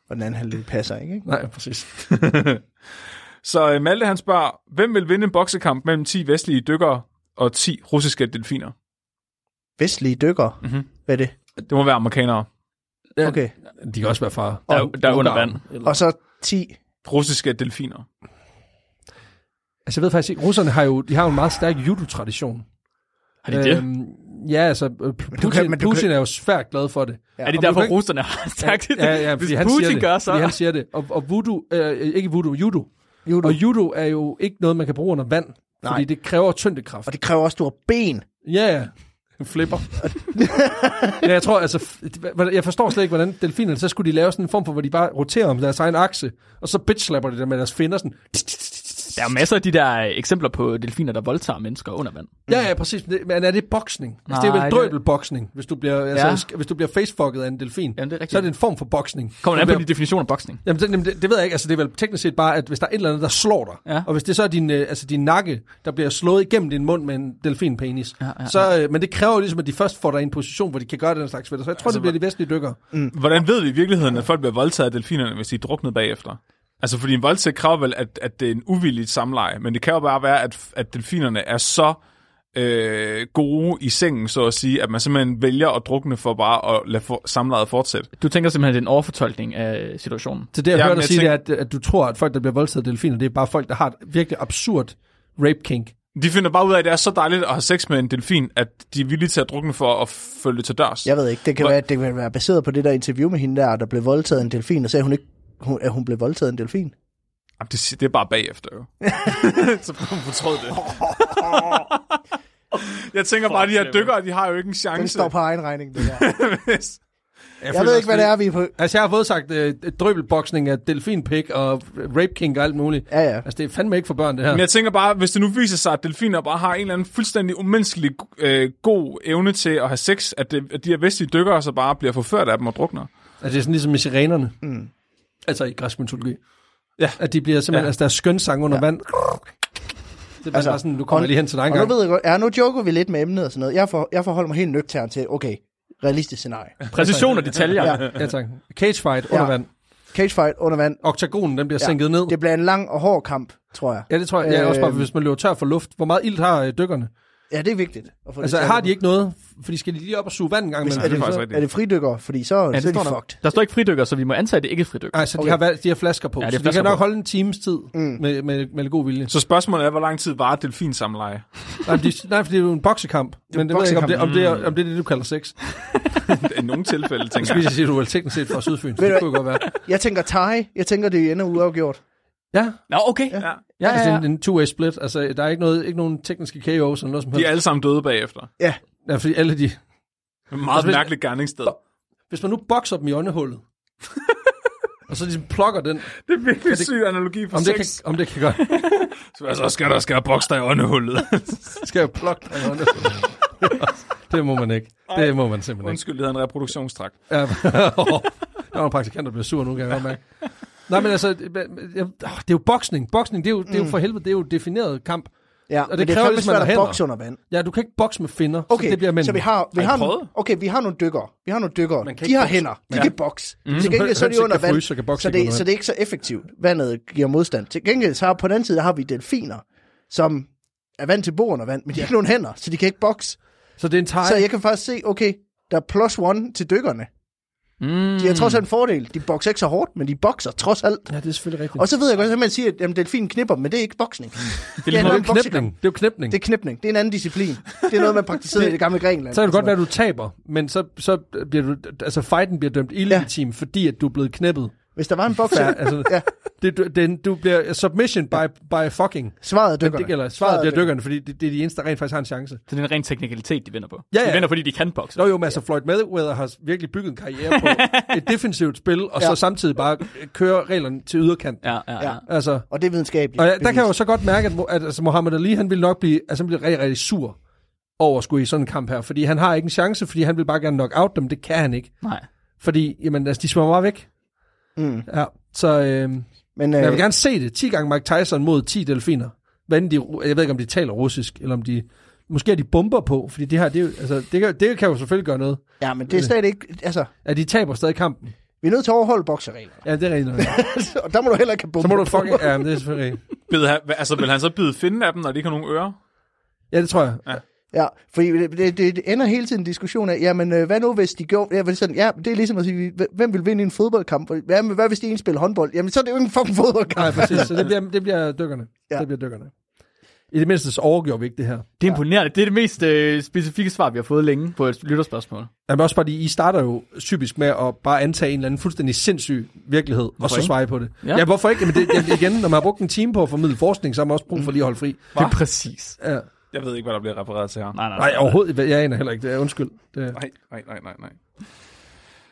Og den anden halvdel passer ikke, ikke? Nej, præcis. Så uh, Malte han spørger, hvem vil vinde en boksekamp mellem 10 vestlige dykkere og 10 russiske delfiner. Vestlige dykker. Mhm. Mm-hmm. Hvad er det? Det må være amerikanere. Ja, Okay. De kan også være fra... Der, er- der er under vand. Eller, Og så 10. Russiske delfiner. altså, jeg ved faktisk ikke, russerne har jo, de har jo en meget stærk judo-tradition. Har de det? Øhm, ja, altså, øh, Putin, kan- men du Putin kan- er jo svært glad for det. Ja. er det og du derfor, kan russerne har sagt det? Ja, ja, Hvis fordi han Putin siger det. gør så... Han siger det. Og, og voodoo, øh, ikke voodoo, judo. Judo. Og judo er jo ikke noget, man kan bruge under vand. Nej. Fordi det kræver tyndekraft. Og det kræver også store ben. Ja, ja. En flipper. ja, jeg tror, altså, jeg forstår slet ikke, hvordan delfinerne, så skulle de lave sådan en form for, hvor de bare roterer om deres egen akse, og så bitch-slapper de der med deres finder sådan. Der er masser af de der eksempler på delfiner, der voldtager mennesker under vand. Ja, ja, præcis. Men er det boksning? Altså, det er vel drøbelboksning, hvis du bliver, altså, Ja. hvis du bliver facefucket af en delfin. Jamen, det er. Så er det en form for boksning. Kommer an på din definition af boksning. Jamen, det, det, det ved jeg ikke. Altså, det er vel teknisk set bare, at hvis der er et eller andet, der slår dig, Ja. og hvis det så er din, øh, altså, din nakke, der bliver slået igennem din mund med en delfinpenis, Ja, ja, så, øh, men det kræver jo ligesom, at de først får dig i en position, hvor de kan gøre den slags ved dig. Så jeg tror, Altså, det bliver de vestlige dykkere. Hvordan ved vi i virkeligheden, at folk bliver voldtaget af delfinerne, hvis de er druknet bagefter? Altså, fordi en voldtægt kræver vel, at, at det er en uvillig samleje, men det kan jo bare være, at, at delfinerne er så øh, gode i sengen, så at sige, at man simpelthen vælger at drukne for bare at lade for, samlejet fortsætte. Du tænker simpelthen, at det er en overfortolkning af situationen. Så det, jeg Jamen, hørte dig sige, tænker- det er, at, at du tror, at folk, der bliver voldtaget af delfiner, det er bare folk, der har et virkelig absurd rape kink. De finder bare ud af, at det er så dejligt at have sex med en delfin, at de er villige til at drukne for at følge til dørs. Jeg ved ikke, det kan, Hvor- være, det kan være baseret på det der interview med hende der, der blev voldtaget af en delfin, og sagde hun ikke, hun, at hun blev voldtaget af en delfin. Jamen, det, det er bare bagefter, jo. så får hun fortrød det. Jeg tænker bare, at de her dykkere, de har jo ikke en Den chance. står på egen regning, det der. Hvis- Jeg ved ikke, hvad det er, vi er på. Altså, jeg har fået sagt øh, drøbelboksning af delfinpik og rape kink og alt muligt. Ja, ja. Altså, det er fandme ikke for børn, det her. Men jeg tænker bare, hvis det nu viser sig, at delfiner bare har en eller anden fuldstændig umenneskelig øh, god evne til at have sex, at, det, at de her vestlige dykkere så bare bliver forført af dem og drukner. Altså, det er sådan ligesom med sirenerne. Mm. Altså, i græsk mytologi. Ja. At de bliver simpelthen, Ja. altså, der er skønsang under ja. vand. Det er Altså, bare sådan, nu kommer jeg lige hen til dig en Og nu gang. ved jeg godt, ja, nu joker vi lidt med emnet og sådan noget. Jeg, for, jeg forholder mig helt nøgtern til, okay, realistisk scenarie. Præcision og detaljer. Ja. Ja, tak. Cage fight under Ja. vand. Cagefight under vand. Oktagonen, den bliver Ja. sænket ned. Det bliver en lang og hård kamp, tror jeg. Ja, det tror jeg. Ja, også bare, Øhm. hvis man løber tør for luft. Hvor meget ilt har øh, dykkerne? Ja, det er vigtigt. At få det Altså, at- har de ikke noget? For de skal lige op og suge vand en gang Hvis, imellem. er, det, det er faktisk rigtigt. er det fridykker? Fordi så, Ja, så er det de står der. fucked. Der står ikke fridykker, så vi må antage, at det ikke er fridykker. Nej, så de, Okay. har, valgt- de har flasker på. Ja, de har så de flasker kan nok på. holde en times tid Mm. med, med, med god vilje. Så spørgsmålet er, hvor lang tid var delfinsamleje? Nej, de, nej, for det er jo en boksekamp. Men det ved jeg ikke, om det, om, det er, om det er det, du kalder sex. I nogle tilfælde, Jeg tænker skal jeg. sige, at du er vel teknisk set fra Sydfyn. så Ved du Det kunne godt være. Jeg tænker tie. Jeg tænker, det ender uafgjort. Ja, Nå, okay. Ja. Ja, ja, ja, altså ja. en, en two-way split. Altså, der er ikke, noget, ikke nogen tekniske KO's eller noget som De helst. er alle sammen døde bagefter. Ja, Ja, fordi alle de... Et meget Altså, hvis- mærkeligt gerningssted. Hvis man nu bokser dem i åndehullet, og så ligesom plukker den, Det er virkelig det- syg analogi for om det, kan, sex. om det kan gøre, Så altså, skal der skal jeg bokse dig i åndehullet. skal jeg plukke dig i åndehullet. det må man ikke. Det må man simpelthen ikke. Undskyld, det hedder en reproduktionstrakt. Ja, der er nogle praktikanter, der bliver sur nu, kan jeg godt mærke. Nej, men altså, det er jo boksning. Boksning, det er jo, det er jo for helvede, det er jo defineret kamp. ja. det men det er kræver fandme ligesom, at svært man at har bokse under vand. Ja, du kan ikke bokse med finder, Okay, så det bliver mænd. så vi har, vi Har har, okay, vi har nogle dykker. Vi har nogle dykker. De har hænder. De Ja. kan bokse. Mm. Til gengæld så er de under vand, fryse, så kan så det, så det er ikke så effektivt. Vandet giver modstand. Til gengæld så har på den anden side har vi delfiner, som er vant til bo under vand, men de har ikke nogen hænder, så de kan ikke bokse. Så det er en tie. Så jeg kan faktisk se, okay, der er plus one til dykkerne. Mm. De har trods alt en fordel. De bokser ikke så hårdt, men de bokser trods alt. Ja, det er selvfølgelig rigtigt. Og så ved jeg godt, at man siger, at jamen, delfin knipper, men det er ikke boksning. Det er ligesom, det er jo en knæpning. Det er jo knæpning. Det er knipning. Det er en anden disciplin. Det er noget, man praktiserede i det gamle Grækenland. Så kan det godt være, at du taber, men så, så bliver du, altså fighten bliver dømt illegitim, ja. fordi at du er blevet knæppet. Hvis der var en bokser, Ja, altså, Ja. det, du, det, du bliver submission by, by fucking. svaret er dykkerne. det gælder. Svaret bliver dykkerne, fordi det, det, er de eneste, der rent faktisk har en chance. så det er en ren teknikalitet, de vinder på. Ja, ja. De vinder, fordi de kan bokse. Nå jo, men altså Floyd Mayweather har virkelig bygget en karriere på et defensivt spil, og Ja. så samtidig bare køre reglerne til yderkant. Ja, ja, ja. Ja. Altså, Og det er videnskabeligt. og ja, der kan jeg jo så godt mærke, at, at altså, Muhammad Ali, han vil nok blive, altså, han bliver rigtig, rigtig sur over at skulle i sådan en kamp her, fordi han har ikke en chance, fordi han vil bare gerne knock out dem, det kan han ikke. Nej. Fordi, jamen, altså, de svømmer bare væk. Mm. Ja, så øh, Men, jeg vil øh, gerne se det. 10 gange Mike Tyson mod 10 delfiner. Hvad de, jeg ved ikke, om de taler russisk, eller om de... Måske er de bomber på, fordi det her, det, er altså, det, kan, det kan jo selvfølgelig gøre noget. ja, men det er stadig ikke... Altså, At de taber stadig kampen. vi er nødt til at overholde boksereglerne. Ja, det er rigtigt. og der må du heller ikke have bomber Så må du på. fucking... Ja, men det er selvfølgelig rigtigt. Bid han, altså, vil han så bide finden af dem, når de ikke har nogen ører? Ja, det tror jeg. Ja. Ja, for det, det, det ender hele tiden en diskussion af, jamen øh, hvad nu hvis de gjorde, ja, sådan, ja, det er ligesom at sige, hvem vil vinde en fodboldkamp? Ja, men hvad hvis de en spiller håndbold? Jamen så er det jo ikke en fucking fodboldkamp. Nej, præcis. Så det bliver, det bliver dykkerne. Ja. Det bliver dykkerne. I det mindste så overgjorde vi ikke det her. Det er imponerende. Det er det mest øh, specifikke svar, vi har fået længe på et lytterspørgsmål. Men også fordi, I starter jo typisk med at bare antage en eller anden fuldstændig sindssyg virkelighed, og Hvorfor så ikke? svare på det. Ja. Ja, ja hvorfor ikke? Jamen det, jamen, igen, når man har brugt en time på at formidle forskning, så har man også brug for lige at holde fri. Det er præcis. Ja. Jeg ved ikke, hvad der bliver refereret til her. Nej, nej, Nej, overhovedet. Jeg aner heller ikke det. Undskyld. Det, Nej, nej, nej, nej, nej.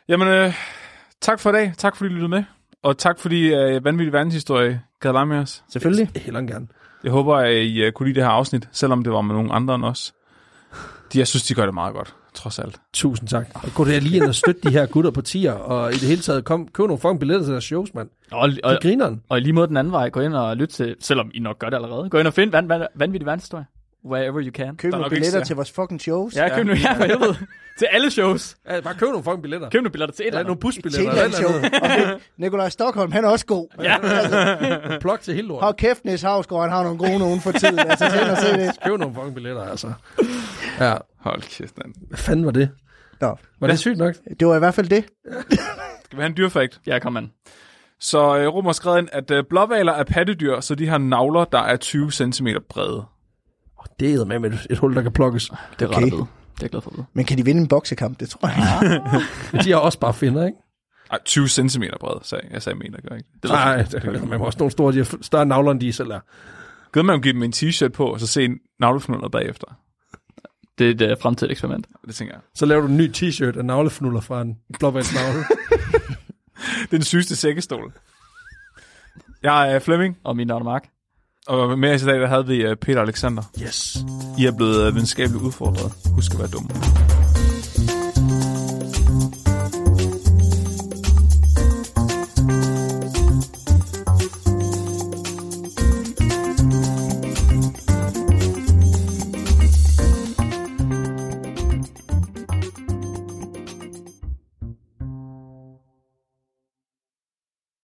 Jamen, øh, tak for i dag. Tak fordi I lyttede med. Og tak fordi øh, Vanvittig Verdenshistorie gad lege med os. Selvfølgelig. heller gerne. Jeg håber, at I øh, kunne lide det her afsnit, selvom det var med nogle andre end os. De, jeg synes, de gør det meget godt, trods alt. Tusind tak. Og gå der lige ind og støtte de her gutter på tier, og i det hele taget kom, køb nogle fucking billetter til deres shows, mand. Og, og, Det griner den. og lige måde den anden vej, gå ind og lyt til, selvom I nok gør det allerede, gå ind og find van, van, vanvittig verdenshistorie. Wherever you can. Køb Der er nogle nok ikke billetter til vores fucking shows. Ja, køb nu her for helvede. til alle shows. Ja, bare køb nogle fucking billetter. Køb nogle billetter til et Eller eller nogle andet. Til busbilletter. et eller andet et show. eller Og Nikolaj Stockholm, han er også god. Ja. andet. Plok til hele lorten. Hold kæft, Niels Havsgaard, han har nogle gode nogen for tiden. Altså, til at se det. Køb nogle fucking billetter, altså. Ja, Hold kæft, mand. hvad fanden var det? Nå, Var det sygt nok? det var i hvert fald det. Skal vi have en dyrfakt? Ja, kom man. Så øh, Rum har skrevet ind, at øh, blåvaler er pattedyr, så de har navler, der er 20 cm brede. Det er med med et, et hul, der kan plukkes. Det er Okay. ret. Det er jeg glad for at vide. Men kan de vinde en boksekamp? Det tror jeg. Men de har også bare finder, ikke? Ej, 20 cm brede, sagde jeg. sagde meter, gør jeg ikke. Det Nej, det, man har også nogle store, de har større navler, end de selv er. Gad man give dem en t-shirt på, og så se en navlefnuller bagefter. Det er et uh, fremtidigt eksperiment. Det tænker jeg. Så laver du en ny t-shirt af navlefnuller fra en blåvands navle. Det er den sygeste sækkestol. Jeg er Flemming, Og min navn er Mark. Og med os i dag der havde vi øh, Peter Alexander. yes. I er blevet øh, videnskabeligt udfordret. Husk at være dumme.